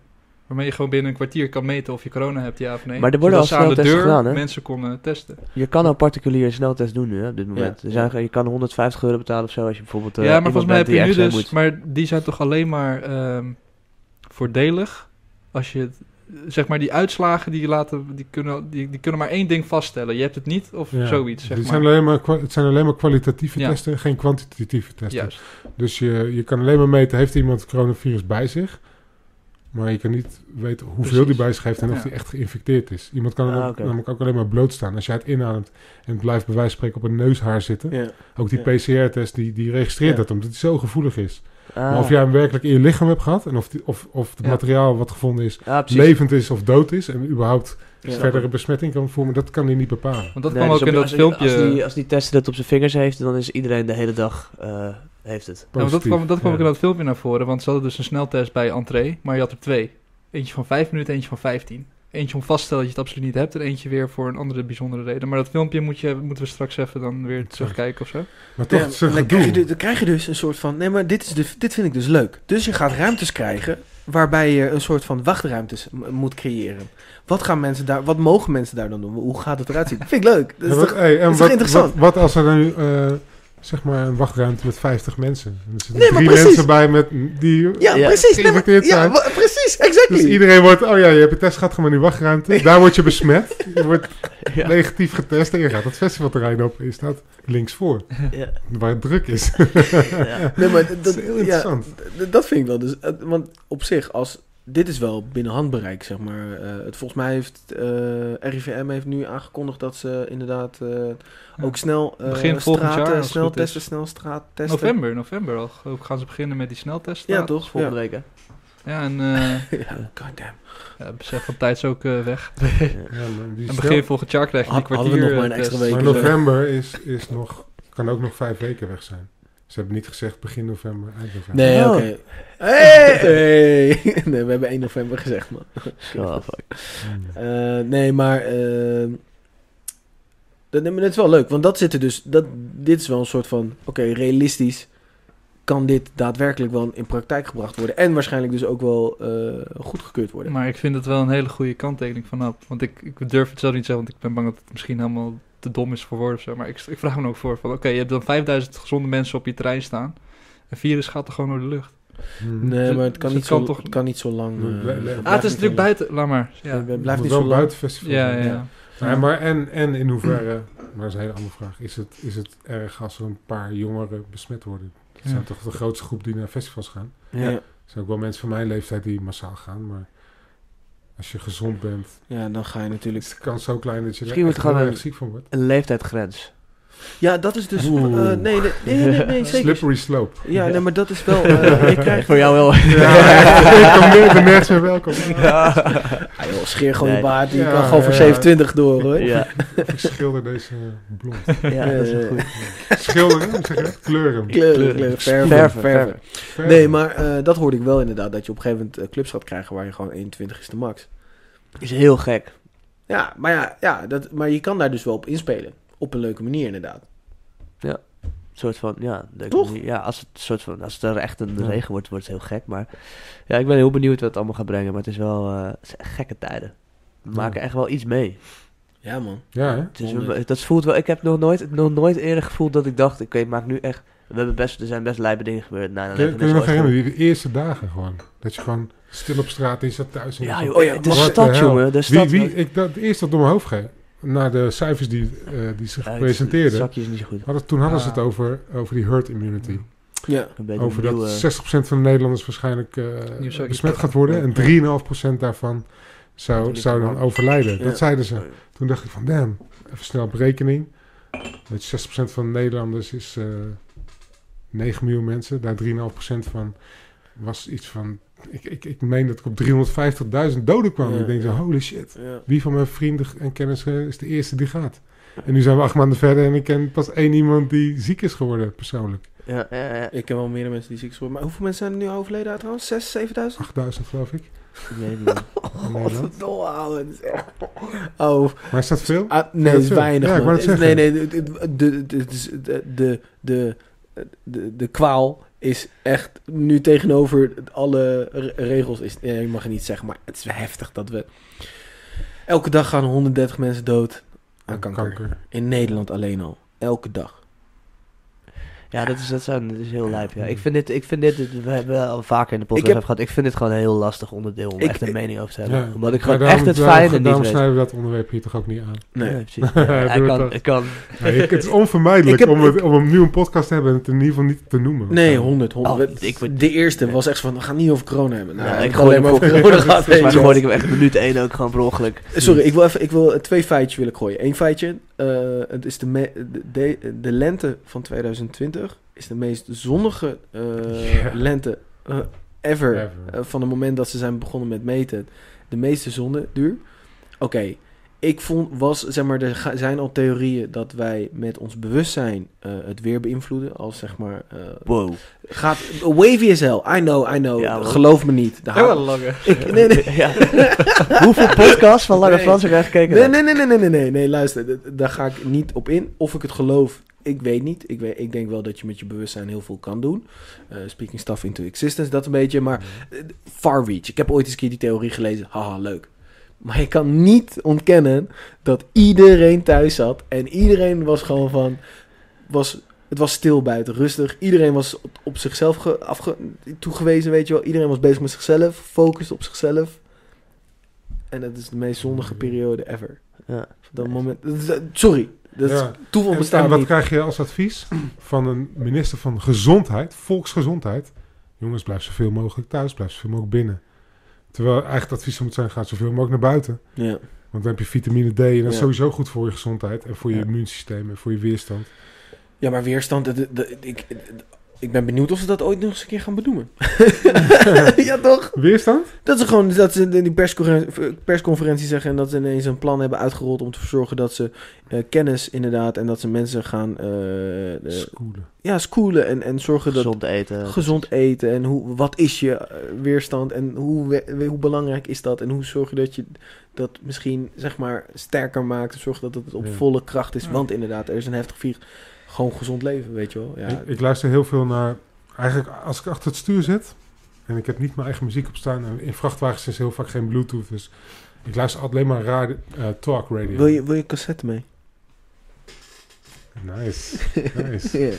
Waarmee je gewoon binnen een kwartier kan meten of je corona hebt, ja of nee. Maar er worden Zodat al de sneltesten deur gedaan, hè? mensen konden testen. Je kan al particulier sneltest doen nu, hè, op dit moment. Ja. Er zijn, je kan 150 euro betalen of zo als je bijvoorbeeld eh, ja, maar iemand volgens mij heb je die nu dus... moet. Maar die zijn toch alleen maar ehm, voordelig als je het zeg maar, die uitslagen die laten, die kunnen, die, die kunnen maar één ding vaststellen. Je hebt het niet of Ja. zoiets, zeg Die maar. zijn alleen maar, het zijn alleen maar kwalitatieve Ja. testen, geen kwantitatieve testen. Juist. Dus je, je kan alleen maar meten, heeft iemand het coronavirus bij zich? Maar je kan niet weten hoeveel Precies. die bij zich heeft en of die echt geïnfecteerd is. Iemand kan Ah, ook- namelijk ook alleen maar blootstaan. Als jij het inademt en het blijft bij wijze van spreken op een neushaar zitten. Ja. Ook die Ja. PCR-test, die, die registreert Ja. dat omdat hij zo gevoelig is. Ah, Maar of jij hem werkelijk in je lichaam hebt gehad en of, die, of, of het Ja. materiaal wat gevonden is precies. levend is of dood is en überhaupt Ja. verdere besmetting kan vormen, dat kan hij niet bepalen. Want dat Nee, kwam dus ook in dat als, filmpje. Als die, als die testen dat op zijn vingers heeft, dan is iedereen de hele dag eh, heeft het. Ja, dat kwam, dat kwam Ja. ook in dat filmpje naar voren, want ze hadden dus een sneltest bij entree, maar je had er twee. Eentje van 5 minuten, eentje van 15. Eentje om vast te stellen dat je het absoluut niet hebt en eentje weer voor een andere bijzondere reden. Maar dat filmpje moet je, moeten we straks even dan weer terugkijken of zo. Maar toch, Ja, dan, krijg je, du- dan krijg je dus een soort van... Nee, maar dit, is de, dit vind ik dus leuk. Dus je gaat ruimtes krijgen waarbij je een soort van wachtruimtes moet creëren. Wat, gaan mensen daar, wat mogen mensen daar dan doen? Hoe gaat het eruit zien? vind ik leuk. Dat is Ja, wat, toch, hey, en dat is toch wat, interessant? Wat, wat als er nu, eh, zeg maar, een wachtruimte met 50 mensen? En Er zitten Nee, drie precies. mensen bij met die... ja, Ja, precies. Nee, maar- geïnfecteerd ja, precies. Exactly. Dus iedereen wordt, oh ja, je hebt een test gehad, ga maar in die wachtruimte. Daar word je besmet. Je wordt Ja. negatief getest en je gaat het festivalterrein op. En je staat links voor, Ja. waar het druk is. Ja. Nee, maar Dat dat, is heel interessant. dat vind ik wel. Dus, eh, want op zich, als, dit is wel binnen handbereik, zeg maar. Eh, het, volgens mij heeft eh, RIVM heeft nu aangekondigd dat ze inderdaad eh, Ja. ook snel eh Begin volgend jaar, straten, snel testen, snel straattesten. November, november al. Ook gaan ze beginnen met die sneltesten. Ja, toch? Volgende Ja. week, hè? Ja, en eh ja, goddamn. ja, besef van tijd is ook eh, weg. Ja, maar die En stel- begin volgend jaar krijg je die Had- hadden we kwartier nog maar een extra week. Maar november is, is nog, kan ook nog vijf weken weg zijn. Ze hebben niet gezegd begin november, eind november. Nee, Oh. oké. Hey, hey. nee, we hebben 1 november gezegd, man. Oh, fuck. Eh, nee, maar... eh, dat, maar dat is wel leuk, want dat zit er dus... Dat, dit is wel een soort van... Oké, realistisch kan dit daadwerkelijk wel in praktijk gebracht worden. En waarschijnlijk dus ook wel eh, goedgekeurd worden. Maar ik vind het wel een hele goede kanttekening vanaf. Want ik, ik durf het zelf niet te zeggen, want ik ben bang dat het misschien helemaal te dom is voor woorden of zo. Maar ik, ik vraag me ook voor van, oké, je hebt dan 5000 gezonde mensen op je terrein staan. Een virus gaat er gewoon door de lucht. Hmm. Nee, maar het kan, Dus niet, het kan zo, toch- het kan niet zo lang... blijft Ah, het is natuurlijk buiten, laat maar. Ja, Het Het blijft niet wel zo lang. buiten festival ja, ja. Ja. ja. Ja, maar en, en in hoeverre, maar dat is een hele andere vraag, is het, is het erg als er een paar jongeren besmet worden? Dat Ja. zijn toch de grootste groep die naar festivals gaan? Ja. Er zijn ook wel mensen van mijn leeftijd die massaal gaan, maar als je gezond bent, ja, dan ga je natuurlijk... is de kans zo klein dat je Misschien er moet echt gewoon heel erg ziek van wordt. Een leeftijdsgrens. Ja, dat is dus... Eh, nee, nee, nee, nee, nee, zeker. Slippery slope. Ja, nee, maar dat is wel... eh, je krijgt... Voor jou wel. Ja, ik kom meer, ben nergens meer welkom. Ah, joh, scheer gewoon je baard. Je Ja, kan gewoon voor ja. 27 door, hoor. Ja, ik schilder deze blond. ja, dat is goed. Schilderen, zeg je? Kleuren. Kleuren, Kleuren. kleuren, verven, Verven, verven. verven. Nee, maar eh, dat hoorde ik wel inderdaad. Dat je op een gegeven moment eh, clubs gaat krijgen waar je gewoon 21 is de max. Is heel gek. Ja, maar ja, ja dat, maar je kan daar dus wel op inspelen. Op een leuke manier inderdaad. soort van, ja, Toch? manier. Ja, als het, soort van, als het er echt een Ja. regen wordt, wordt het heel gek. Maar ja, ik ben heel benieuwd wat het allemaal gaat brengen. Maar het is wel eh, het is echt gekke tijden. We Ja. maken echt wel iets mee. Ja, man. Ja, hè? Het is, Honderd. dat voelt wel, ik heb nog nooit, nog nooit eerder gevoeld dat ik dacht, oké, ik maak nu echt, we hebben best, er zijn best lijpe dingen gebeurd. Nou, Kun je, kun je nog herinneren, die eerste dagen gewoon. Dat je gewoon stil op straat is, zat thuis. en Ja, joh, Oh ja, de stad, jongen, de Wie, stad. wie, ik, dat, het eerste wat door mijn hoofd ging, na de cijfers die, eh, die het- presenteerden, Het zakje is niet zo goed. hadden, toen hadden ze Ah. het over, over die herd immunity. Ja. Een beetje Over dat nieuwe- 60% van de Nederlanders waarschijnlijk eh, besmet gaat worden. En 3,5% daarvan zou, zou dan overlijden. Ja. Dat zeiden ze. Toen dacht ik van, damn, even snel berekening. Dat 60% van de Nederlanders is eh 9 miljoen mensen. Daar 3,5% van was iets van ik, ik, ik meen dat ik op 350.000 doden kwam. Ik denk zo, holy shit. Wie van mijn vrienden en kennissen is de eerste die gaat? En nu zijn we acht maanden verder en ik ken pas één iemand die ziek is geworden, persoonlijk. Ja, ja, ja. ik ken wel meerdere mensen die ziek zijn Maar hoeveel mensen zijn er nu overleden trouwens? 6, 7000? 8000 geloof ik. Nee, nee. Wat een dolle Oh. Maar is dat veel? Nee, is, dat is weinig. Ja, ik het nee, nee, de, de, de, de, de, de kwaal is echt nu tegenover alle re- regels. Is, ja, je mag het niet zeggen, maar het is heftig dat we... Elke dag gaan 130 mensen dood aan kanker. In Nederland alleen al. Elke dag. Ja, dat is, dat, is, dat is heel lijp. Ja. Ik vind dit, ik vind dit, we hebben al vaker in de podcast Ik heb- over gehad. Ik vind dit gewoon een heel lastig onderdeel om Ik- echt een mening over te hebben. Ja. Omdat ik Maar gewoon daarom- echt het daarom- fijne niet Daarom snijden we dat onderwerp hier toch ook niet aan. Nee. Ja, precies. Ja, hij kan, ik kan, Nee, het is onvermijdelijk Ik heb- om, het, om hem nu een podcast te hebben en het in ieder geval niet te noemen. Nee, 100, 100. Oh, We- ik word- de eerste was echt van, we gaan niet over corona hebben. Nou, ik gooi alleen maar hem over corona mij weet je. gooide ik hem echt minuut één ook gewoon per ongeluk. Sorry, ik wil, even, ik wil twee feitjes wil ik gooien. Eén feitje, eh, het is de, me- de, de, de lente van 2020 is de meest zonnige eh, Ja. lente eh, ever. Ever. Eh, van het moment dat ze zijn begonnen met meten. De meeste zonneduur. Oké, ik vond, was, zeg maar, er ga- zijn al theorieën dat wij met ons bewustzijn eh, het weer beïnvloeden. Als zeg maar, eh, Wow. gaat, wavy as hell. I know, I know. Ja. Geloof me niet. De wel lange. ik, nee, nee. Ja. Hoeveel podcasts van Lange Nee. Frans heb jij gekeken? Nee, nee, nee, nee, nee, nee, nee, nee, luister, daar ga ik niet op in. Of ik het geloof, ik weet niet. Ik, weet, ik denk wel dat je met je bewustzijn heel veel kan doen. Eh, speaking stuff into existence, dat een beetje. Maar eh, far reach. Ik heb ooit eens een keer die theorie gelezen. Haha, leuk. Maar je kan niet ontkennen dat iedereen thuis zat. En iedereen was gewoon van... Was, het was stil buiten, rustig. Iedereen was op, op zichzelf ge- afge, toegewezen, weet je wel. Iedereen was bezig met zichzelf, focused op zichzelf. En dat is de meest zondige periode ever. Ja. Dat moment. is- Sorry, dat Ja. toeval En, bestaat en wat niet. krijg je als advies van een minister van Gezondheid, Volksgezondheid? Jongens, blijf zoveel mogelijk thuis, blijf zoveel mogelijk binnen. Terwijl eigenlijk het advies moet zijn, ga zoveel mogelijk naar buiten. Ja. Want dan heb je vitamine D en dat is Ja. sowieso goed voor je gezondheid en voor je immuunsysteem en voor je weerstand. ja, maar weerstand, dat- dat- ik, ik ben benieuwd of ze dat ooit nog eens een keer gaan benoemen. ja, toch? Weerstand? Dat ze gewoon dat ze in die persconferentie, persconferentie zeggen en dat ze ineens een plan hebben uitgerold om te zorgen dat ze eh, kennis inderdaad en dat ze mensen gaan Schoolen. ja, schoolen en, en zorgen dat Gezond eten. gezond eten en hoe, wat is je weerstand en hoe, we- hoe belangrijk is dat en hoe zorg je dat je dat misschien zeg maar sterker maakt en zorg dat het op Ja. volle kracht is, Ja. want inderdaad er is een heftig virus. Gewoon gezond leven, weet je wel. Ja, Ik, ik luister heel veel naar... Eigenlijk als ik achter het stuur zit en ik heb niet mijn eigen muziek op staan... en in vrachtwagens is heel vaak geen bluetooth, dus ik luister alleen maar radio, eh, talk radio. wil, je, wil je cassette mee? Nice, nice. Ja.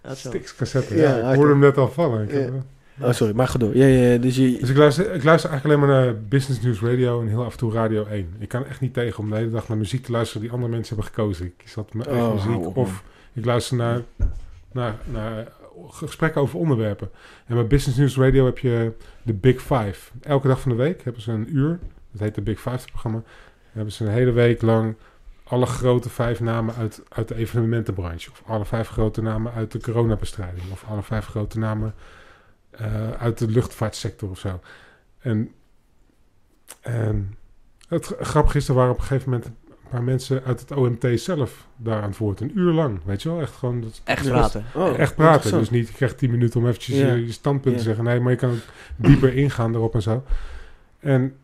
Dat is zo. Stix cassette, Ja, ik hoorde hem net al vallen. Eh, Oh, sorry, maar ga door. Ja, ja, dus je... Dus ik luister, ik luister eigenlijk alleen maar naar Business News Radio en heel af en toe Radio 1. Ik kan echt niet tegen om de hele dag naar muziek te luisteren die andere mensen hebben gekozen. Ik kies altijd mijn eigen Oh, muziek op, of ik luister naar, naar, naar gesprekken over onderwerpen. En bij Business News Radio heb je de Big Five. Elke dag van de week hebben ze een uur. Dat heet de Big Five programma. Hebben ze een hele week lang alle grote vijf namen uit, uit de evenementenbranche. Of alle vijf grote namen uit de coronabestrijding. Of alle vijf grote namen eh, uit de luchtvaartsector of zo. En, en het gra- grappige is, er waren op een gegeven moment paar mensen uit het OMT zelf daar aan het woord. Een uur lang, weet je wel? Echt gewoon... Dat, Echt Ja. praten. Oh, echt praten. Dus niet, je krijgt tien minuten om eventjes Ja. je, je standpunt te zeggen. Nee, maar je kan ook dieper ingaan erop en zo. En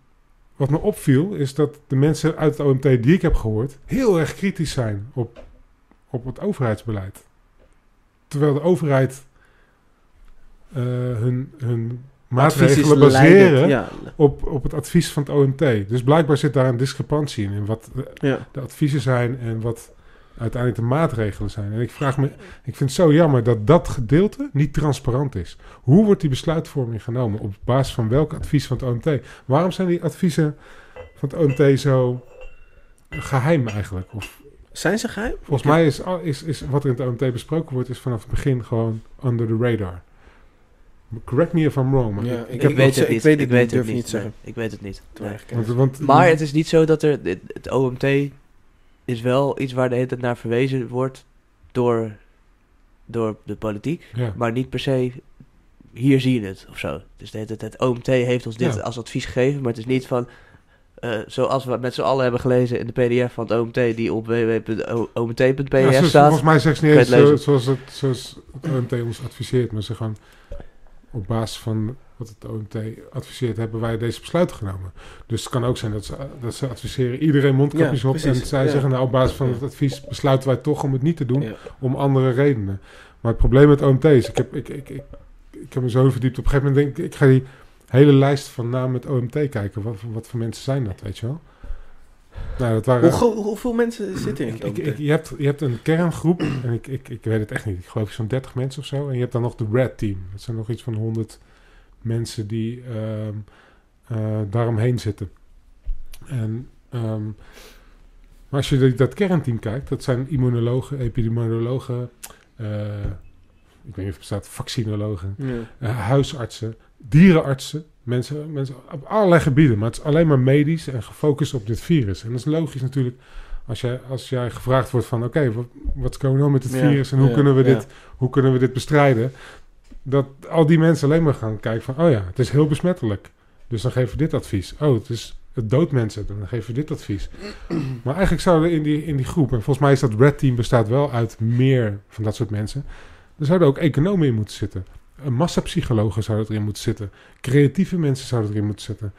wat me opviel, is dat de mensen uit het OMT die ik heb gehoord... heel erg kritisch zijn op, op het overheidsbeleid. Terwijl de overheid eh, hun, hun maatregelen baseren Ja, op, op het advies van het OMT. Dus blijkbaar zit daar een discrepantie in, in wat de, ja. de adviezen zijn en wat uiteindelijk de maatregelen zijn. En ik vraag me, ik vind het zo jammer dat dat gedeelte niet transparant is. Hoe wordt die besluitvorming genomen? Op basis van welk advies van het OMT? Waarom zijn die adviezen van het OMT zo geheim eigenlijk? Of, Zijn ze geheim? volgens mij is, is, is wat er in het OMT besproken wordt, is vanaf het begin gewoon under the radar. Correct me if I'm wrong. Maar Ja, ik, ik weet het ik niet. weet Ik het weet niet, het durf niet. zeggen. Nee, ik weet het niet. Want, want, Maar het is niet zo dat er... Het, het OMT is wel iets waar de hele tijd naar verwezen wordt door, door de politiek. ja. Maar niet per se... Hier zie je het, of zo. Dus de hele tijd, het OMT heeft ons dit Ja. als advies gegeven. Maar het is niet van... eh, zoals we met z'n allen hebben gelezen in de pdf van het OMT... die op www.omt.pdf Ja, staat. Volgens mij zegt ze niet eens het zo, zoals, het, zoals het OMT ons adviseert, maar ze gaan op basis van wat het OMT adviseert, hebben wij deze besluiten genomen. Dus het kan ook zijn dat ze, dat ze adviseren iedereen mondkapjes Ja, op en zij Ja. zeggen nou op basis van het advies besluiten wij toch om het niet te doen Ja. om andere redenen. Maar het probleem met OMT is, ik heb, ik, ik, ik, ik heb me zo verdiept, op een gegeven moment denk ik, ik ga die hele lijst van namen met OMT kijken. Wat, wat voor mensen zijn dat, weet je wel? Nou, dat waren... Hoe, hoeveel mensen zitten in Ik, ik, je, hebt, je hebt een kerngroep, en ik, ik, ik weet het echt niet. Ik geloof zo'n 30 mensen of zo. En je hebt dan nog de Red Team. Dat zijn nog iets van 100 mensen die ehm eh, daaromheen zitten. En, ehm, maar als je dat kernteam kijkt, dat zijn immunologen, epidemiologen, eh, ik weet niet of het bestaat, vaccinologen, Ja. eh, huisartsen, dierenartsen, mensen, mensen op allerlei gebieden. Maar het is alleen maar medisch en gefocust op dit virus. En dat is logisch natuurlijk als jij, als jij gevraagd wordt van... oké, wat, wat is on met het Ja, virus en hoe, ja, kunnen we ja. dit, hoe kunnen we dit bestrijden? Dat al die mensen alleen maar gaan kijken van... oh ja, het is heel besmettelijk. Dus dan geven we dit advies. Oh, het, is, het doodt mensen. Dan geven we dit advies. Maar eigenlijk zouden in die, in die groep... en volgens mij is dat Red Team bestaat wel uit meer van dat soort mensen... er zouden ook economen in moeten zitten. Een massapsychologen zouden erin moeten zitten. Creatieve mensen zouden erin moeten zitten.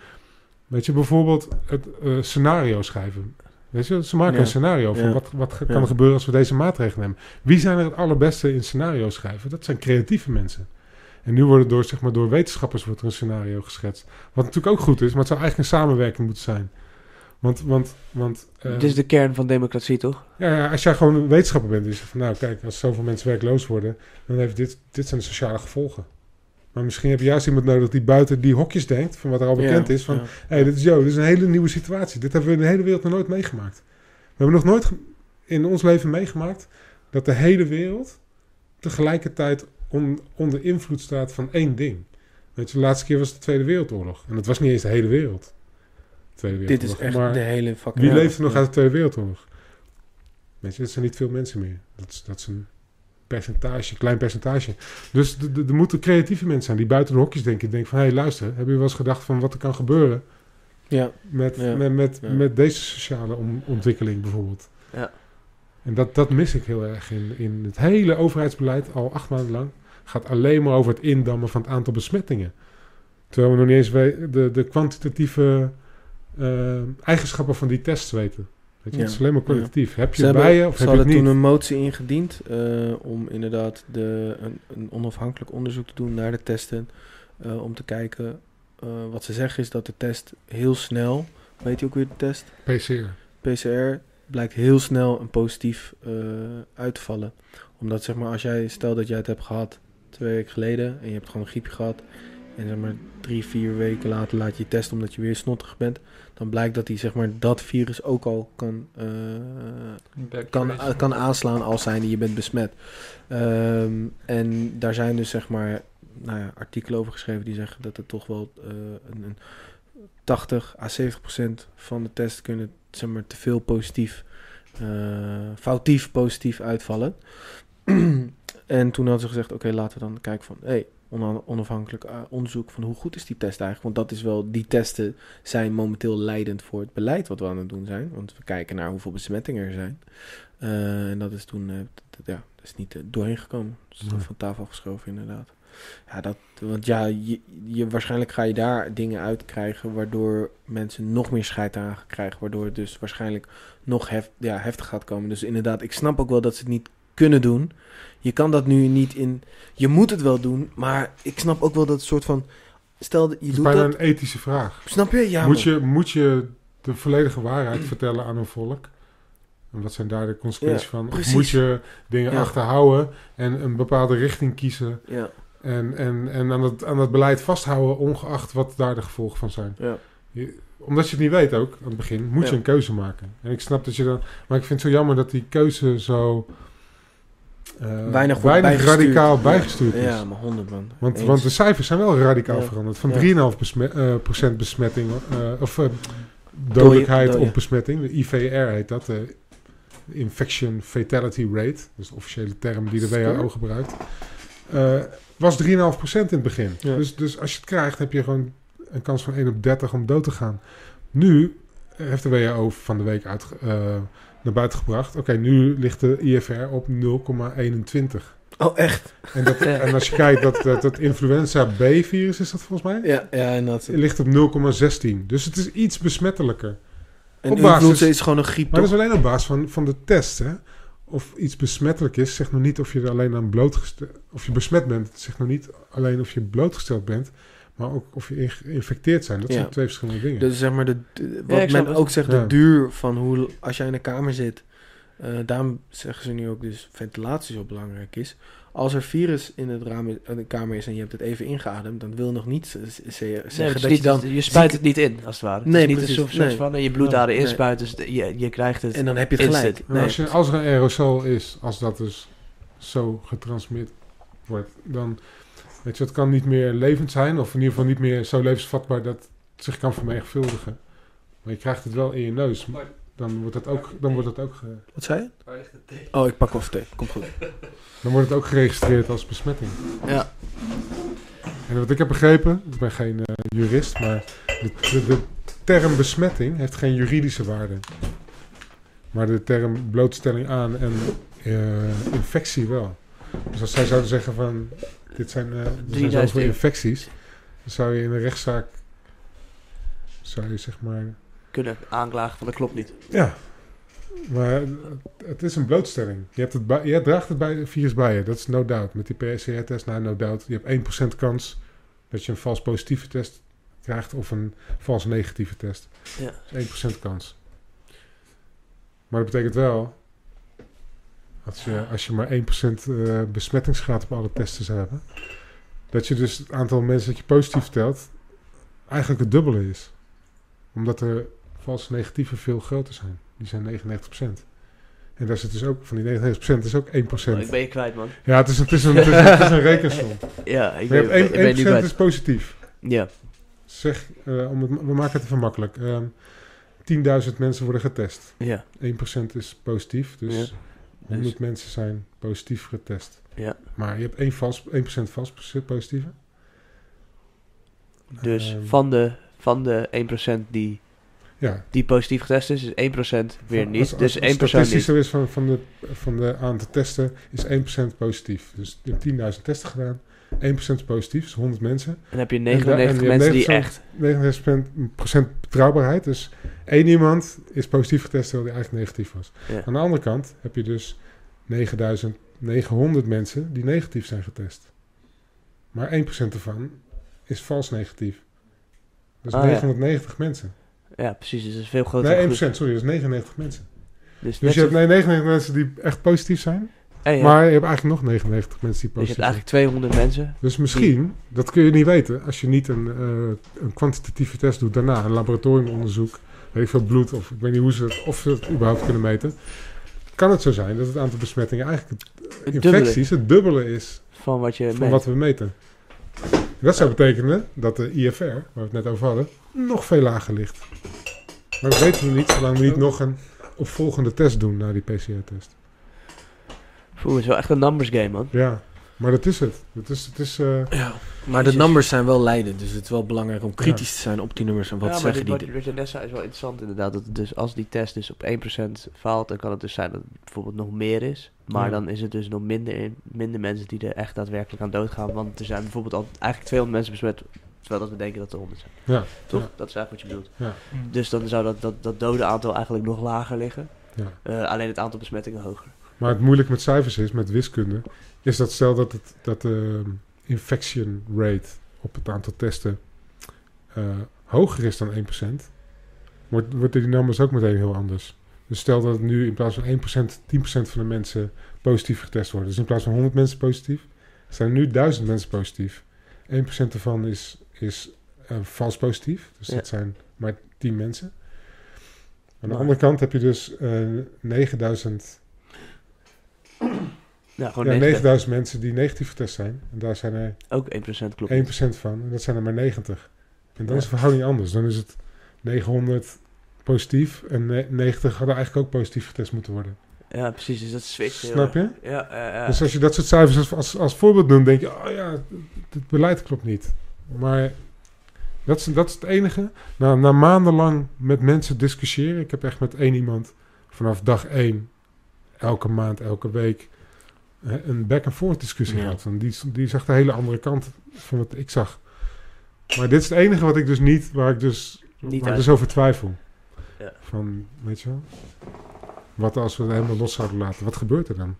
Weet je, bijvoorbeeld het eh, scenario schrijven. Weet je, ze maken Ja. een scenario van Ja. wat, wat kan Ja. er gebeuren als we deze maatregelen nemen. Wie zijn er het allerbeste in scenario schrijven? Dat zijn creatieve mensen. En nu wordt er door, zeg maar, door wetenschappers wordt er een scenario geschetst. Wat natuurlijk ook goed is, maar het zou eigenlijk een samenwerking moeten zijn. Want, want, want Dit is de kern van democratie, toch? ja, ja, als jij gewoon een wetenschapper bent, dus van nou kijk, als zoveel mensen werkloos worden, dan heeft dit, dit zijn de sociale gevolgen. Maar misschien heb je juist iemand nodig die buiten die hokjes denkt, van wat er al bekend Ja, is, van ja. hey, dit is Jo, dit is een hele nieuwe situatie. Dit hebben we in de hele wereld nog nooit meegemaakt. We hebben nog nooit in ons leven meegemaakt dat de hele wereld tegelijkertijd on- onder invloed staat van één ding. Weet je, de laatste keer was de Tweede Wereldoorlog. En dat was niet eens de hele wereld. De Tweede Dit Wereldoorlog. is echt maar de hele fucking... wie leeft er nog Ja. uit de Tweede Wereldoorlog? Weet je, dat zijn niet veel mensen meer. Dat is, dat is een percentage, klein percentage. Dus er moeten creatieve mensen zijn die buiten de hokjes denken. Denken van, hé hey, luister, hebben jullie wel eens gedacht van wat er kan gebeuren Ja, met, Ja. met, met, Ja. met deze sociale om- ontwikkeling bijvoorbeeld? Ja. En dat, dat mis ik heel erg in, in het hele overheidsbeleid, al acht maanden lang. Gaat alleen maar over het indammen van het aantal besmettingen. Terwijl we nog niet eens de, de kwantitatieve eh, eigenschappen van die tests weten. Weet je, Ja. Het is alleen maar kwalitatief. Heb je Ze bij je of Ze heb je het hadden niet? toen een motie ingediend eh, om inderdaad de, een, een onafhankelijk onderzoek te doen naar de testen. eh, om te kijken, wat ze zeggen is dat de test heel snel, weet je ook weer de test? PCR. PCR blijkt heel snel een positief uit te vallen. Omdat zeg maar, als jij, stel dat jij het hebt gehad twee weken geleden en je hebt gewoon een griepje gehad. En zeg maar drie, vier weken later laat je je testen omdat je weer snottig bent. Dan blijkt dat hij zeg maar dat virus ook al kan, eh, kan, Backtrace. kan aanslaan als zijnde je bent besmet. Ehm, en daar zijn dus zeg maar nou ja, artikelen over geschreven die zeggen dat het toch wel eh, een, een 80 à 70 procent van de test kunnen zeg maar te veel positief, eh, foutief positief uitvallen. en toen hadden ze gezegd, oké, laten we dan kijken van, hey, onafhankelijk eh, onderzoek van hoe goed is die test eigenlijk? Want dat is wel, die testen zijn momenteel leidend voor het beleid wat we aan het doen zijn. Want we kijken naar hoeveel besmettingen er zijn. Eh, en dat is toen, eh, ja, dat is niet doorheen gekomen. Dat is van tafel geschoven inderdaad. Ja, dat, want ja, je, je, waarschijnlijk ga je daar dingen uit krijgen waardoor mensen nog meer scheid aan krijgen. Waardoor het dus waarschijnlijk nog hef, ja, heftig gaat komen. Dus inderdaad, ik snap ook wel dat ze het niet kunnen doen. Je kan dat nu niet in... Je moet het wel doen, maar ik snap ook wel dat het soort van... Stel, dat je Het is doet bijna dat... een ethische vraag. Snap je? Ja, moet, man. je, moet je de volledige waarheid vertellen aan een volk? En wat zijn daar de consequenties Ja, van? Of moet je dingen Ja. achterhouden en een bepaalde richting kiezen? Ja, En, en, en aan, het, aan het beleid vasthouden, ongeacht wat daar de gevolgen van zijn. ja. Je- omdat je het niet weet ook, aan het begin, moet je een keuze maken. En ik snap dat je dan... Maar ik vind het zo jammer dat die keuze zo... eh, Weinig bijgestuurd. radicaal bijgestuurd is. Ja, maar honderd man. Want, Eens. want de cijfers zijn wel radicaal veranderd. Van Ja. 3,5 besme eh, procent besmetting, eh, of dodelijkheid Dode- op besmetting. De IVR heet dat, de Infection Fatality Rate. Dus de officiële term die de? WHO gebruikt. eh, was 3,5 procent in het begin. Ja. Dus, dus als je het krijgt, heb je gewoon een kans van 1 op 30 om dood te gaan. Nu heeft de WHO van de week uit, naar buiten gebracht. Oké, nu ligt de IFR op 0,21. Oh, echt? En, dat, en als je kijkt, dat, dat, dat influenza B-virus is dat volgens mij, Ja, ja en dat... ligt op 0,16. Dus het is iets besmettelijker. En op basis- influenza is gewoon een griep, Maar dat is alleen op basis van, van de test. Hè? Of iets besmettelijk is, zegt nog niet of je er alleen aan blootgesteld... Of je besmet bent, zegt nog niet alleen of je blootgesteld bent. Maar ook of je in- geïnfecteerd zijn. Dat Ja. zijn twee verschillende dingen. Dus zeg maar, de, de- wat men ook zegt, Ja. de duur van hoe, als jij in een kamer zit, eh, daarom zeggen ze nu ook dus ventilatie zo belangrijk is. Als er virus in, het raam, in de kamer is en je hebt het even ingeademd, dan wil nog niet zeggen Nee, dat je niet- dan... je spuit ziek- het niet in, als het ware. Nee, het is niet precies. een soort Nee. van in je bloedader Nee. inspuiten, dus je, je krijgt het. En dan heb je het gelijk. Maar Nee. als, je, als er een aerosol is, als dat dus zo getransmit wordt, dan weet je, het kan niet meer levend zijn, of in ieder geval niet meer zo levensvatbaar dat het zich kan vermenigvuldigen. Maar je krijgt het wel in je neus. Dan wordt het ook, dan wordt het ook, ge- Wat zei je? Oh, ik pak koffie thee. Komt goed. dan wordt het ook geregistreerd als besmetting. Ja. En wat ik heb begrepen, ik ben geen eh, jurist, maar de, de, de term besmetting heeft geen juridische waarde. Maar de term blootstelling aan en eh, infectie wel. Dus als zij zouden zeggen van, dit zijn, er zijn 3000 zoveel infecties, dan zou je in een rechtszaak, zou je zeg maar, Kunnen aanklagen van dat klopt niet. ja. Maar het- is een blootstelling. Je, hebt het bij, je draagt het bij, virus bij je, dat is no doubt. Met die PCR-test, nou no doubt. Je hebt 1% kans dat je een vals positieve test krijgt of een vals negatieve test. Ja. Dat is 1% kans. Maar dat betekent wel, als je, als je maar 1% eh, besmettingsgraad op alle testen zou hebben, dat je dus het aantal mensen dat je positief telt eigenlijk het dubbele is. Omdat er valse negatieve veel groter zijn. Die zijn 99%. En daar zit dus ook, van die 99% is ook 1%. Oh, ik ben je kwijt, man. Ja, het is, het is een, het is een, het is een rekensom. Ja, ik ben, hebt ik ben, 1%, ik ben nu 1% kwijt. is positief. Ja, Zeg, eh, om het, we maken het even makkelijk. Ehm 10.000 mensen worden getest. ja, 1% is positief, dus Ja. 100 mensen zijn positief getest. ja. Maar je hebt 1%, vals, 1% vals positieve. Dus Ehm, van, de, van de 1% die, Ja, die positief getest is, is 1% weer Van- niet. als- als- dus als 1% statistisch niet. zo is van, van, de, van de aantal testen is 1% positief. Dus je hebt 10.000 testen gedaan. 1% is positief, dus 100 mensen. Dan heb je En da- 99 en mensen die 99 echt... 99% betrouwbaarheid. Dus één iemand is positief getest terwijl hij eigenlijk negatief was. Ja. Aan de andere kant heb je dus 9900 mensen die negatief zijn getest. Maar 1% ervan is vals negatief. Dat is Ah, ja. 990 mensen. Ja, precies. Dus het is veel groter. Nee, 1%, sorry, dat is 99 mensen. Dus, Dus je hebt zo- nee, 99 mensen die echt positief zijn. Ja, Maar je hebt eigenlijk nog 99 mensen die dus je positief hebt zijn. eigenlijk 200 mensen. Dus misschien, dat kun je niet weten, als je niet een, eh, een kwantitatieve test doet daarna, een laboratoriumonderzoek, weet ik veel bloed, of ik weet niet hoe ze het, of ze het überhaupt kunnen meten, kan het zo zijn dat het aantal besmettingen eigenlijk het, Het dubbele infecties het dubbele is van wat je van meet. wat we meten. Dat zou betekenen dat de IFR, waar we het net over hadden, nog veel lager ligt. Maar dat weten we niet, zolang we niet nog een opvolgende test doen na die PCR-test. Het is wel echt een numbers game, man. Ja, maar dat is het. Het is, het is eh, Ja. Maar de numbers zijn wel leidend, dus het is wel belangrijk om kritisch te zijn op die nummers en wat ja, maar zeggen dit, die. wat Richard net zei is wel interessant inderdaad. Dat het dus als die test dus op 1% faalt, dan kan het dus zijn dat het bijvoorbeeld nog meer is. Maar Ja. dan is het dus nog minder, in, minder mensen die er echt daadwerkelijk aan doodgaan. Want er zijn bijvoorbeeld al eigenlijk 200 mensen besmet, terwijl dat we denken dat er 100 zijn. ja, Toch? Ja. Dat is eigenlijk wat je bedoelt. ja, Dus dan zou dat, dat, dat dode aantal eigenlijk nog lager liggen. ja. Eh, alleen het aantal besmettingen hoger. Maar het moeilijk met cijfers is, met wiskunde, is dat stel dat, het, dat de infection rate op het aantal testen eh, hoger is dan 1%, wordt, wordt die nummers ook meteen heel anders. Dus stel dat het nu in plaats van 1%, 10% van de mensen positief getest worden. Dus in plaats van 100 mensen positief, zijn er nu 1000 mensen positief. 1% ervan is, is eh, vals positief, dus Ja. dat zijn maar 10 mensen. Aan de Maar- andere kant heb je dus eh 9000 Ja, gewoon ja, 90. 9000 mensen die negatief getest zijn. En daar zijn er Ook 1% klopt. 1% van. En dat zijn er maar 90. En dan Ja. is de verhouding anders. Dan is het 900 positief. En ne- 90 hadden eigenlijk ook positief getest moeten worden. Ja, precies. Dus dat switcht heel Snap je? Ja, ja, ja. Dus als je dat soort cijfers als, als, als voorbeeld noemt, denk je... Oh ja, het, het beleid klopt niet. Maar dat is, dat is het enige. Na, na maandenlang met mensen discussiëren. Ik heb echt met één iemand vanaf dag één... elke maand, elke week... een back-and-forth discussie Ja. gehad. Want die, die zag de hele andere kant van wat ik zag. Maar dit is het enige wat ik dus niet... waar ik dus, Niet waar ik dus over twijfel. Ja. Van, weet je wel... Wat als we het helemaal los zouden laten? Wat gebeurt er dan?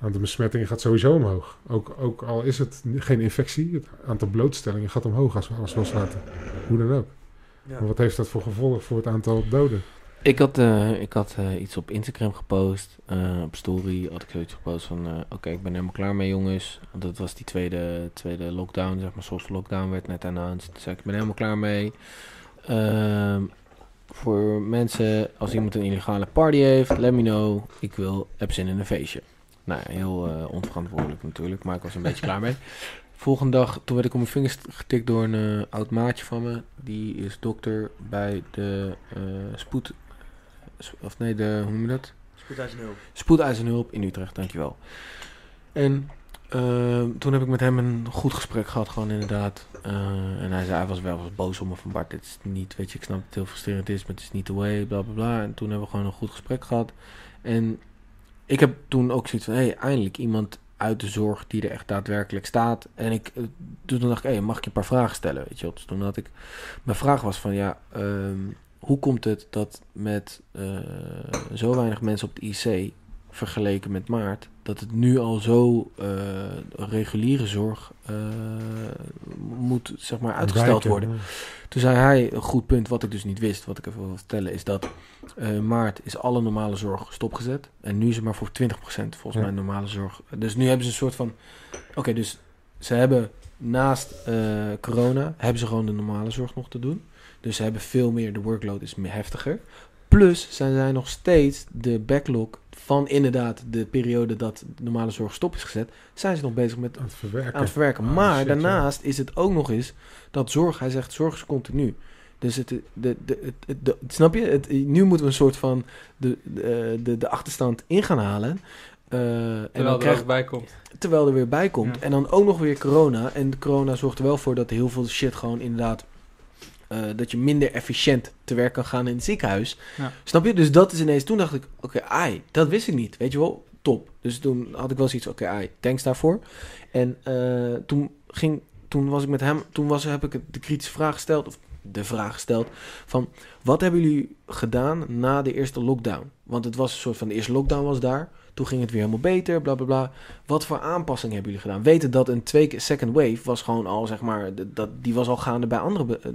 aantal besmettingen gaat sowieso omhoog. Ook, ook al is het geen infectie, het aantal blootstellingen gaat omhoog als we alles loslaten. Hoe dan ook. Maar wat heeft dat voor gevolg voor het aantal doden? Ik had, eh, ik had eh, iets op Instagram gepost. eh, op story had ik zoiets gepost van... Oké, ik ben helemaal klaar mee jongens. Dat was die tweede, tweede lockdown, zeg maar. Soft lockdown werd net announced. Dus ik ben helemaal klaar mee. Ehm, voor mensen, als iemand een illegale party heeft, let me know. Ik wil, heb zin in een feestje. Nou ja, heel onverantwoordelijk natuurlijk, maar ik was een beetje klaar mee. Volgende dag, toen werd ik op mijn vingers getikt door een oud maatje van me. Die is dokter bij de eh, spoed... Of nee, de, hoe noem je dat? Spoedeisenhulp in Utrecht, dankjewel. En eh, toen heb ik met hem een goed gesprek gehad, gewoon inderdaad. Eh, en hij zei, hij was wel boos op me van Bart, dit is niet, weet je, ik snap dat het heel frustrerend is, maar het is niet the way, bla bla bla. En toen hebben we gewoon een goed gesprek gehad. En ik heb toen ook zoiets van, hé, hey, eindelijk iemand uit de zorg die er echt daadwerkelijk staat. En ik, eh, toen dacht ik, hé, mag ik je een paar vragen stellen, weet je wel. Dus toen had ik, mijn vraag was van, ja, ehm, hoe komt het dat met eh, zo weinig mensen op de IC vergeleken met maart, dat het nu al zo eh, reguliere zorg eh, moet zeg maar uitgesteld worden. Toen zei hij een goed punt, wat ik dus niet wist, wat ik even wil vertellen, is dat maart is alle normale zorg stopgezet. En nu is het maar voor 20% volgens Ja. mij normale zorg. Dus nu hebben ze een soort van, oké, dus ze hebben naast corona, hebben ze gewoon de normale zorg nog te doen. Dus ze hebben veel meer, de workload is meer heftiger. Plus zijn zij nog steeds de backlog van inderdaad de periode dat de normale zorg stop is gezet, zijn ze nog bezig met Aan het verwerken. aan het verwerken. Ah, maar shit, daarnaast is het ook nog eens dat zorg, hij zegt zorg is continu. Dus het, de, de, het, het- de- snap je? Het, nu moeten we een soort van de, de, de, de achterstand in gaan halen. Eh, en Terwijl dan er krijg, bij komt. terwijl er weer bij komt. Ja. En dan ook nog weer corona. En corona zorgt er wel voor dat heel veel shit gewoon inderdaad... eh, dat je minder efficiënt te werk kan gaan in het ziekenhuis. Ja. Snap je? Dus dat is ineens... Toen dacht ik, oké, ai, dat wist ik niet. Weet je wel? Top. Dus toen had ik wel zoiets, oké, ai, thanks daarvoor. En eh, toen ging... Toen was ik met hem... Toen was, heb ik de kritische vraag gesteld... Of de vraag gesteld van... Wat hebben jullie gedaan na de eerste lockdown? Want het was een soort van... De eerste lockdown was daar. Toen ging het weer helemaal beter, bla. Wat voor aanpassingen hebben jullie gedaan? Weten dat een twee, second wave was gewoon al, zeg maar, dat, die was al gaande bij andere eh, eh,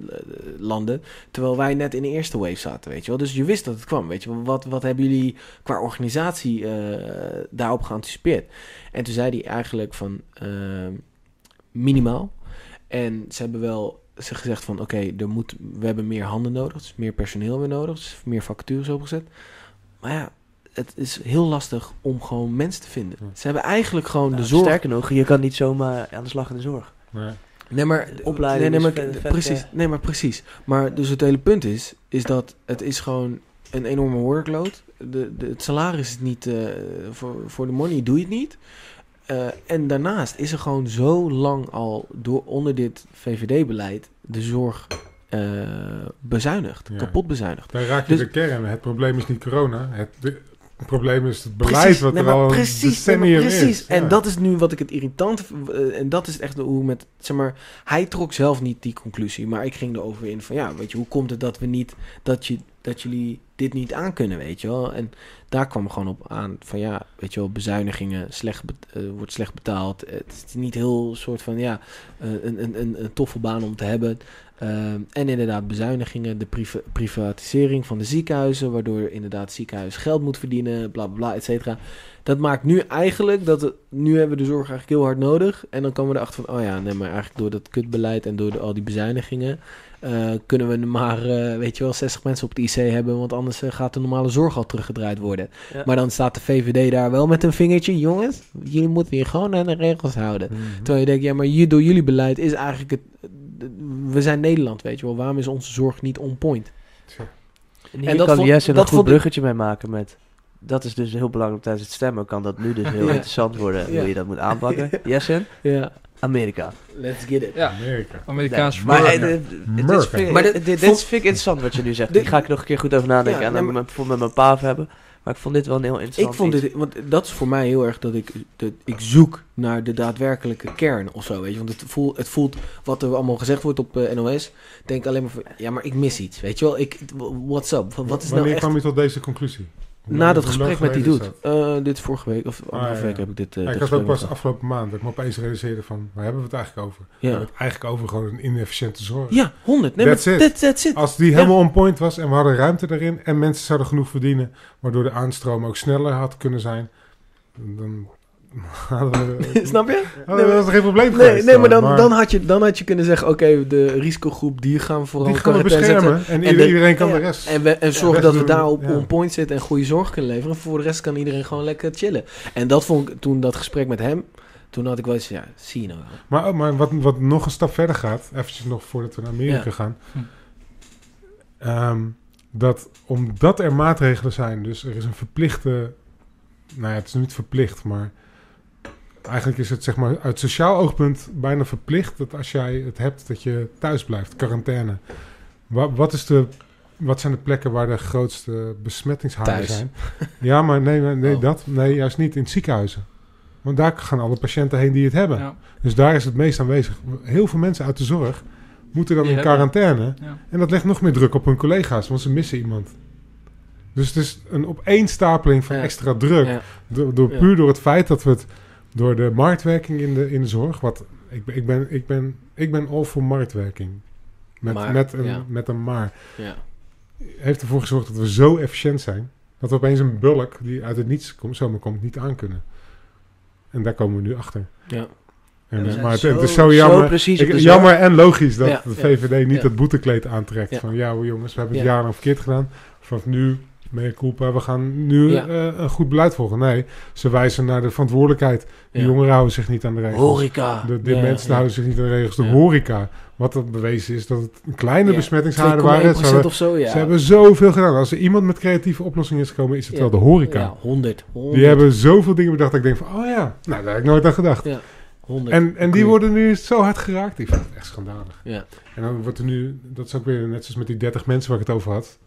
landen. Terwijl wij net in de eerste wave zaten, weet je wel. Dus je wist dat het kwam, weet je. Wat, wat hebben jullie qua organisatie eh, daarop geanticipeerd? En toen zei hij eigenlijk van eh, minimaal. En ze hebben wel ze gezegd van, oké, moet we hebben meer handen nodig. Dus meer personeel weer nodig. Dus meer vacatures opgezet. Maar ja, het is heel lastig om gewoon mensen te vinden. Ja. Ze hebben eigenlijk gewoon Nou, de zorg... Sterker nog, je kan niet zomaar aan de slag in de zorg. Nee. Nee, maar opleiding nee, nee, maar, vet- precies. Nee, maar precies. Maar dus het hele punt is, is dat het is gewoon een enorme workload. De, de, het salaris is niet eh, voor, voor de money doe je het niet. Eh, en daarnaast is er gewoon zo lang al door onder dit VVD-beleid de zorg eh, bezuinigd, Ja. kapot bezuinigd. Daar raak je Dus- de kern. Het probleem is niet corona. Het, de- het probleem is het beleid Precies, wat nee, er al precies, nee, precies. is. En Ja. dat is nu wat ik het irritant eh, en dat is echt hoe met zeg maar hij trok zelf niet die conclusie, maar ik ging erover in van ja, weet je, hoe komt het dat we niet dat je dat jullie dit niet aankunnen, weet je wel? En daar kwam gewoon op aan van ja, weet je wel, bezuinigingen, slecht eh, wordt slecht betaald. Het is niet heel soort van ja, eh, een, een, een, een toffe baan om te hebben. Ehm, en inderdaad bezuinigingen, de priva- privatisering van de ziekenhuizen, waardoor inderdaad het ziekenhuis geld moet verdienen, bla bla bla, et cetera. Dat maakt nu eigenlijk dat het, nu hebben we de zorg eigenlijk heel hard nodig. En dan komen we erachter van, oh ja, nee, maar eigenlijk door dat kutbeleid en door de- al die bezuinigingen eh, kunnen we maar, eh, weet je wel, 60 mensen op de IC hebben, want anders eh, gaat de normale zorg al teruggedraaid worden. Ja. Maar dan staat de VVD daar wel met een vingertje, jongens, jullie moeten je gewoon aan de regels houden. Mhm. Terwijl je denkt, ja, maar door jullie beleid is eigenlijk het. We zijn Nederland, weet je wel. Waarom is onze zorg niet on point? En hier En dat kan vond- Jesse een dat goed vond ik- bruggetje mee maken met... Dat is dus heel belangrijk tijdens het stemmen. Kan dat nu dus heel Ja. interessant worden Ja. hoe je dat moet aanpakken. Jesse, Ja, Amerika. let's get it. Ja, Amerika. Amerikaans maar dit- is vind- Maar dit- vind ik interessant wat je nu zegt. Hier ga ik nog een keer goed over nadenken Ja, en nee, dan maar- met, voor met mijn pa hebben. Maar ik vond dit wel een heel interessant Ik vond dit, want dat is voor mij heel erg dat ik, dat ik zoek naar de daadwerkelijke kern of zo, weet je. Want het voelt, het voelt wat er allemaal gezegd wordt op eh, NOS, denk ik alleen maar van, ja, maar ik mis iets, weet je wel. Ik, what's up? Wat is nou Wanneer echt... kwam je tot deze conclusie? Na dat gesprek met die dude. dat? Eh, dit vorige week, of anderhalf Ah, ja, week heb ik dit, eh Ja, dit ik had ook pas afgelopen maand dat ik me opeens realiseerde van, waar hebben we het eigenlijk over? We hebben het eigenlijk over gewoon een inefficiënte zorg. Ja, 100. Nee, That's maar it. that- that's it. Als die helemaal on point was en we hadden ruimte daarin en mensen zouden genoeg verdienen, waardoor de aanstroom ook sneller had kunnen zijn, dan. Snap je? hadden we- dat is geen probleem Nee, geweest. nee maar, dan, dan, had je, dan had je kunnen zeggen, oké, de risicogroep, die gaan we vooral die gaan we beschermen en, En ieder- de- iedereen kan ja, de rest. En, we, en zorgen dat we doen, daar op ja. on point zitten en goede zorg kunnen leveren. Voor de rest kan iedereen gewoon lekker chillen. En dat vond ik toen dat gesprek met hem. Toen had ik wel eens, ja, zie je nou wel. Maar, oh, maar wat, wat nog een stap verder gaat, eventjes nog voordat we naar Amerika Ja. gaan. Hm. Ehm, dat omdat er maatregelen zijn, dus er is een verplichte, nou ja, het is niet verplicht, maar eigenlijk is het zeg maar uit sociaal oogpunt bijna verplicht dat als jij het hebt dat je thuis blijft, quarantaine. Wa- wat, is de, wat zijn de plekken waar de grootste besmettingshaarden zijn? Ja, maar nee, nee, Oh. dat, nee, juist niet in ziekenhuizen. Want daar gaan alle patiënten heen die het hebben. Ja, Dus daar is het meest aanwezig. Heel veel mensen uit de zorg moeten dan Die in quarantaine. ja. En dat legt nog meer druk op hun collega's, want ze missen iemand. Dus het is een opeenstapeling van Ja. extra druk. Ja. Door, door, Ja. Puur door het feit dat we het door de marktwerking in de, in de zorg. Wat, ik, ben, ik, ben, ik, ben, ik ben all voor marktwerking. Met, Maar, met, een, ja. met een maar. Ja. Heeft ervoor gezorgd dat we zo efficiënt zijn. Dat we opeens een bulk die uit het niets komt, zomaar komt, niet aan kunnen. En daar komen we nu achter. Ja. En, We maar het, zo- het is zo jammer. Ik- jammer en logisch dat Ja, de ja, VVD niet ja. dat boetekleed aantrekt. Ja. Van ja jongens, we hebben het Ja. jarenlang verkeerd gedaan. Vanaf nu, mea culpa, we gaan nu Ja. eh, een goed beleid volgen. Nee, ze wijzen naar de verantwoordelijkheid. De Ja. jongeren houden zich niet aan de regels. Horeca. De, de Ja, mensen houden zich niet aan de regels. De horeca. Wat er bewezen is dat het een kleine besmettingshaarden 2,1% waren. Ze hebben, of zo, ja. ze hebben zoveel gedaan. Als er iemand met creatieve oplossingen is gekomen, is het wel de horeca. Ja, 100. 100. Die hebben zoveel dingen bedacht dat ik denk van, oh ja, nou daar heb ik nooit aan gedacht. 100. En, en die worden nu zo hard geraakt. Ik vind het echt schandalig. Ja. En dan wordt er nu, dat is ook weer net zoals met die 30 mensen waar ik het over had.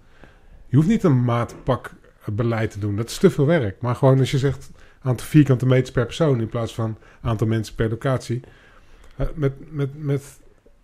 Je hoeft niet een maatpak beleid te doen. Dat is te veel werk. Maar gewoon als je zegt aantal vierkante meters per persoon in plaats van aantal mensen per locatie. Eh, met, met, met,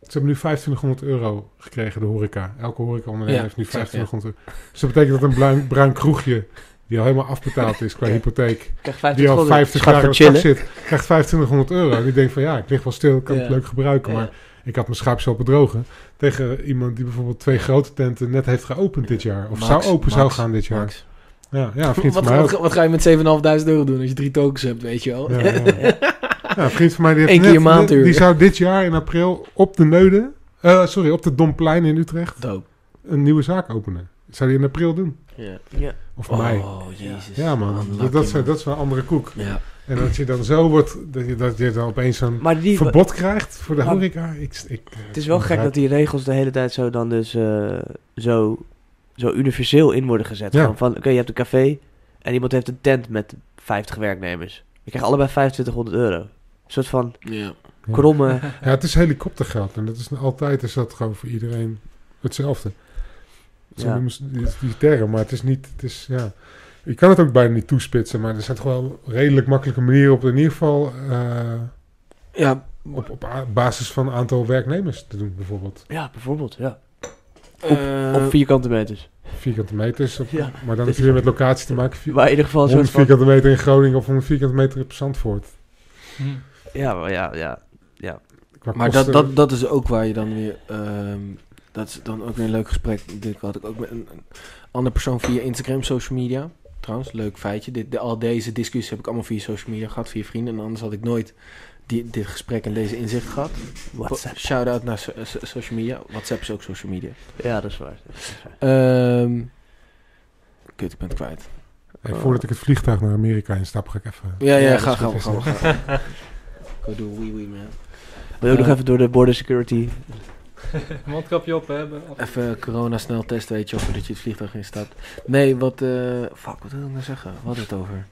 ze hebben nu 2500 euro gekregen, de horeca. Elke horeca-ondernemer Ja, heeft nu exact, 2500 euro. Dus dat betekent dat een bruin, bruin kroegje, die al helemaal afbetaald is qua Ja. hypotheek, die al 50 Schat jaar chillen. zit, krijgt 2500 euro. En die denkt van ja, ik lig wel stil, ik kan het leuk gebruiken. Maar ik had mijn schaapsel bedrogen tegen iemand die bijvoorbeeld twee grote tenten net heeft geopend dit jaar. Of Max, zou open zou gaan dit jaar. Max. Ja, ja, vriend Wat, van mij wat, wat ga je met 7.500 euro doen als je drie tokens hebt, weet je wel? Ja, ja. Ja, een vriend van mij die heeft Eén keer net- maand, die, uur. die zou dit jaar in april op de Neude, eh, sorry, op de Domplein in Utrecht Dope. een nieuwe zaak openen. Dat zou hij in april doen. Ja. Ja. Of Oh, jezus. Ja man, dat, dat, is, dat is wel een andere koek. Ja. En dat je dan zo wordt, dat je, dat je dan opeens die, verbod krijgt voor de Maar- horeca. Ik, ik, het is wel gek dat die regels de hele tijd zo dan dus eh, zo, zo universeel in worden gezet. Ja. Van, oké, je hebt een café en iemand heeft een tent met 50 werknemers. Je krijgt allebei 2500 euro. Een soort van. Ja. kromme... Ja, het is helikoptergeld. En dat is altijd is dat gewoon voor iedereen hetzelfde. Zo Ja. noemen ze die, die term, maar het is niet, het is, ja... Je kan het ook bijna niet toespitsen, maar er zijn toch wel redelijk makkelijke manieren op in ieder geval eh, Ja. op, op basis van aantal werknemers te doen, bijvoorbeeld. Ja, bijvoorbeeld, ja. eh, Op vierkante meters. Vierkante meters, op- Ja. maar dan heb je weer met locatie te maken. Vier, Maar in ieder geval een 100 soort van... vierkante meter in Groningen of 100 vierkante meter op Zandvoort. Hm. Ja, maar ja, ja. Qua Maar dat, kosten- dat, dat is ook waar je dan weer... ehm, dat is dan ook weer een leuk gesprek. Dit had ik ook met een, een andere persoon via Instagram, social media. Trouwens, leuk feitje. Dit, de, al deze discussies heb ik allemaal via social media gehad, via vrienden. En anders had ik nooit die, dit gesprek en deze inzicht gehad. WhatsApp. Shout-out naar so- so- social media. WhatsApp is ook social media. Ja, dat is waar. Dat is waar. Ehm kut, ik ben het kwijt. Hey, voordat ik het vliegtuig naar Amerika instap, ga ik even... Ja, ja, Ja, ga, dat ga, is ga, goed. ga, ga. Go do wee wee, man. Wil je ook Eh, nog even door de border security? Mondkapje op hebben. Even corona snel test, weet je, voordat je het vliegtuig instapt. Nee, wat, eh fuck, wat wil ik nou zeggen? Wat het over?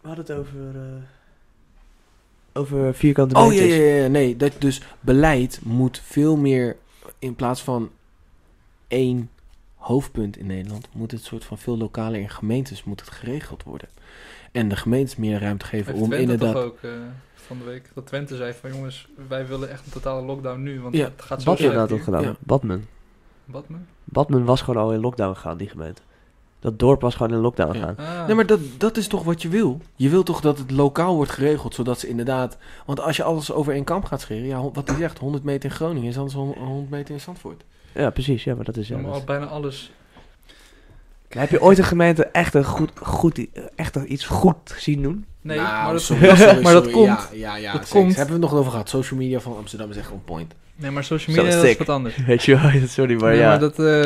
We hadden het over... eh, over vierkante Oh, meters. ja, ja, ja, nee, dat dus beleid moet veel meer, in plaats van één hoofdpunt in Nederland, moet het soort van veel lokaler in gemeentes moet het geregeld worden. En de gemeentes meer ruimte geven Heeft om inderdaad... toch ook eh, van de week. Dat Twente zei van jongens, wij willen echt een totale lockdown nu. Want Ja, het gaat zo slecht had dat gedaan. Ja. Badmen. Badmen? Badmen was gewoon al in lockdown gegaan, die gemeente. dat dorp was gewoon in lockdown Ja. gaan. Ah. Nee, maar dat, dat is toch wat je wil? Je wil toch dat het lokaal wordt geregeld, zodat ze inderdaad... Want als je alles over één kamp gaat scheren, ja, wat hij zegt, 100 meter in Groningen is anders dan 100 meter in Zandvoort. Ja, precies. Ja, maar dat is... Ja, Ja, maar al bijna alles. Heb je ooit een gemeente echt, een goed, goed, echt iets goed zien doen? Nee, Nou, maar, dat, sorry, sorry, maar dat sorry. komt. Ja, ja, ja dat komt. Hebben we het nog over gehad. Social media van Amsterdam is echt on point. Nee, maar social media dat is wat anders. Weet je wel, sorry, maar nee, ja. maar dat, eh,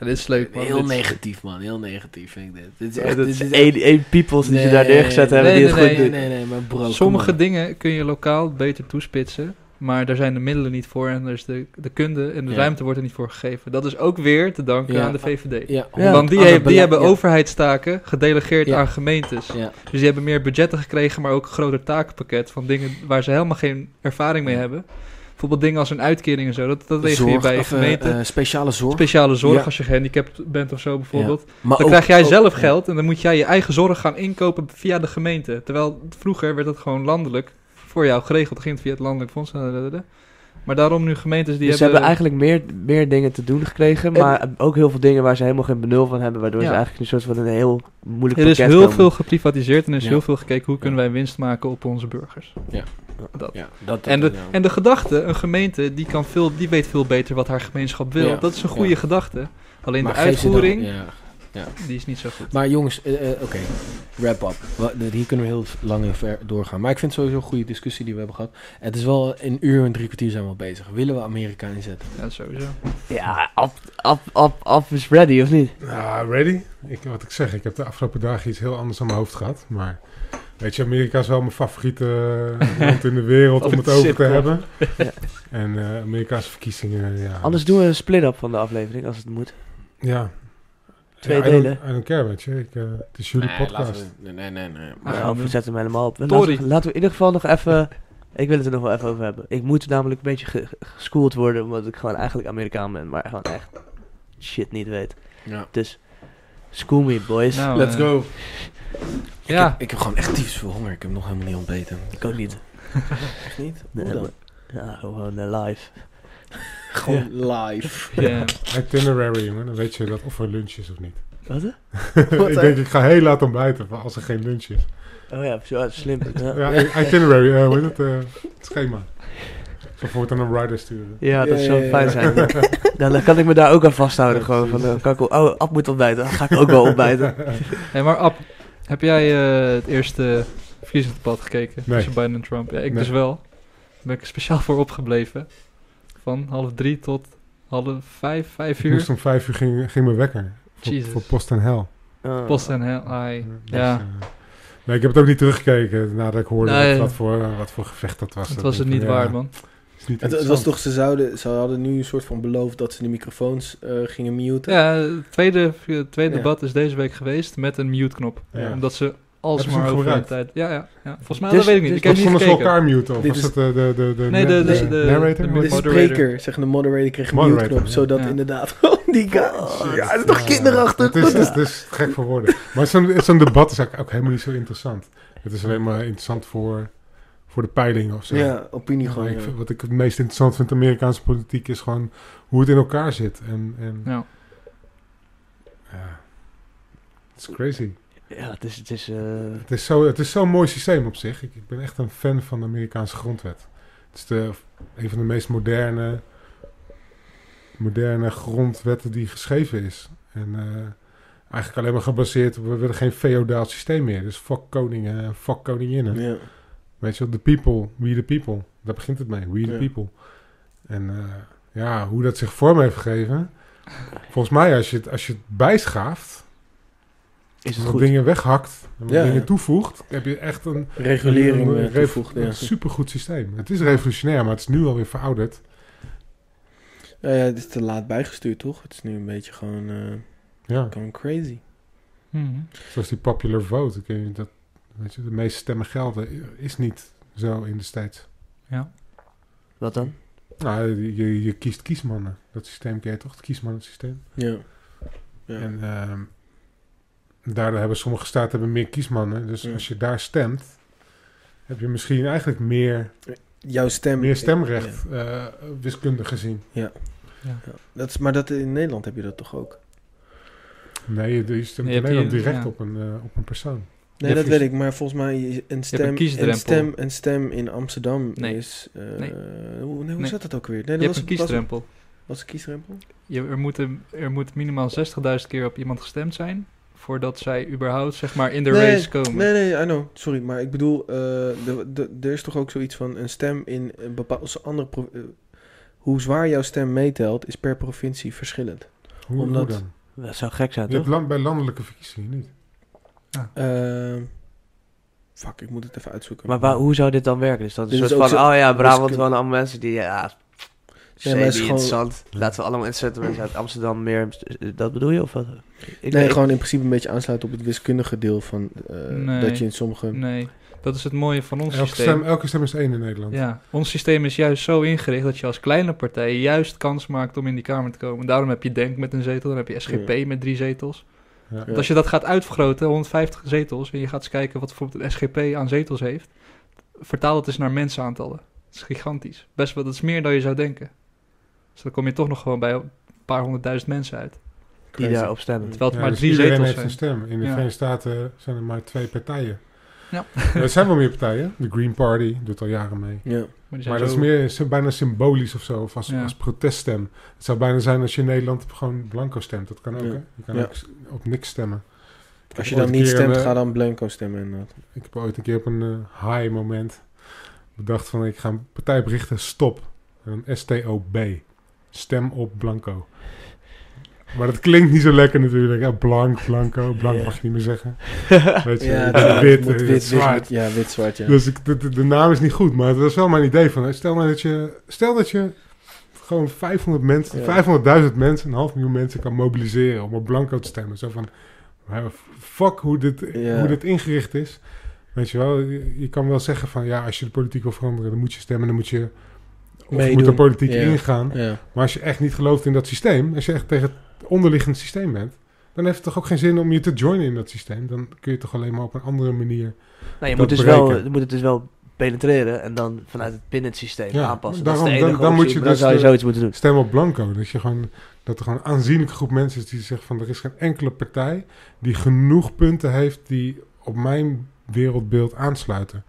ja, dit is leuk, man. Heel Dit negatief, man. Heel negatief vind ik dit. Dit is Ja, echt... dat dit is is één, één peoples die ze daar Nee, neergezet hebben nee, die het nee, goed nee, doen. nee, nee, maar bro, Sommige dingen kun je lokaal beter toespitsen. Maar daar zijn de middelen niet voor en dus de, de kunde en de Ja. ruimte wordt er niet voor gegeven. Dat is ook weer te danken Ja. aan de VVD. Ja. Want die, heeft- die hebben overheidstaken gedelegeerd aan gemeentes. Ja. Dus die hebben meer budgetten gekregen, maar ook een groter takenpakket van dingen waar ze helemaal geen ervaring mee hebben. Bijvoorbeeld dingen als een uitkering en zo. Dat, dat regel je bij je eh, gemeente. eh, speciale zorg. Speciale zorg als je gehandicapt bent of zo bijvoorbeeld. Maar Dan ook- krijg jij ook- zelf geld en dan moet jij je eigen zorg gaan inkopen via de gemeente. Terwijl vroeger werd dat gewoon landelijk voor jou geregeld. Ging het via het landelijk fonds. Maar daarom nu gemeentes die dus ze hebben... hebben eigenlijk meer, meer dingen te doen gekregen, En- maar ook heel veel dingen waar ze helemaal geen benul van hebben, waardoor Ja. ze eigenlijk een soort van een heel moeilijk er is pakket heel komen. veel geprivatiseerd en er is Ja. heel veel gekeken hoe kunnen wij winst maken op onze burgers. Ja. Dat. Ja, dat, En de, en de gedachte, een gemeente die, kan veel, die weet veel beter wat haar gemeenschap wil. Ja. Dat is een goede Ja. gedachte. Alleen Maar de dan- uitvoering, ja. die is niet zo goed. Maar jongens, eh, eh, oké, wrap up. Wa- Hier kunnen we heel lang en ver doorgaan. Maar ik vind het sowieso een goede discussie die we hebben gehad. Het is wel een uur en drie kwartier zijn we al bezig. Willen we Amerika inzetten? Ja, sowieso. Ja, up, up, up, up is ready, of niet? Ja, ready? Ik, wat ik zeg, ik heb de afgelopen dagen iets heel anders aan mijn hoofd gehad. Maar weet je, Amerika is wel mijn favoriete eh, land in de wereld om het over te hebben. Ja. En eh Amerikaanse verkiezingen, ja. Anders doen we een split-up van de aflevering, als het moet. Ja. Twee Ja, delen. I don't care, weet je. Ik, eh, het is jullie Nee, podcast. we- nee, nee, nee. nee. Maar Ja, we zetten hem helemaal op. Laten we, laten we in ieder geval nog even... Ik wil het er nog wel even over hebben. Ik moet namelijk een beetje ge- ge- geschoold worden, omdat ik gewoon eigenlijk Amerikaan ben, maar gewoon echt shit niet weet. Ja. Dus, school me, boys. Nou, Let's eh, go. Ja, Ik heb, ik heb gewoon echt tyfus veel honger. Ik heb nog helemaal niet ontbeten. Ik ook niet. Echt niet? Nee, Hoe dan? maar- ja, gewoon eh, live. Gewoon live. ja. Itinerary, jongen. Dan weet je dat of er lunch is of niet. Wat? ik denk, ik ga heel laat ontbijten als er geen lunch is. Oh ja, zo, slim. Ja, itinerary, eh, hoe heet het? eh, het schema. Ik zal voortaan een rider sturen. Ja, dat zou fijn zijn. Dan, dan kan ik me daar ook aan vasthouden. Gewoon van, eh, kan ik oh, Ab moet ontbijten. Dan ga ik ook wel ontbijten. Hey, maar Ab, heb jij eh, het eerste verkiezingsdebat gekeken Nee. tussen Biden en Trump? Ja, ik Nee. dus wel. Daar ben ik er speciaal voor opgebleven. Van half drie tot half vijf, vijf uur. moest om vijf uur ging, ging mijn wekker. Voor, Jesus. voor post en hel. Oh. Post en hel, ai. Dus, Ja. eh, nee, ik heb het ook niet teruggekeken nadat ik hoorde Nee. wat, wat, voor, wat voor gevecht dat was. Het Dat was het niet van, ja, waard, man. Het, het was toch, ze, zouden, ze hadden nu een soort van beloofd dat ze de microfoons eh, gingen muten. Ja, het tweede, het tweede Ja. debat is deze week geweest met een mute-knop. Ja. Omdat ze alsmaar over de gebruikt? tijd... Ja, ja, ja. Volgens mij, Dus- dat weet ik niet. dus ik heb niet gekeken. elkaar muten? Of Dit was is- het de, de, de, de, Nee, de- de- de- narrator? de De spreker, zeg de moderator, kreeg een Moderator, mute-knop, ja. zodat Ja. inderdaad die guy... ja, het is toch Ja, kinderachtig? Het is, is, gek voor woorden. Maar zo'n zo'n debat is eigenlijk ook helemaal niet zo interessant. Het is alleen maar interessant voor, voor de peiling of zo. Ja, opinie Maar gewoon. ik ja. vind- wat ik het meest interessant vind in Amerikaanse politiek is gewoon hoe het in elkaar zit. En, en Ja. ja, het is crazy. Ja, het is... Het is eh, Het is zo- het is zo'n mooi systeem op zich. Ik, ik ben echt een fan van de Amerikaanse grondwet. Het is de, een van de meest moderne, moderne grondwetten die geschreven is. En eh, eigenlijk alleen maar gebaseerd op, we willen geen feodaal systeem meer. Dus fuck koningen en fuck koninginnen. Ja. Weet je wel, the people, we the people. Daar begint het mee, we the Ja. people. En eh, ja, hoe dat zich vorm heeft gegeven. Volgens mij, als je het, als je het bijschaaft, is het wat goed. dingen weghakt, en wat Ja, dingen ja. toevoegt, heb je echt een, Regulering een, eh, een, toevoegd, ja. een supergoed systeem. Het is revolutionair, maar het is nu alweer verouderd. Ja, het is te laat bijgestuurd, toch? Het is nu een beetje gewoon, eh, Ja, gewoon crazy. Mhm. zoals die popular vote. Ik weet niet, dat, weet je, de meeste stemmen gelden is niet zo in de States. Ja. Wat dan? Nou, je, je kiest kiesmannen. Dat systeem ken je toch? Het kiesmannensysteem. Ja. ja. En ehm, daardoor hebben sommige staten hebben meer kiesmannen. Dus Ja. als je daar stemt, heb je misschien eigenlijk meer, Jouw stem... meer stemrecht, eh, wiskundig gezien. Ja. Dat is, maar dat, in Nederland heb je dat toch ook? Nee, je stemt Je in Nederland direct ja. op, een, eh, op een persoon. Nee, dat weet ik. Maar volgens mij is een stem, een stem, een stem in Amsterdam Nee. is... eh, Nee. Hoe, nee, hoe Nee. zat dat ook weer? Nee, Je dat hebt was, een kiesdrempel. Was, was een kiesdrempel? Je, er, moet een- er moet minimaal 60.000 keer op iemand gestemd zijn... voordat zij überhaupt zeg maar, in de Nee, race komen. Nee, nee, I know. Sorry, maar ik bedoel, eh, de, de, er is toch ook zoiets van een stem in een bepaalde andere... eh, hoe zwaar jouw stem meetelt, is per provincie verschillend. Hoe, Omdat- hoe dan? Dat zou gek zijn, Je toch? hebt land, bij landelijke verkiezingen niet. Ehm, fuck, ik moet het even uitzoeken. Maar waar, hoe zou dit dan werken? Dus dat is Dit een is soort ook van, zo- oh ja, Brabant wonen allemaal mensen die, ja, Maar het is gewoon- interessant. Laten we allemaal interessante mensen uit Amsterdam meer, dat bedoel je? Of wat? Ik, nee, gewoon in principe een beetje aansluiten op het wiskundige deel van... eh, Nee. Dat je in sommige... Nee, dat is het mooie van ons Elke systeem. stem, elke stem is één in Nederland. Ja, ons systeem is juist zo ingericht dat je als kleine partij juist kans maakt om in die Kamer te komen. Daarom heb je Denk met een zetel, dan heb je SGP met drie zetels. Ja. Want als je dat gaat uitvergroten, 150 zetels, en je gaat eens kijken wat bijvoorbeeld de SGP aan zetels heeft, vertaal dat eens naar mensenaantallen. Dat is gigantisch. Best wel, dat is meer dan je zou denken. Dus dan kom je toch nog gewoon bij een paar honderdduizend mensen uit. die Crazy. daarop stemmen. Terwijl het Ja, maar dus drie iedereen zetels heeft zijn. een stem. In de Ja. Verenigde Staten zijn er maar twee partijen. Ja. Er zijn wel meer partijen. De Green Party doet al jaren mee. Ja. Maar, dat is meer bijna symbolisch of zo. Of als, Ja. als proteststem. Het zou bijna zijn als je in Nederland gewoon blanco stemt. Dat kan ook, Ja. hè? Je kan Ja. ook op niks stemmen. Ik Als je dan niet stemt, een, eh, ga dan blanco stemmen inderdaad. Ik heb ooit een keer op een eh, high moment bedacht van... ik ga een partij berichten stop. Een STOB. Stem op blanco. Maar dat klinkt niet zo lekker natuurlijk. Ja, blank, blanco. Blank mag je niet meer zeggen. Weet je, Ja, is wit, wit, wit, zwart. wit, ja, wit, zwart, ja. Dus ik, de, de, de naam is niet goed, maar het was wel mijn idee van... Stel nou dat je, stel dat je gewoon 500 mensen, Ja. 500.000 mensen, een half miljoen mensen kan mobiliseren om op Blanco te stemmen. Zo van, maar fuck hoe dit, hoe dit ingericht is. Weet je wel, je, je kan wel zeggen van ja, als je de politiek wil veranderen, dan moet je stemmen, dan moet je, of je moet de politiek Ja. ingaan. ja. Maar als je echt niet gelooft in dat systeem, als je echt tegen het onderliggende systeem bent, dan heeft het toch ook geen zin om je te joinen in dat systeem. Dan kun je toch alleen maar op een andere manier Nou, je dat moet, dus wel, je moet het dus wel penetreren en dan vanuit het binnen het systeem Ja, aanpassen. daarom- dat is de dan- enige dan optie, moet je dan dus zou je zoiets moeten doen. stem op blanco. Dat, je gewoon, dat er gewoon een aanzienlijke groep mensen is die zegt van er is geen enkele partij die genoeg punten heeft die op mijn wereldbeeld aansluiten.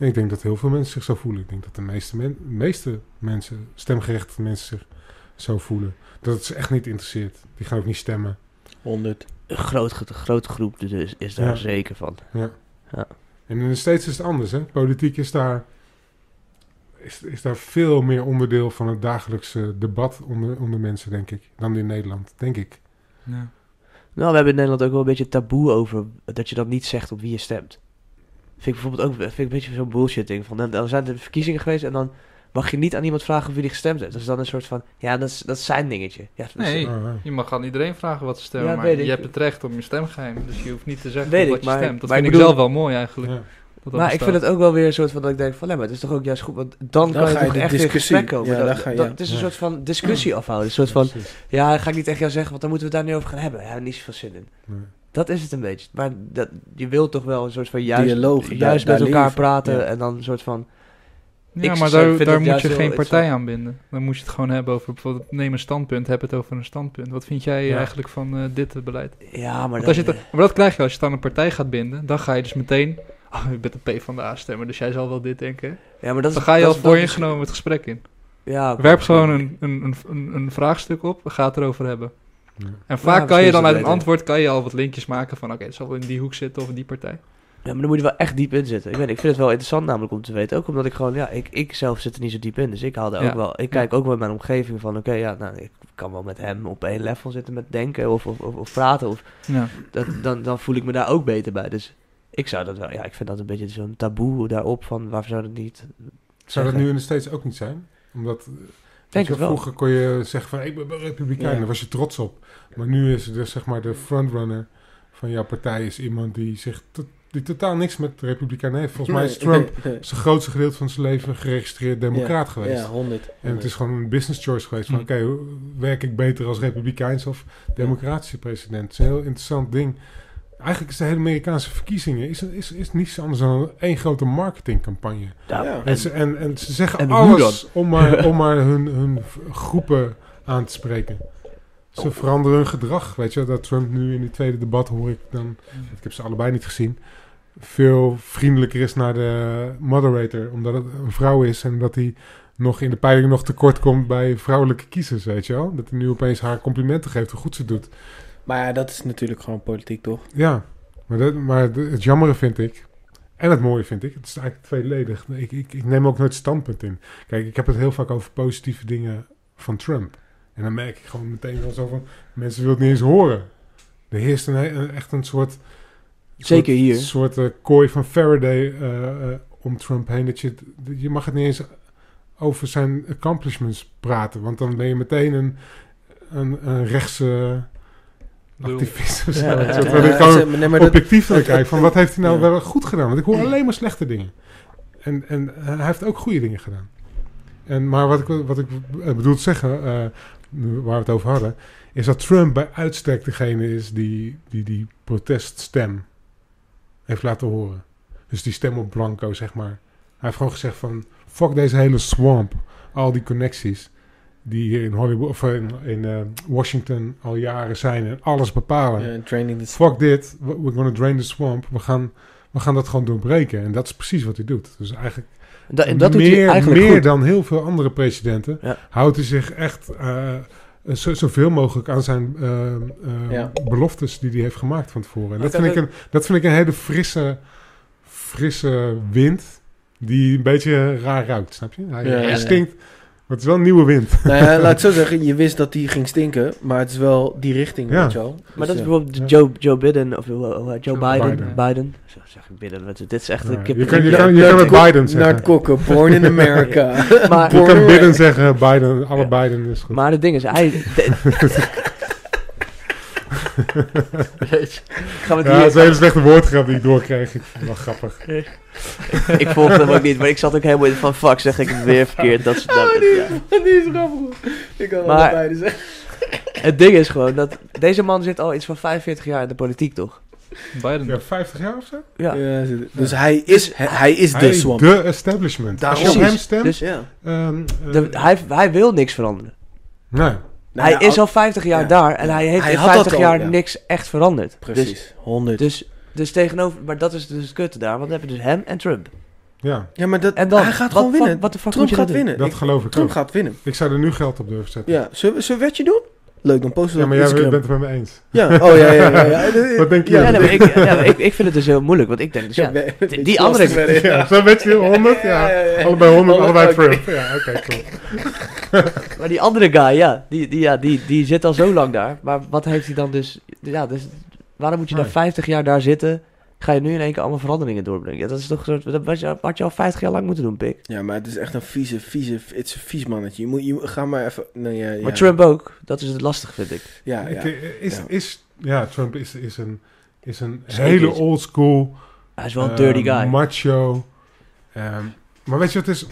En ik denk dat heel veel mensen zich zo voelen. Ik denk dat de meeste, men, meeste mensen, stemgerechtigde mensen zich zo voelen. Dat het ze echt niet interesseert. Die gaan ook niet stemmen. 100. Een groot, grote groep dus is daar Ja. zeker van. Ja. Ja. En in de States is het anders. Hè? Politiek is daar, is, is daar veel meer onderdeel van het dagelijkse debat onder, onder mensen, denk ik. Dan in Nederland, denk ik. Ja. Nou, we hebben in Nederland ook wel een beetje taboe over dat je dan niet zegt op wie je stemt. Vind ik bijvoorbeeld ook vind ik een beetje zo'n bullshit ding. Van, dan, dan zijn er verkiezingen geweest en dan mag je niet aan iemand vragen of wie die gestemd heeft. Dat is dan een soort van, ja, dat is, dat is zijn dingetje. Ja, dat is- Nee, ah. je mag aan iedereen vragen wat ze stemmen, Ja, maar je hebt het recht om je stemgeheim. Dus je hoeft niet te zeggen Weet wat ik, je maar- stemt. Dat maar vind ik zelf wel mooi eigenlijk. Ja. dat dat maar ik vind het ook wel weer een soort van dat ik denk van, nee, maar het is toch ook juist goed, want dan, kan ga je je toch echt in discussie- gesprek komen. ja, Dat- daar ga je- dat- het is een ja. soort van discussie afhouden. Een soort van, ja, ga ik niet tegen jou zeggen, want dan moeten we het daar niet over gaan hebben. Ja, niet zoveel zin in. Dat is het een beetje. Maar dat, je wilt toch wel een soort van juist, Dialoog, juist daar met elkaar je praten Ja. en dan een soort van... Ja, Ik maar daar, daar moet je geen partij aan binden. Dan moet je het gewoon hebben over bijvoorbeeld neem een standpunt, heb het over een standpunt. Wat vind jij Ja. eigenlijk van eh, dit beleid? Ja, maar, Want dan, als je het, maar dat krijg je als je het aan een partij gaat binden. Dan ga je dus meteen, oh, je bent een P van de A stemmer, dus jij zal wel dit denken. ja, maar dat is, Dan ga je dat al is- dat is- vooringenomen het gesprek in. Ja, oké, Werp gewoon een, een, een, een, een vraagstuk op, ga het erover hebben. En vaak kan je dan uit een antwoord kan je al wat linkjes maken van oké, het zal wel in die hoek zitten of in die partij. Ja, maar dan moet je wel echt diep in zitten. Ik, weet, ik vind het wel interessant namelijk om te weten. Ook omdat ik gewoon, ja, ik, ik zelf zit er niet zo diep in. Dus ik haal daar Ja. ook wel, ik kijk ook wel in mijn omgeving van, oké, ja, nou, ik kan wel met hem op één level zitten met denken of, of, of, of praten. Of, Ja. dat, dan, dan voel ik me daar ook beter bij. Dus ik zou dat wel, ja, ik vind dat een beetje zo'n taboe daarop van, waarvoor zou dat niet Zou dat nu in de States ook niet zijn? Omdat Denk je, het wel. vroeger kon je zeggen van ik ben republikein, Ja. daar was je trots op. Maar nu is dus zeg maar de frontrunner van jouw partij is iemand die zich die totaal niks met de republikein heeft. Volgens mij is Trump zijn grootste gedeelte van zijn leven geregistreerd democraat geweest. Ja, 100. En het is gewoon een business choice geweest van Hm. oké, werk ik beter als republikeins of democratische president? Het is een heel interessant ding. Eigenlijk is de hele Amerikaanse verkiezingen is, is, is niets anders dan één grote marketingcampagne. Ja. En ze, en, en ze zeggen en alles om maar, om maar hun, hun groepen aan te spreken. Ze veranderen hun gedrag, weet je. Dat Trump nu in die tweede debat hoor ik dan... Ik heb ze allebei niet gezien. Veel vriendelijker is naar de moderator. Omdat het een vrouw is en dat hij nog in de peiling nog tekort komt bij vrouwelijke kiezers, weet je wel. Dat hij nu opeens haar complimenten geeft hoe goed ze doet. Maar ja, dat is natuurlijk gewoon politiek, toch? Ja, maar, dat, maar het jammere vind ik... En het mooie vind ik, het is eigenlijk tweeledig. Ik, ik, ik neem ook nooit standpunt in. Kijk, ik heb het heel vaak over positieve dingen van Trump. En dan merk ik gewoon meteen wel zo van... Mensen willen het niet eens horen. Er heerst een, een- echt een soort... Zeker soort- hier. soort eh, kooi van Faraday eh, eh, om Trump heen. Dat je, je mag het niet eens over zijn accomplishments praten. Want dan ben je meteen een, een, een rechtse. Activist. of zo. Ja, Weet je, ja, terwijl Ja, ik gewoon nee, maar objectief kijken van wat heeft hij nou Ja. wel goed gedaan. Want ik hoor alleen maar slechte dingen. En, en hij heeft ook goede dingen gedaan. En, maar wat ik, wat ik eh, bedoel te zeggen, eh, waar we het over hadden, is dat Trump bij uitstek degene is die die, die proteststem heeft laten horen. Dus die stem op Blanco, zeg maar. Hij heeft gewoon gezegd van, fuck deze hele swamp. Al die connecties die hier in Hollywood of in, in eh, Washington al jaren zijn en alles bepalen. The Fuck dit, we- we're gonna drain the swamp. We gaan, we gaan dat gewoon doorbreken. En dat is precies wat hij doet. Dus eigenlijk Da- en dat doet meer, hij eigenlijk meer goed. dan heel veel andere presidenten Ja. houdt hij zich echt eh, zo, zoveel mogelijk aan zijn eh, eh, Ja. beloftes die hij heeft gemaakt van tevoren. En dat vind, ik een, dat vind ik een hele frisse, frisse wind die een beetje raar ruikt, snap je? Hij, Ja, stinkt, maar het is wel een nieuwe wind. Nou ja, laat ik zo zeggen, je wist dat die ging stinken, maar het is wel die richting, Ja. weet je wel. Maar dat is Dus, bijvoorbeeld Ja. Joe, Joe Biden, of hoe- Joe Joe Biden. Biden. Biden. Zo zeg ik Biden, dit is echt Ja, een kip. je kan- je ja. kan- je kan het Biden zeggen. Nerd Kokken, born in America. Maar- Je kan. Biden zeggen, Biden, alle Biden is goed. Maar het ding is, hij... de- Jeetje. Gaan we het ja, hier... het is een hele slechte woordgrap die ik doorkreeg. Ik vond het wel grappig. ik volgde hem ook niet, maar ik zat ook helemaal in van fuck, zeg ik het weer verkeerd. Dat, is- dat, Oh, die, ja. die is grappig. Ik kan Maar- allebei dus zeggen. Het ding is gewoon dat deze man zit al iets van 45 jaar in de politiek, toch? Biden. Ja, 50 jaar of zo? Ja. Dus hij is, hij, hij is de swamp. De establishment. Daarom. Als je op hem stemt... Dus Ja. ehm, eh, de- hij, hij wil niks veranderen. nee. Nou hij ja, is al 50 jaar ja. daar en hij heeft Hij in had dat 50 al, jaar ja. niks echt veranderd. Dus, Precies, 100. dus, dus tegenover, maar dat is dus het kutte daar, want dan heb je dus hem en Trump. Ja, ja, maar dat, En dan, hij gaat wat gewoon winnen. Wat de fuck Trump gaat winnen. dat Ik- geloof ik Trump ook. gaat winnen. Ik zou er nu geld op durven zetten. Ja, zullen we zullen we een wetje doen? Leuk, dan posten we Ja, maar jij bent het met me eens. Ja, oh ja, ja, ja. ja. Wat denk je? Ja, nee, ik, ja, ik, ik vind het dus heel moeilijk, want ik denk dus ja, die- andere- Ja, zo weet je, 100? Ja. Ja, ja, ja. Allebei 100, Alle- allebei. Trump. Ja, oké, cool. maar die andere guy, ja, die, die, ja die, die zit al zo lang daar. Maar wat heeft hij dan dus, ja, dus waarom moet je Nee. daar 50 jaar daar zitten? Ga je nu in één keer allemaal veranderingen doorbrengen? Ja, dat is toch een soort, dat je, had je al 50 jaar lang moeten doen, pik. Ja, maar het is echt een vieze, vieze, het is een vies mannetje. Je moet, je ga maar even, nee, ja, ja. Maar Trump ook, dat is het lastig, vind ik. Ja, ja. Ik, Is, Ja. is, ja, Trump is, is een, is een Zeker. hele old school... Hij is wel een eh, dirty guy. Macho. Ehm, maar weet je wat is...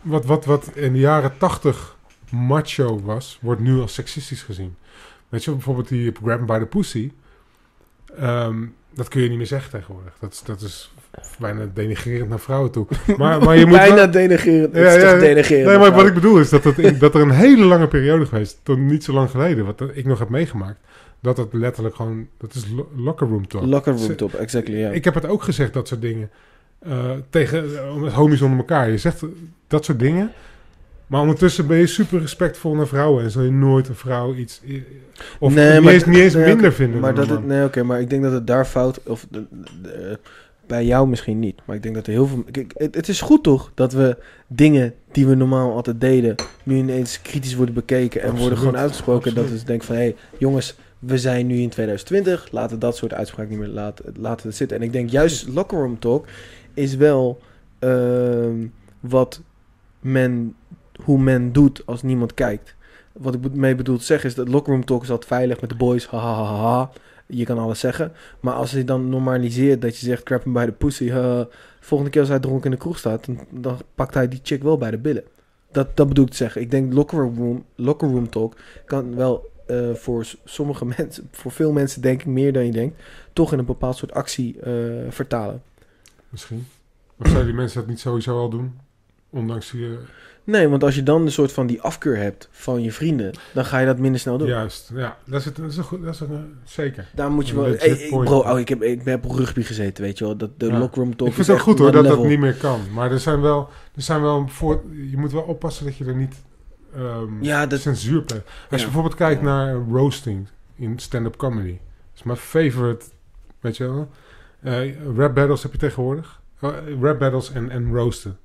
Wat, wat, wat in de jaren 80 macho was, wordt nu als seksistisch gezien. Weet je, bijvoorbeeld die Grab by the Pussy. Ehm, dat kun je niet meer zeggen tegenwoordig. Dat, is- dat is bijna denigrerend naar vrouwen toe. Maar, maar je moet Bijna wel- denigrerend. Ja, denigrerend. Nee, maar wat ik bedoel is dat, het dat er een hele lange periode geweest, tot niet zo lang geleden, wat ik nog heb meegemaakt, dat het letterlijk gewoon, dat is lo- locker room talk. Locker room top, exactly, ja. Ik heb het ook gezegd, dat soort dingen, eh, tegen eh, homies onder elkaar. Je zegt dat soort dingen, maar ondertussen ben je super respectvol naar vrouwen en zul je nooit een vrouw iets, of Nee, niet, eens, niet eens nee, minder vinden Maar dat het, nee, oké, maar ik denk dat het daar fout, of de- de- bij jou misschien niet, maar ik denk dat er heel veel, kijk, het, het is goed toch dat we dingen die we normaal altijd deden, nu ineens kritisch worden bekeken en worden gewoon uitgesproken. Dat absoluut. is denk van, hé, hey, jongens, we zijn nu in 2020, laten dat soort uitspraken niet meer laten, laten het zitten. En ik denk juist locker room talk is wel ehm, wat men, hoe men doet als niemand kijkt. Wat ik mee bedoel te zeggen is dat locker room talk is altijd veilig met de boys, ha ha ha ha. Je kan alles zeggen. Maar als je dan normaliseert dat je zegt crap bij de pussy, volgende keer als hij dronken in de kroeg staat, dan, pakt hij die chick wel bij de billen. Dat, dat bedoel ik te zeggen. Ik denk locker room, locker room talk kan wel eh, voor sommige mensen, voor veel mensen denk ik meer dan je denkt, toch in een bepaald soort actie eh, vertalen. Misschien. Of zouden die mensen dat niet sowieso al doen? Ondanks die... eh, Nee, want als je dan een soort van die afkeur hebt van je vrienden, dan ga je dat minder snel doen. juist, ja. Dat is, het, dat is, een goed, dat is een, eh, zeker. Daar moet je wel... Hey, point. bro, oh, ik, heb, ik heb op rugby gezeten, weet je wel. Dat, de Ja. lockroom talk Ik vind het goed hoor, dat dat niet meer kan. Maar er zijn wel... Er zijn wel voor, je moet wel oppassen dat je er niet... ehm Ja, dat... censuur pleegt. Als je bijvoorbeeld kijkt naar roasting in stand-up comedy. Dat is mijn favorite, weet je wel. Eh, rap battles heb je tegenwoordig. Oh, rap battles en, en roasten.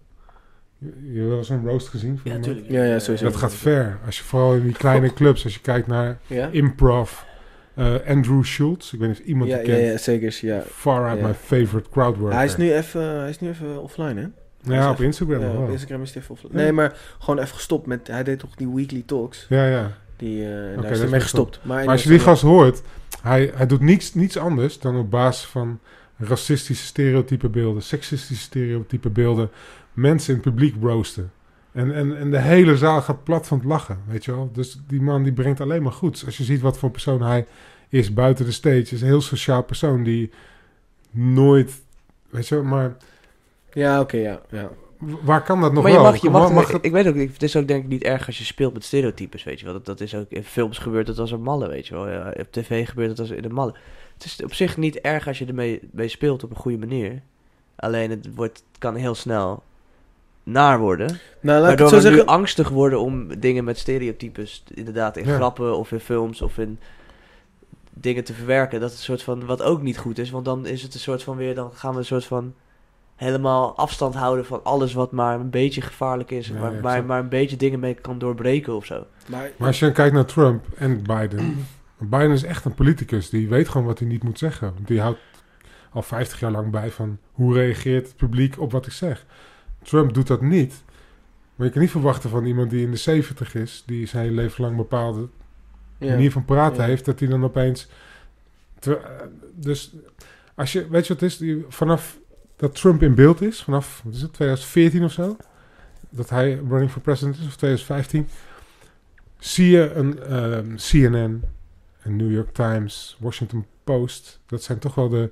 Je, je hebt wel eens een roast gezien? van Ja, iemand? tuurlijk. Ja, ja, sowieso. Dat gaat ver. Als je vooral in die kleine clubs, als je kijkt naar Ja? improv. eh, Andrew Schultz, ik weet niet of iemand Ja, die ja, kent. ja, zeker. Ja. Far out Ja. my favorite crowdworker. Hij is nu even, hij is nu even offline, hè? Ja, op Instagram Ja, op wel. Instagram is hij even offline. Ja. Nee, maar gewoon even gestopt met... Hij deed toch die weekly talks? Ja, ja. Die, eh daar dat is hij mee gestopt. Maar, Maar als je die gast hoort, hij, hij doet niets, niets anders dan op basis van racistische stereotype beelden, seksistische stereotype beelden, mensen in het publiek roosten. En, en, en de hele zaal gaat plat van het lachen, weet je wel. Dus die man die brengt alleen maar goeds. Als je ziet wat voor persoon hij is buiten de stage, is een heel sociaal persoon die nooit, weet je wel, maar Ja, oké, ja, ja. waar kan dat nog maar je wel? mag, je mag, Mag ik, het- ik weet ook, het is ook denk ik niet erg als je speelt met stereotypes, weet je wel. Dat, dat is ook, in films gebeurt het als een malle, weet je wel. Ja, op tv gebeurt het als in een malle. Het is op zich niet erg als je ermee mee speelt op een goede manier. Alleen het, wordt, het kan heel snel naar worden. Nou, laat ik Waardoor het zo we nu zeggen. angstig worden om dingen met stereotypes, inderdaad in Ja. grappen of in films of in dingen te verwerken. Dat is een soort van, wat ook niet goed is, want dan is het een soort van weer, dan gaan we een soort van helemaal afstand houden van alles wat maar een beetje gevaarlijk is. Ja, waar, ja, waar, maar een beetje dingen mee kan doorbreken of zo. Maar, Maar als je dan kijkt naar Trump en Biden. Biden is echt een politicus. Die weet gewoon wat hij niet moet zeggen. Die houdt al 50 jaar lang bij van hoe reageert het publiek op wat ik zeg. Trump doet dat niet. Maar je kan niet verwachten van iemand die in de 70 is, die zijn hele leven lang bepaalde ja. manier van praten Ja. heeft, dat hij dan opeens. Dus als je, weet je wat het is? Die- Vanaf dat Trump in beeld is, vanaf wat is het, 2014 of zo, dat hij running for president is, of 2015, zie je een ehm, CNN, een New York Times, Washington Post. Dat zijn toch wel de,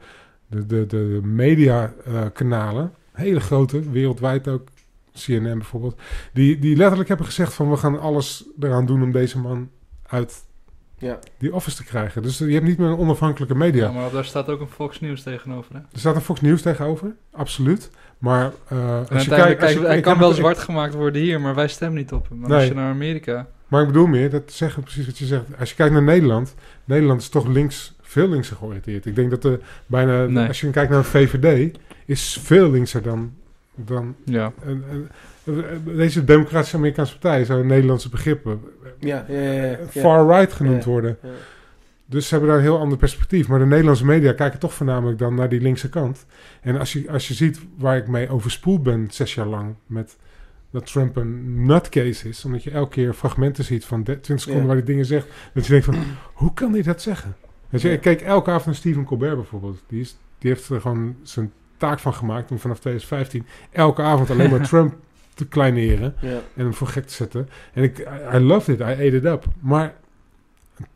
de, de, de media eh, kanalen, hele grote, wereldwijd ook. CNN bijvoorbeeld, die, die letterlijk hebben gezegd van we gaan alles eraan doen om deze man uit Ja. die office te krijgen. Dus je hebt niet meer een onafhankelijke media. Ja, maar daar staat ook een Fox News tegenover. Hè? Er staat een Fox News tegenover, absoluut. Maar eh, als je kijkt... als je- kijk, hij kan wel het- zwart gemaakt worden hier, maar wij stemmen niet op hem. Maar Nee. als je naar Amerika... Maar ik bedoel meer, dat zeggen precies wat je zegt. Als je kijkt naar Nederland, Nederland is toch links, veel linkser georiënteerd. Ik denk dat er bijna, Nee. als je kijkt naar een VVD, is veel linkser dan, dan Ja. een- een- deze democratische Amerikaanse partij, zou in Nederlandse begrippen Ja, ja, ja. ja, ja. far-right genoemd Ja. worden. Ja. Dus ze hebben daar een heel ander perspectief. Maar de Nederlandse media kijken toch voornamelijk dan naar die linkse kant. En als je, als je ziet waar ik mee overspoeld ben zes jaar lang... met dat Trump een nutcase is... omdat je elke keer fragmenten ziet van de- 20 seconden Ja. waar hij dingen zegt... dat je denkt van, hoe kan hij dat zeggen? Weet je, Ja. ik keek elke avond naar Stephen Colbert bijvoorbeeld. Die, is, die heeft er gewoon zijn taak van gemaakt... om vanaf 2015 elke avond alleen maar Trump te kleineren... En hem voor gek te zetten. En ik, I, I loved it, I ate it up. Maar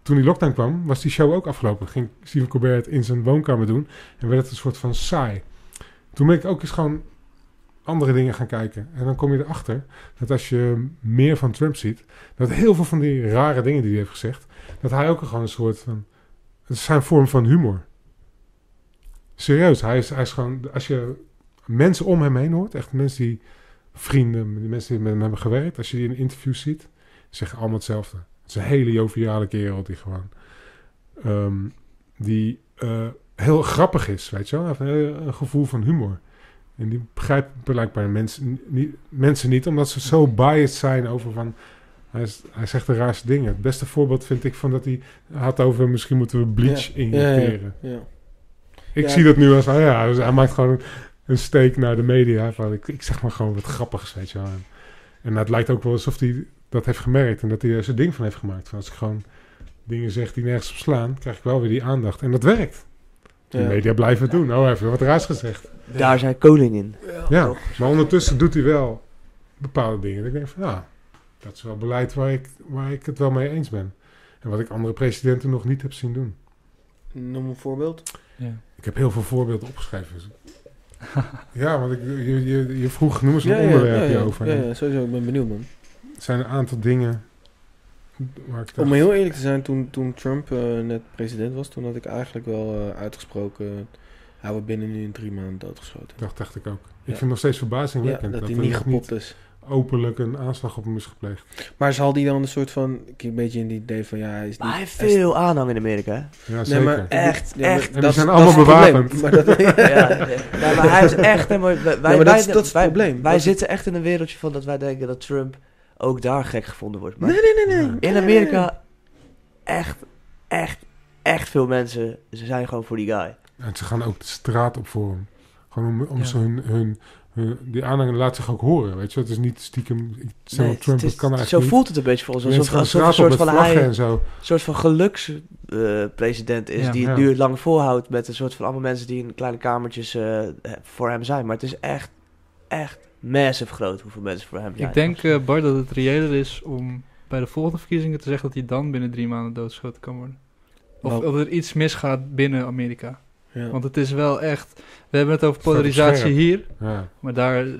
toen die lockdown kwam, was die show ook afgelopen. Ging Stephen Colbert in zijn woonkamer doen en werd het een soort van saai. Toen ben ik ook eens gewoon andere dingen gaan kijken. En dan kom je erachter dat als je meer van Trump ziet, dat heel veel van die rare dingen die hij heeft gezegd, dat hij ook gewoon een soort van, het is zijn vorm van humor. Serieus, hij is, hij is gewoon, als je mensen om hem heen hoort, echt mensen die vrienden, die mensen die met hem hebben gewerkt, als je die in interviews ziet, zeggen allemaal hetzelfde. Het is een hele joviale kerel die gewoon, ehm, die eh, heel grappig is, weet je wel. Hij heeft een, gevoel van humor. En die begrijpt blijkbaar mensen niet, mensen niet, omdat ze zo biased zijn over van... Hij, is, hij zegt de raarste dingen. Het beste voorbeeld vind ik van dat hij had over... misschien moeten we bleach Ja. injecteren. Ja, ja. Ik Ja. zie dat nu als, oh ja, dus hij maakt gewoon een, steek naar de media. Van, ik, ik zeg maar gewoon wat grappigs, weet je wel. En, en het lijkt ook wel alsof hij dat heeft gemerkt en dat hij er zijn ding van heeft gemaakt. Van als ik gewoon dingen zeg die nergens op slaan, krijg ik wel weer die aandacht. En dat werkt. De Ja. media blijven het doen. Oh, hij heeft weer wat raars gezegd. Daar zijn koning in. Ja, maar ondertussen doet hij wel bepaalde dingen. Dat ik denk van, ja, dat is wel beleid waar ik, waar ik het wel mee eens ben. En wat ik andere presidenten nog niet heb zien doen. Noem een voorbeeld. Ja. Ik heb heel veel voorbeelden opgeschreven. Ja, want ik, je, je, je vroeg, noem eens een Ja, onderwerp ja, ja. hierover. Ja, ja, sowieso. Ik ben benieuwd, man. Er zijn een aantal dingen waar ik Om heel eerlijk te zijn, toen, toen Trump eh, net president was, toen had ik eigenlijk wel eh, uitgesproken... Hij wordt binnen nu in drie maanden doodgeschoten. dacht, dacht ik ook. Ik vind het nog steeds verbazingwekkend dat dat, hij niet gepopt is. Openlijk een aanslag op hem is gepleegd. Maar zal die dan een soort van... Ik een beetje in die idee van, ja, hij is niet... Maar hij heeft hij is- veel aanhang in Amerika, hè? Ja, Nee, zeker. maar Echt, Ja, maar echt. En die dat- zijn allemaal bewapend. Maar dat, ja, ja, maar hij is echt helemaal... Wij, wij, maar dat wij- is- dat is het probleem. Wij zitten echt in een wereldje van dat wij denken dat Trump ook daar gek gevonden wordt. Maar nee, nee, nee, nee. In in Nee, Amerika, echt, echt, echt veel mensen, ze zijn gewoon voor die guy. En ze gaan ook de straat op voor hem. Gewoon om, om Ja. ze hun, hun, Die aanhang laat zich ook horen, weet je. Het is niet stiekem... Nee, Trump, het is- dat kan zo eigenlijk voelt het een beetje voor ons. Alsof, alsof een soort van, hij een zo. soort van gelukspresident is. Ja. die het Ja. nu lang volhoudt met een soort van allemaal mensen die in kleine kamertjes eh, voor hem zijn. Maar het is echt, echt massive groot hoeveel mensen voor hem zijn. Ik denk, eh, Bart, dat het reëler is om bij de volgende verkiezingen te zeggen dat hij dan binnen drie maanden doodgeschoten kan worden. Of dat er iets misgaat binnen Amerika. Ja. Want het is wel echt... We hebben het over polarisatie hier, Ja. maar daar eh,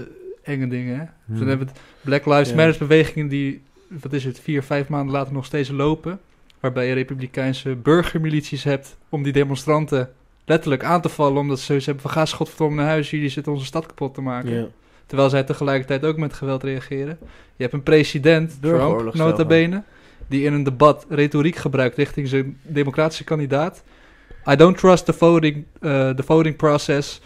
enge dingen, hè? Hmm. Dan hebben we het Black Lives Ja. Matter bewegingen die, wat is het, vier, vijf maanden later nog steeds lopen. Waarbij je republikeinse burgermilities hebt om die demonstranten letterlijk aan te vallen. Omdat ze zoiets hebben van ga schotverdomme naar huis, jullie zitten onze stad kapot te maken. Ja. Terwijl zij tegelijkertijd ook met geweld reageren. Je hebt een president, Trump, nota bene, die in een debat retoriek gebruikt richting zijn democratische kandidaat. I don't trust the voting, uh, the voting process.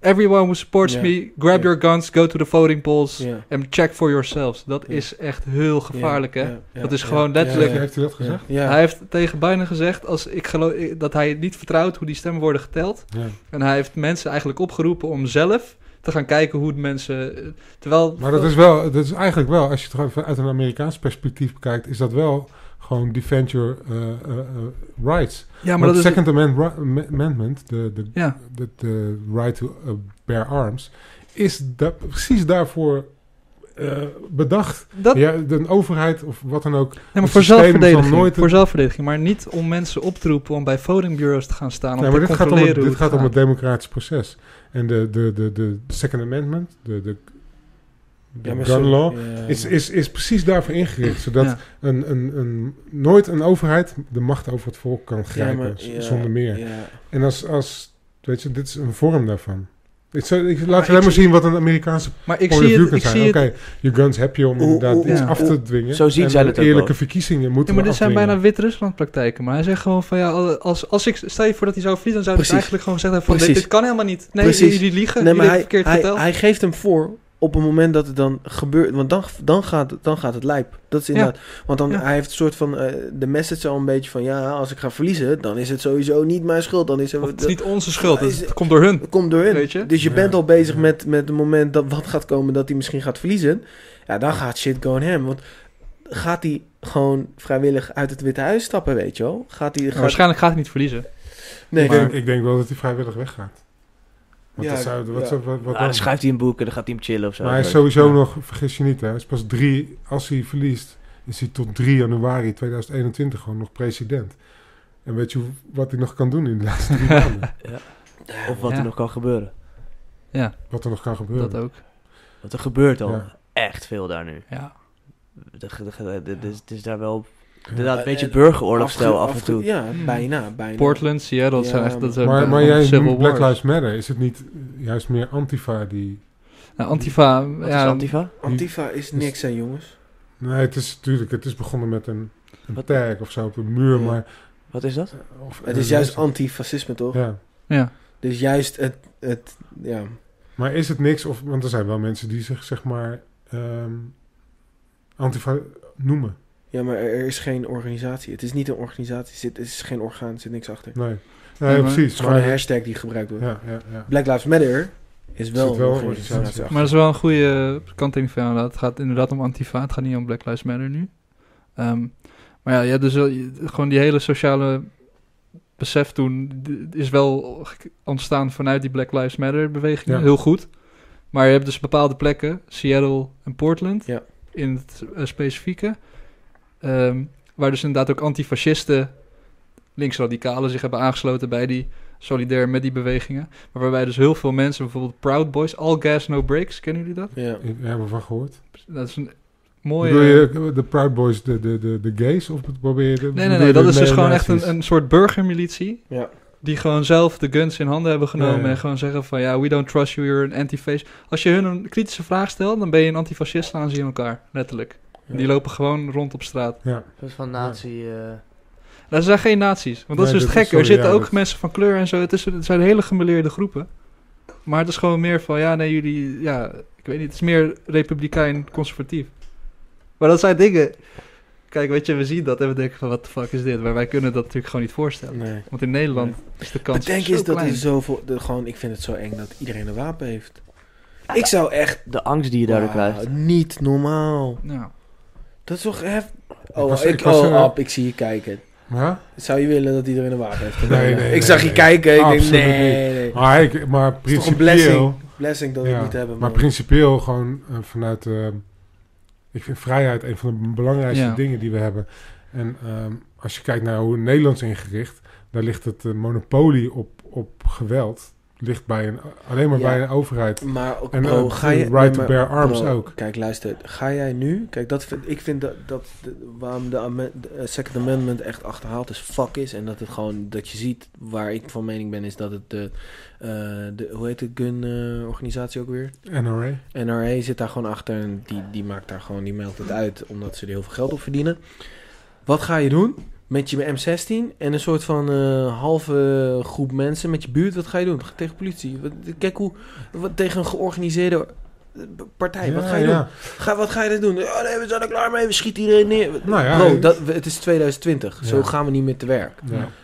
Everyone who supports me, grab your guns, go to the voting polls and check for yourselves. Dat is echt heel gevaarlijk, hè? Dat is gewoon letterlijk- Heeft hij dat gezegd? Hij heeft tegen Biden gezegd als ik geloof, dat hij niet vertrouwt hoe die stemmen worden geteld. En hij heeft mensen eigenlijk opgeroepen om zelf te gaan kijken hoe de mensen... eh, Terwijl... Maar dat is wel, dat is eigenlijk wel, als je het vanuit een Amerikaans perspectief bekijkt, is dat wel gewoon defend your uh, uh, uh, rights. Ja, maar dat het Second Amendment, Amendment de, de, Ja, de, de right to uh, bear arms, is da precies daarvoor uh, bedacht. dat, Ja, de overheid of wat dan ook. nee, maar voor zelfverdediging, nooit- voor zelfverdediging. Maar niet om mensen op te roepen om bij votingbureaus te gaan staan. Om Nee, te maar dit gaat, om het, dit gaat om het democratisch proces. En de, de, de, de Second Amendment, de, de, de Ja, maar gun zo- law, ja, is, is, is precies daarvoor ingericht. Zodat Ja. een, een, een, nooit een overheid de macht over het volk kan Ja, grijpen, maar- z- ja, zonder meer. ja. En als, als, weet je, dit is een vorm daarvan. Ik, zou, ik, laat alleen ik maar zien wat een Amerikaanse Maar ik point of zie het... kan Ik zijn. Oké, je guns heb je om inderdaad iets af te dwingen. zo zien En zij het ook eerlijke verkiezingen moeten Ja, maar dit zijn bijna Wit-Rusland praktijken. Maar hij zegt gewoon van ja, als, als ik stel je voor dat hij zou verliezen, dan zou hij Precies. eigenlijk gewoon zeggen van dit, dit kan helemaal niet. Nee, jullie liegen, Nee, jullie maar hij, verkeerd hij, verteld. hij geeft hem voor op het moment dat het dan gebeurt. Want dan, dan, gaat, het- dan gaat het lijp. Dat is inderdaad. Want dan, Ja. hij heeft een soort van. eh, de message al een beetje van. Ja, als ik ga verliezen. dan is het sowieso niet mijn schuld. Dan is het. Is niet onze schuld, het, is- het komt door hun. Het komt door hun. Weet je? Dus je Ja. bent al bezig Ja. met, met het moment dat wat gaat komen dat hij misschien gaat verliezen. Ja, dan gaat shit going ham. Want gaat hij gewoon vrijwillig uit het Witte Huis stappen, weet je wel? Gaat hij... Gaat... waarschijnlijk gaat hij niet verliezen. Nee, ik, denk, ik denk wel dat hij vrijwillig weggaat. Want Ja, dat zou, wat, ja. zou- wat, wat Ah, dan? schrijft hij een boek en dan gaat hij hem chillen of zo. Maar hij is Ja. sowieso nog, vergis je niet, hè, hij is pas drie, als hij verliest, is hij tot 3 januari 2021 gewoon nog president. En weet je wat hij nog kan doen in de laatste drie maanden? Of wat Ja. er nog kan gebeuren. Ja, Wat er nog kan gebeuren. dat ook. Want er gebeurt al Ja. echt veel daar nu. Ja. Het is daar wel. Inderdaad een beetje En- burgeroorlogstijl af en toe. Ja, Hmm. bijna, bijna. Portland, Seattle, dat Ja, zijn echt dat zijn Maar, eh, maar jij civil noemt Black wars. Lives Matter. Is het niet juist meer Antifa die... Nou, Antifa, Wat ja, is Antifa? Antifa is niks, hè, jongens. Nee, het is natuurlijk, het is begonnen met een, een Wat- tag of zo op een muur, Ja. maar... Wat is dat? Of, Het is juist antifascisme, toch? Ja. ja. Dus juist het, het ja. Maar is het niks, of, want er zijn wel mensen die zich zeg maar ehm, Antifa noemen. Ja, maar er, er is geen organisatie. Het is niet een organisatie. Er zit, het is geen orgaan, er zit niks achter. Nee, Ja, nee maar- Het precies. is gewoon een hashtag die gebruikt wordt. ja, ja, ja. Black Lives Matter is wel, een organisatie. Maar dat is wel een goede kanttekening van jou. Het gaat inderdaad om Antifa, het gaat niet om Black Lives Matter nu. Ehm, maar ja, je hebt dus wel, je- gewoon die hele sociale besef toen is wel ontstaan vanuit die Black Lives Matter beweging, Ja. heel goed. Maar je hebt dus bepaalde plekken, Seattle en Portland, Ja. in het eh, specifieke, ehm, waar dus inderdaad ook antifascisten, linksradicalen zich hebben aangesloten bij die solidair met die bewegingen. Maar waarbij dus heel veel mensen, bijvoorbeeld Proud Boys, All Gas No Breaks, kennen jullie dat? Ja. Ik heb ervan gehoord. Dat is een mooie... Bedoel je de Proud Boys, de, de, de, de gays? Of probeer je de, Nee, nee, nee, dat is dus gewoon echt een, een soort burgermilitie. Ja. Die gewoon zelf de guns in handen hebben genomen Ja, ja. en gewoon zeggen van ja, we don't trust you, you're an anti-fascist. Als je hun een kritische vraag stelt, dan ben je een antifascist, slaan ze in elkaar, letterlijk. Die lopen gewoon rond op straat. Ja. Soort van nazi... eh, Dat zijn geen nazi's, want dat Nee, is dus dat het gekke. Er zitten ja, ook dat- mensen van kleur en zo, het, is, het zijn hele gemeleerde groepen. Maar het is gewoon meer van ja, nee, jullie, ja, ik weet niet, het is meer republikein-conservatief. Maar dat zijn dingen... Kijk, weet je, we zien dat en we denken van, wat de fuck is dit? Maar wij kunnen dat natuurlijk gewoon niet voorstellen. Nee. Want in Nederland is de kans Het denk is dat er zoveel... De, gewoon, ik vind het zo eng dat iedereen een wapen heeft. Ik zou echt... de angst die je daardoor Wauw, krijgt. Niet normaal. Ja. Dat is toch hef... Oh, was- ik, ik was, oh, eh, Ab, ik zie je kijken. Ja? Zou je willen dat iedereen een wapen heeft? Nee, nee, ik nee, zag je nee. kijken. Ik denk, Absoluut nee, nee. Maar, ik, maar Het is toch een principieel... blessing. Blessing dat we het niet hebben. Maar principieel gewoon eh, vanuit... eh, ik vind vrijheid een van de belangrijkste Ja. dingen die we hebben. En ehm, als je kijkt naar hoe Nederland is ingericht... daar ligt het monopolie op, op geweld... ligt bij een, alleen maar Ja. bij een overheid. Maar ook, En bro, eh, ga je... right nee, to bear arms bro, ook. Kijk, luister. Ga jij nu... Kijk, dat vind, ik vind dat, dat de- waarom de, amen- de, eh, Second Amendment echt achterhaald is fuck is. En dat het gewoon... Dat je ziet waar ik van mening ben... Is dat het de... eh, de hoe heet de gun eh, organisatie ook weer? NRA. NRA zit daar gewoon achter en die, die maakt daar gewoon, die melkt het uit omdat ze er heel veel geld op verdienen. Wat ga je doen met je M16 en een soort van eh, halve groep mensen met je buurt? Wat ga je doen? Tegen politie? Wat, kijk hoe, wat, tegen een georganiseerde eh, partij. wat ga je ja. doen? Ga, wat ga je dan doen? Oh nee, we zijn er klaar mee, we schieten iedereen neer. Nou ja, Bro, dat, het is 2020. Zo gaan we niet meer te werk.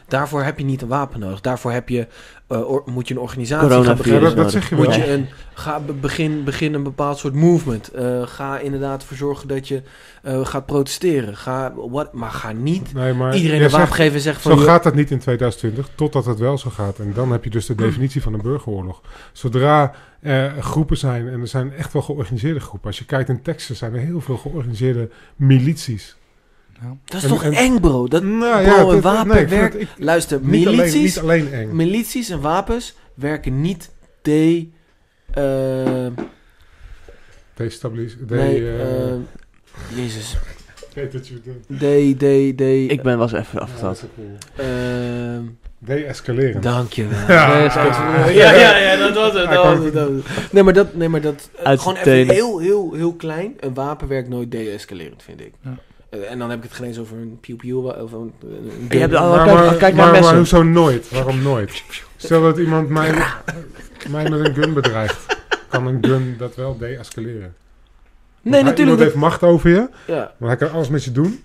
Daarvoor heb je niet een wapen nodig. Daarvoor heb je, eh, or- moet je een organisatie gaan Ja, beginnen. dat, zeg je wel. Moet je een, ga be- begin, begin een bepaald soort movement. Eh, ga inderdaad ervoor zorgen dat je eh, gaat protesteren. Ga, what, maar ga niet Nee, maar iedereen een wapen zegt, geven en zeggen van... Zo joh, gaat dat niet in 2020, totdat het wel zo gaat. En dan heb je dus de definitie van een burgeroorlog. Zodra er groepen zijn, en er zijn echt wel georganiseerde groepen. Als je kijkt in Texas, zijn er heel veel georganiseerde milities. Ja. dat is en- toch en- eng, bro? Dat, Nou bro, een dit- wapen nee, ik ik- Luister, niet, alleen, milities, niet alleen eng. milities en wapens werken niet de... eh, Destabilis- de, nee, eh, eh, Jezus. ik wat je. De, de, de... Ik ben was even Ja, dat ehm, De-escaleren. Dankjewel. Ja. Nee, is goed. Ja, ja, ja, dat was het. Hij Dat kwam- was het, dat was het. Nee, maar dat, nee, maar dat eh, gewoon de even heel, heel, heel klein. Een wapen werkt nooit de-escalerend, vind ik. Ja. Eh, en dan heb ik het geen eens over een piu-piu wa- of een, een Je hebt al- maar, kijk- maar, kijk naar maar, maar hoezo nooit? Waarom nooit? Stel dat iemand mij, mij met een gun bedreigt. Kan een gun dat wel de-escaleren? Nee, hij- natuurlijk. Iemand dat- heeft macht over je. ja. Maar hij kan alles met je doen.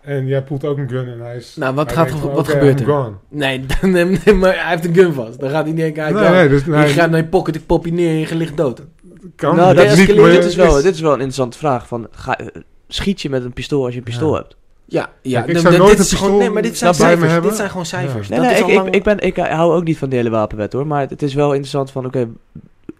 En jij poelt ook een gun en hij is... Nou, wat, hij gaat, er- van, wat gebeurt I'm er? gone. Nee, nee, nee, maar hij heeft een gun vast. Dan gaat hij denken, hij Nee, nee, dus, je nee, gaat naar je pocket, ik pop je neer en je ligt dood. kan. nou, dat is niet, dit, is wel, dit is wel een interessante vraag. Van, ga, schiet je met een pistool als je een pistool Ja. hebt? Ja, ja. Kijk, ik zou nooit dit een is gewoon, pistool nee, maar dit zijn cijfers. Dit zijn gewoon cijfers. Nee, dat nee, is ik, ik, lang- ik, ben, ik hou ook niet van de hele wapenwet hoor. Maar het is wel interessant van, oké,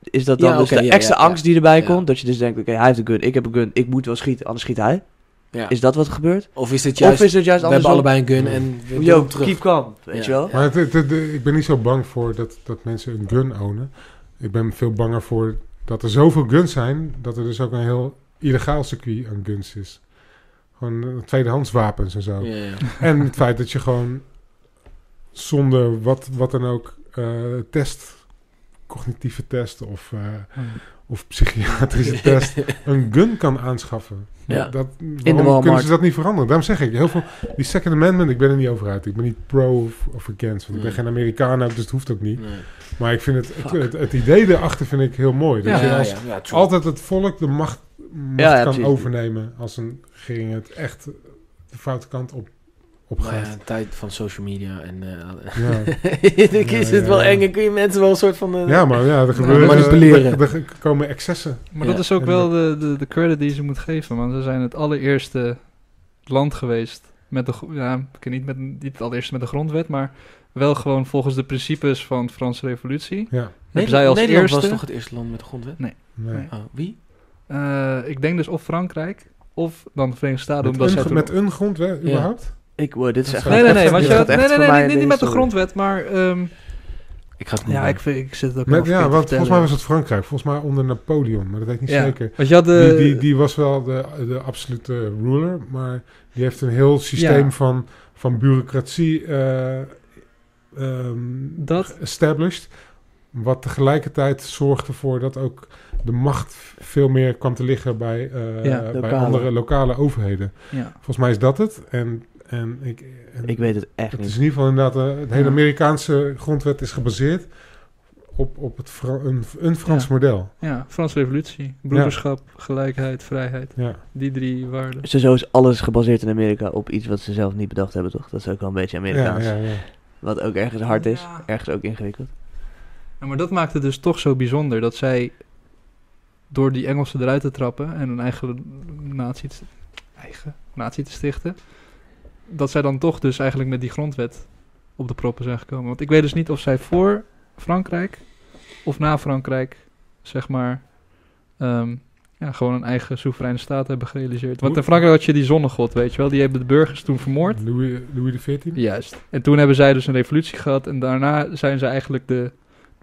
is dat dan Ja, dus de ja, extra ja, ja. angst die erbij Ja. komt? Dat je dus denkt, oké, hij heeft een gun, ik heb een gun, ik moet wel schieten, anders schiet hij. ja. Is dat wat er gebeurt? Of is dit juist, of is het juist we hebben allebei een gun en we Yo, terug. keep calm, weet Ja. je wel? Maar het, het- het- ik ben niet zo bang voor dat, dat mensen een gun ownen. Ik ben veel banger voor dat er zoveel guns zijn... dat er dus ook een heel illegaal circuit aan guns is. Gewoon eh, tweedehands wapens en zo. Ja, ja. En het feit dat je gewoon zonder wat, wat dan ook eh, test, cognitieve test of, eh, of psychiatrische test, een gun kan aanschaffen. Ja. Dat, de waarom Walmart. kunnen ze dat niet veranderen? Daarom zeg ik, heel veel, die Second Amendment, ik ben er niet over uit. Ik ben niet pro of, of against, want ik ben geen Amerikaan ook, dus het hoeft ook niet. Nee. Maar ik vind het, het, Fuck. het, het idee erachter vind ik heel mooi. Dat Ja, je ja, als ja, ja, true. altijd het volk de macht, macht Ja, ja, kan precies. overnemen als een regering het echt de foute kant op, op Maar gaat. ja, een tijd van social media en... eh Ja. ik is Ja, het wel ja, eng en kun je mensen wel een soort van... eh, Ja, maar ja, er gebeuren... manipuleren. Er, er komen excessen. Maar Ja. dat is ook En wel de, de, de credit die ze moet geven, want ze zijn het allereerste land geweest met de, ja, ik ken niet, met, niet het allereerste met de grondwet, maar wel gewoon volgens de principes van de Franse revolutie. Ja. Hebben Nederland, zij als Nederland eerste, was toch het eerste land met de grondwet? Nee. Nee. Oh, wie? Eh, ik denk dus of Frankrijk, of dan de Verenigde Staten, Met, omdat een, toen- met een grondwet Ja. überhaupt? Ik, wow, dit is echt... Nee, nee, nee, want dit je nee, nee, nee, niet, met de grondwet, maar ehm, Ik ga het Ja, ik, vind- ik zit het ook Met, ja, want volgens mij was het Frankrijk. Volgens mij onder Napoleon, maar dat weet ik niet Ja. zeker. Want je had de... Die, die, die was wel de, de absolute ruler, maar die heeft een heel systeem Ja. van, van bureaucratie eh, ehm, Dat? established. Wat tegelijkertijd zorgt ervoor dat ook de macht veel meer kwam te liggen bij, eh, Ja, bij andere lokale overheden. Ja. Volgens mij is dat het. En, en ik, en Ik weet het echt het is niet. in ieder geval inderdaad, het hele Ja. Amerikaanse grondwet is gebaseerd op, op het Fra- een, een Frans Ja. model. ja, Franse revolutie. Broederschap, gelijkheid, vrijheid. Ja. Die drie waarden. Sowieso is alles gebaseerd in Amerika op iets wat ze zelf niet bedacht hebben, toch? Dat is ook wel een beetje Ja, Amerikaans. ja, ja. Wat ook ergens hard is, Ja. ergens ook ingewikkeld. Ja, maar dat maakt het dus toch zo bijzonder dat zij door die Engelsen eruit te trappen en een eigen natie te, eigen natie te stichten, dat zij dan toch dus eigenlijk met die grondwet op de proppen zijn gekomen. Want ik weet dus niet of zij voor Frankrijk of na Frankrijk, zeg maar, ehm, ja, gewoon een eigen soevereine staat hebben gerealiseerd. Want in Frankrijk had je die zonnegod, weet je wel, die hebben de burgers toen vermoord. Louis, Louis XIV? Juist. En toen hebben zij dus een revolutie gehad. En daarna zijn ze eigenlijk de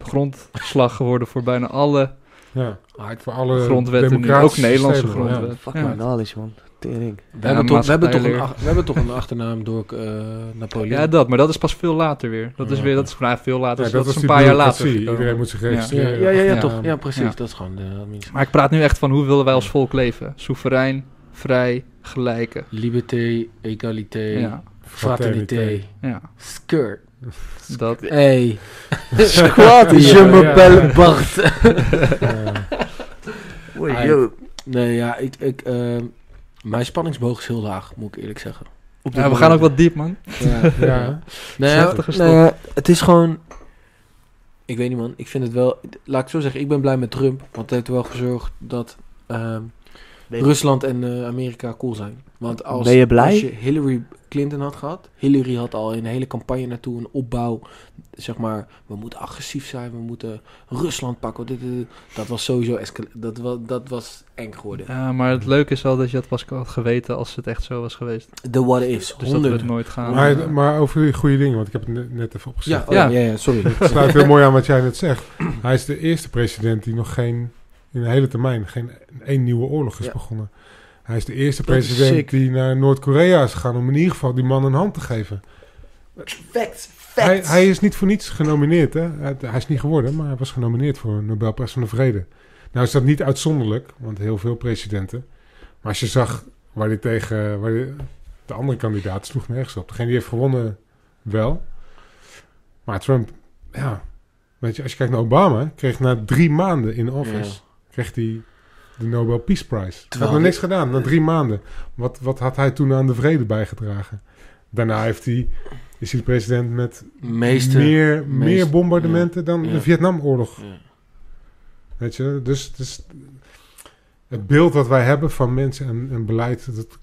grondslag geworden voor bijna alle Ja, voor alle grondwetten. Nu. Ook Nederlandse systemen, ja. grondwet. Fucking Ja. knowledge, man. Tering. We, hebben toch, we, hebben toch een, we hebben toch een achternaam door eh, Napoleon. ja, dat. Maar dat is pas veel later weer. Dat is Ja, weer, dat is nou, veel later. Ja, dus dat is een paar jaar later. Iedereen moet zich registreren. ja, ja, ja, Ja. toch. Ja, precies. Ja. Dat is gewoon de administratie. Maar ik praat nu echt van hoe willen wij als volk leven? Soeverein, vrij, gelijke. Liberté, égalité, Ja, fraternité, ja. skirt. Dat. Hey, Squat, je belle Bart. Oei, yo. Nee, ja, ik, ik, ehm, mijn spanningsboog is heel laag, moet ik eerlijk zeggen. Op Ja, we gaan ook wat diep, man. Ja, Ja. Ja, het is gewoon... Ik weet niet, man. Ik vind het wel... Laat ik zo zeggen, ik ben blij met Trump. Want het heeft er wel gezorgd dat ehm, je- Rusland en eh, Amerika cool zijn. Want als, Ben je blij? als je Hillary Clinton had gehad... Hillary had al een hele campagne naartoe, een opbouw. Zeg maar, we moeten agressief zijn. We moeten Rusland pakken. Dit, dit, dit. Dat was sowieso... escal- Dat, was, dat was eng geworden. Ja, maar het leuke is wel dat je het pas had geweten als het echt zo was geweest. De what ifs. Dus dat we 100. het nooit gaan. Maar, maar over die goede dingen, want ik heb het net- even Ja, opgezet. oh ja, Ja. ja, ja, sorry. Het sluit heel mooi aan wat jij net zegt. Hij is de eerste president die nog geen, in een hele termijn, geen één nieuwe oorlog is Ja. begonnen. Hij is de eerste Dat president die naar Noord-Korea is gegaan om in ieder geval die man een hand te geven. Hij, hij is niet voor niets genomineerd, hè? Hij, is niet geworden, maar hij was genomineerd voor een Nobelprijs van de Vrede. Nou is dat niet uitzonderlijk, want heel veel presidenten. Maar als je zag waar hij tegen waar die- de andere kandidaat sloeg nergens op. Degene die heeft gewonnen wel. Maar Trump, ja, weet je, als je kijkt naar Obama, kreeg na drie maanden in office, kreeg hij de Nobel Peace Prize. Hij had nog niks gedaan, na drie maanden. Wat, wat had hij toen aan de vrede bijgedragen? Daarna heeft hij, is hij de president met Meeste. meer, meer bombardementen dan ja. de Vietnamoorlog. Ja. Weet je, dus, dus het beeld wat wij hebben van mensen en, en beleid, dat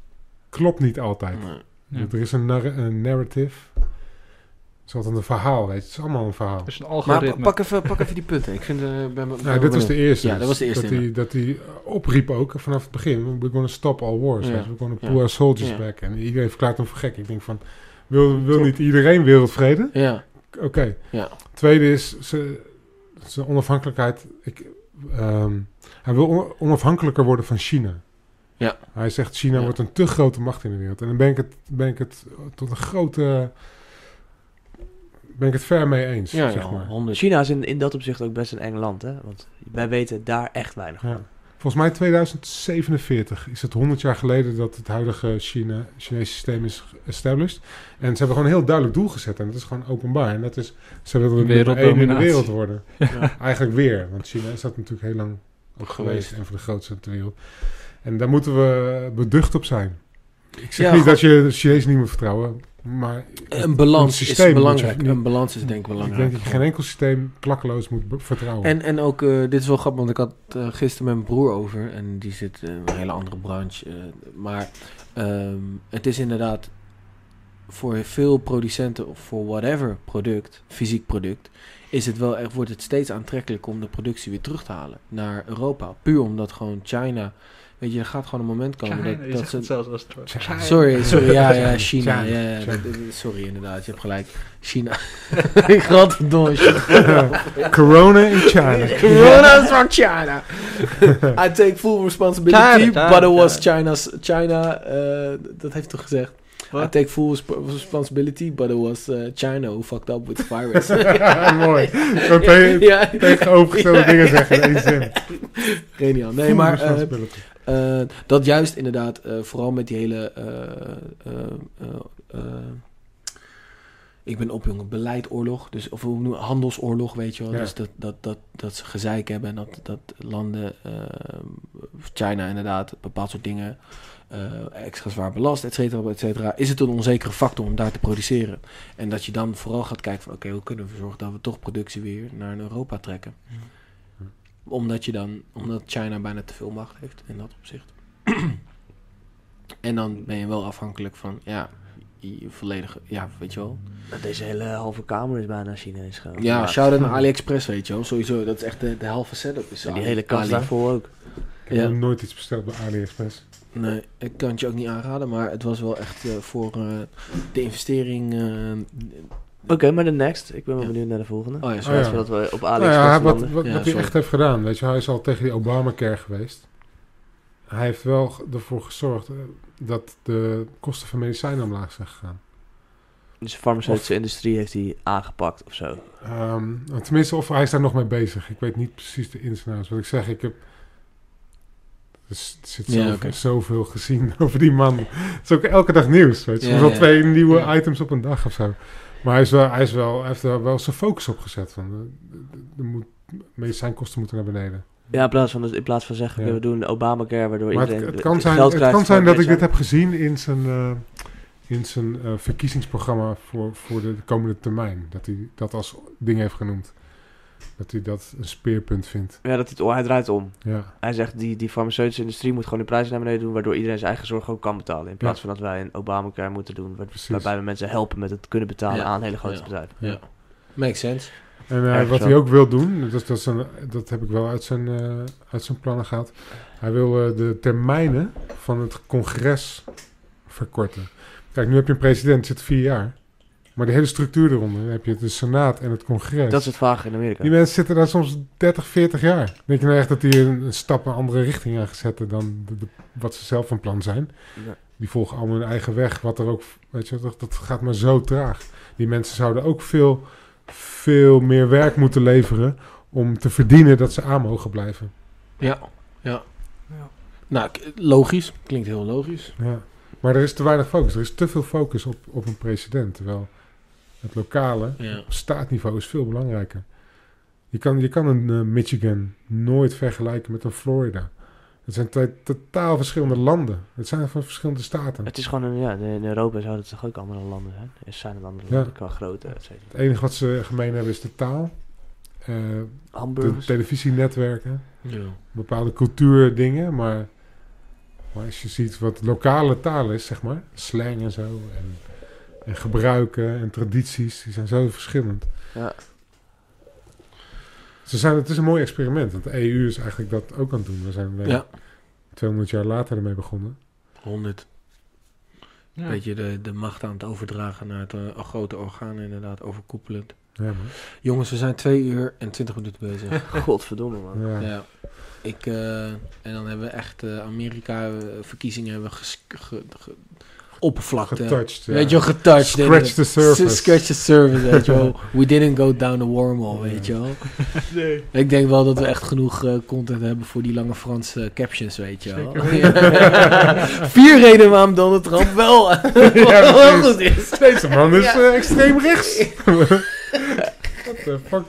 klopt niet altijd. Nee. Ja. Er is een, nar- een narrative. Het is altijd een verhaal, weet je. Het is allemaal een verhaal. Het is een Maar algoritme. pa- pak even, pak even die punten. Ik vind... eh, ben, ben ben dit was de eerste. Ja, dat was de eerste, Dat hij, dat hij opriep ook vanaf het begin. We're going to stop all wars. Ja. We're going to Ja. pull our soldiers Ja. back. En iedereen verklaart hem voor gek. Ik denk van, wil, wil niet iedereen wereldvrede? Ja. Oké. Ja. Tweede is ze- zijn onafhankelijkheid. Ik, ehm, hij wil on- onafhankelijker worden van China. Ja. Hij zegt China Ja. wordt een te grote macht in de wereld. En dan ben ik het, ben ik het tot een grote... Ben ik het ver mee eens, Ja, zeg ja, maar. 100. China is in, in dat opzicht ook best een eng land, hè? Want wij weten daar echt weinig van. Ja. Volgens mij 2047 is het 100 jaar geleden dat het huidige China, Chinese systeem is established. En ze hebben gewoon een heel duidelijk doel gezet. En dat is gewoon openbaar. En dat is, ze willen de nummer één in de wereld worden. Ja. Eigenlijk weer. Want China is dat natuurlijk heel lang ook geweest. En voor de grootste ter wereld. En daar moeten we beducht op zijn. Ik zeg Ja, niet goed. dat je de Chinezen niet moet vertrouwen. Maar Een balans is systeem je belangrijk. niet- Een balans is denk ik ik belangrijk. denk dat je geen enkel systeem klakkeloos moet vertrouwen. En, en ook, eh, dit is wel grappig, want ik had uh, gisteren met mijn broer over. En die zit in een hele andere branche. eh, maar ehm, het is inderdaad voor veel producenten of voor whatever product, fysiek product, is het wel echt, wordt het steeds aantrekkelijker om de productie weer terug te halen naar Europa. Puur omdat gewoon China Weet je, er gaat gewoon een moment komen China, je dat, dat zegt ze... het zelfs als het. China. Sorry, sorry, ja, ja, China. China, Ja, sorry, inderdaad, je hebt gelijk. China. Ik had het door. Corona in China. Corona is from China. I take full responsibility, China, China, but it was China. China's... China, eh, dat heeft toch gezegd? I take full resp- responsibility, but it was eh, China who fucked up with the virus. Mooi. Ja. tegenovergestelde Ja, dingen zeggen in één zin. Geniaal. Nee, Full maar eh, dat juist inderdaad, eh, vooral met die hele... eh, ik ben op, jongen, beleidoorlog. Dus, of hoe noemen handelsoorlog, weet je wel. Ja. Dus dat, dat, dat, dat ze gezeik hebben en dat, dat landen, China inderdaad, bepaald soort dingen extra zwaar belast, et cetera, et cetera. Is het een onzekere factor om daar te produceren? En dat je dan vooral gaat kijken van, oké, hoe kunnen we zorgen dat we toch productie weer naar Europa trekken? Omdat je dan, omdat China bijna te veel macht heeft in dat opzicht. en dan ben je wel afhankelijk van, ja, je volledige, ja, weet je wel. Deze hele halve kamer is bijna Chinees gewoon. Ja, shout-out naar AliExpress, weet je wel. Sowieso, dat is echt de, de halve setup. Is En die hele kast daarvoor ook. Ik heb ja. nog nooit iets besteld bij AliExpress. Nee, ik kan het je ook niet aanraden, maar het was wel echt eh, voor eh, de investering. eh, Oké, maar de next. Ik ben wel Ja. benieuwd naar de volgende. oh ja, Oh, ja. Zodat we op Nou AliExpress ja, wat, wat, Ja, wat hij echt heeft gedaan, weet je, hij is al tegen die Obamacare geweest. Hij heeft wel ervoor gezorgd eh, dat de kosten van medicijnen omlaag zijn gegaan. Dus de farmaceutische industrie heeft hij aangepakt of zo. Ehm, tenminste, of hij is daar nog mee bezig. Ik weet niet precies de ins en outs. Wat ik zeg, ik heb er zit Ja, zoveel, oké. zoveel gezien over die man. Het is ook elke dag nieuws. Weet je, Ja, soms wel ja. twee nieuwe Ja. items op een dag of zo. Maar hij, is wel, hij, is wel, hij heeft er wel zijn focus op gezet. Van, de, moet, medicijnkosten moeten naar beneden. Ja, in plaats van, in plaats van zeggen, Ja. we doen Obamacare, waardoor Maar het, iedereen het de- kan zijn, het kan zijn dat ik dit heb gezien in zijn, eh, in zijn eh, verkiezingsprogramma voor, voor de komende termijn. Dat hij dat als ding heeft genoemd. Dat hij dat een speerpunt vindt. Ja, dat hij, het, hij draait om. Ja, Hij zegt, die, die farmaceutische industrie moet gewoon de prijzen naar beneden doen, waardoor iedereen zijn eigen zorg ook kan betalen. In plaats Ja. van dat wij een Obamacare moeten doen, waar- waarbij we mensen helpen met het kunnen betalen Ja. aan hele grote Ja. bedrijven. Ja. Makes sense. En eh, wat hij ook wil doen, dat, dat, een, dat heb ik wel uit zijn, eh, uit zijn plannen gehad. Hij wil eh, de termijnen van het congres verkorten. Kijk, nu heb je een president, die zit vier jaar. Maar de hele structuur eronder, dan heb je de Senaat en het congres. Dat is het vage in Amerika. Die mensen zitten daar soms 30, 40 jaar. Denk je nou echt dat die een, een stap een andere richting aan zetten dan de- de- wat ze zelf van plan zijn? Ja. Die volgen allemaal hun eigen weg. Wat er ook, weet je, dat, dat gaat maar zo traag. Die mensen zouden ook veel, veel meer werk moeten leveren om te verdienen dat ze aan mogen blijven. Ja, ja. Ja. Nou, logisch. Klinkt heel logisch. Ja. Maar er is te weinig focus. Er is te veel focus op, op een president. Terwijl het lokale Ja. op staatniveau is veel belangrijker. Je kan, je kan een eh, Michigan nooit vergelijken met een Florida. Het zijn twee totaal verschillende landen. Het zijn van verschillende staten. Het is gewoon een, ja, in Europa zouden het toch ook andere landen zijn? Er zijn het andere Ja. landen qua grootte, et cetera. Het enige wat ze gemeen hebben is de taal. eh, de televisienetwerken. Ja. Bepaalde cultuurdingen. Maar, maar als je ziet wat lokale taal is, zeg maar. Slang en zo. En, en gebruiken en tradities. Die zijn zo verschillend. Ja. Ze zijn, het is een mooi experiment. Want de EU is eigenlijk dat ook aan het doen. We zijn ja. 200 jaar later ermee begonnen. 100. Ja. Beetje de, de macht aan het overdragen naar het eh, grote orgaan, inderdaad, overkoepelend. Ja, man. Jongens, we zijn 2 uur en 20 minuten bezig. Godverdomme, man. Ja. ja. Ik, eh, en dan hebben we echt eh, Amerika, eh, verkiezingen hebben we ges- ge- ge- oppervlakte. Getouched. ja. Weet je wel, getouched. Scratch the surface. S- Scratch the surface, weet je wel. We didn't go down the wormhole, weet je wel. Nee. Ik denk wel dat we echt genoeg eh, content hebben voor die lange Franse eh, captions, weet je wel. Vier redenen waarom Donald Trump wel, goed is. Deze man is Ja. eh, extreem rechts. De fuck?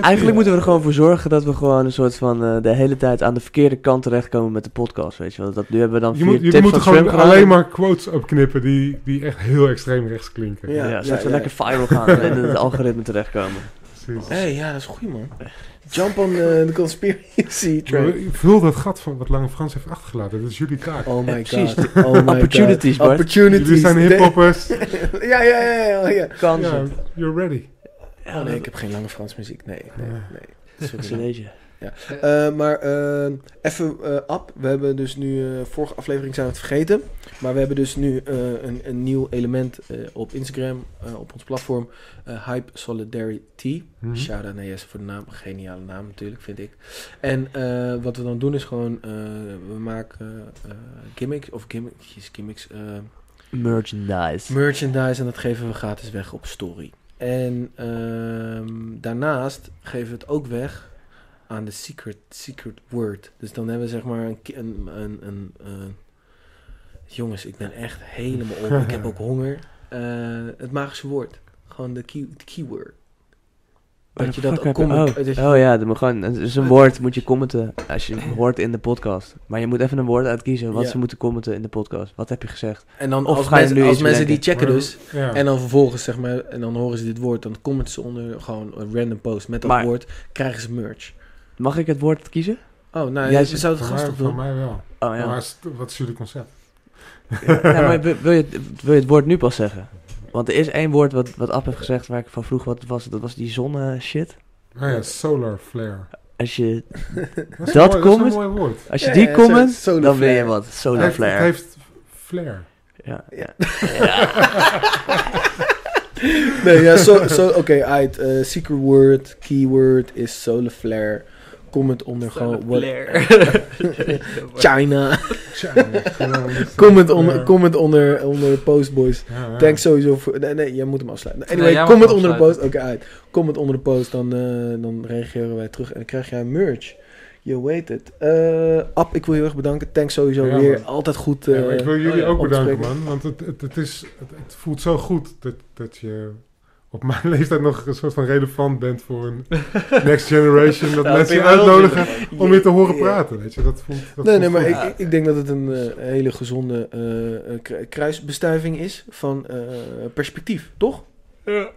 Eigenlijk moeten we er gewoon voor zorgen dat we gewoon een soort van eh, de hele tijd aan de verkeerde kant terechtkomen met de podcast, weet je wel. Dat nu hebben we dan Je vier moet, moeten van gewoon alleen maar quotes opknippen die, die echt heel extreem rechts klinken. Ja. Ja, zodat we ja. lekker viral gaan en in het algoritme terechtkomen. Precies. Hé, hey, ja, dat is goed, man. Jump on the, the conspiracy train. Vul dat gat van wat Lange Frans heeft achtergelaten. Dat is jullie taak. Oh my Precies. god. Oh my Opportunities, god. Bart. Opportunities. Jullie zijn hiphoppers. ja, ja, ja, ja, ja. Kansen. Ja, you're ready. Oh nee, ik heb geen lange Frans muziek. Nee, nee, nee. Dat is Sorry. een beetje. Ja. Eh, maar even eh Ab, we hebben dus nu, eh, vorige aflevering zijn we het vergeten, maar we hebben dus nu eh, een, een nieuw element eh, op Instagram, eh, op ons platform, eh, Hype Solidarity. Mhm. Shout out naar Jesse voor de naam, geniale naam natuurlijk, vind ik. En eh, wat we dan doen is gewoon, eh, we maken eh, gimmicks, of gimmicks, gimmicks, eh, Merchandise. merchandise en dat geven we gratis weg op Story. En ehm, daarnaast geven we het ook weg aan de secret, secret word. Dus dan hebben we zeg maar een... een, een, een jongens, ik ben echt helemaal op. ik heb ook honger. Eh, het magische woord. Gewoon de, key, de keyword. Dat je dat ook comment- oh. je- oh ja, dat moet gewoon, het is een woord moet je commenten als je hoort in de podcast. Maar je moet even een woord uitkiezen wat Ja. ze moeten commenten in de podcast. Wat heb je gezegd? En dan Of als, ga je mensen, nu als iets mensen die checken dus... Ja. En dan vervolgens zeg maar... En dan horen ze dit woord. Dan commenten ze onder gewoon een random post met dat Maar- woord. Krijgen ze merch. Mag ik het woord kiezen? Oh, nou, Jij zou het gast voor doen? mij wel. Oh ja. Maar wat is jullie concept? ja maar wil, je, wil je het woord nu pas zeggen? Want er is één woord wat, wat App heeft gezegd waar ik van vroeg wat het was. Dat was die zonne shit. Oh ja, solar flare. Als je, Dat is, Dat een mooi, comment? dat is een mooi woord. als je Ja, die ja, comment, zo- solar dan ben je wat. Solar heeft, flare. het heeft flare. Ja. Ja. nee, ja, zo, zo, oké, uit. eh, secret word, keyword is solar flare. Comment onder gewoon... what- China. China, comment onder, comment onder, onder de post, boys. ja, ja. Thanks sowieso voor... Nee, nee, jij moet hem afsluiten. Nee, Anyway, mag comment onder de post. Oké, uit. Comment onder de post, dan, eh, dan reageren wij terug. En dan krijg jij merch. Je weet het. Eh Ab, ik wil je heel erg bedanken. Thanks sowieso Ja, weer. man. Altijd goed. Ja, eh, maar ik wil jullie oh ja, ook bedanken, man. Want het, het, het, is, het, het voelt zo goed dat, dat je op mijn leeftijd nog een soort van relevant bent voor een next generation. Dat Nou, mensen uitnodigen om je te horen praten. Weet je, dat voelt. Dat Nee, voelt nee, maar ik, ik- denk dat het een eh, hele gezonde eh, eh, kru- kruisbestuiving is van eh, perspectief, toch?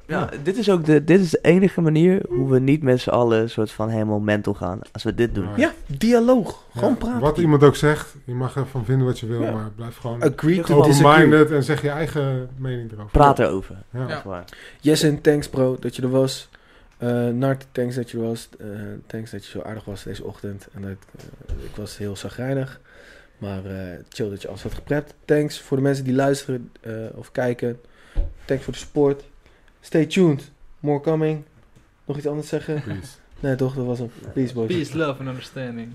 Ja, dit is ook de, dit is de enige manier hoe we niet met z'n allen soort van helemaal mental gaan. Als we dit doen. Ja. Ja, dialoog. Ja, Gewoon praten. Wat iemand ook zegt, je mag ervan vinden wat je wil, Ja. maar blijf gewoon Agree to disagree. open-minded en zeg je eigen mening erover. Praat erover. Ja. Waar. Jessen, thanks bro dat je er was. Eh Nart, thanks dat je er was. Eh, thanks dat je zo aardig was deze ochtend. En dat, eh, ik was heel zagrijnig. Maar eh, chill dat je alles had geprept. Thanks voor de mensen die luisteren eh, of kijken. Thanks voor de support. Stay tuned. More coming. Nog iets anders zeggen? Peace. Nee toch, dat was hem. Peace boys. Peace, love and understanding.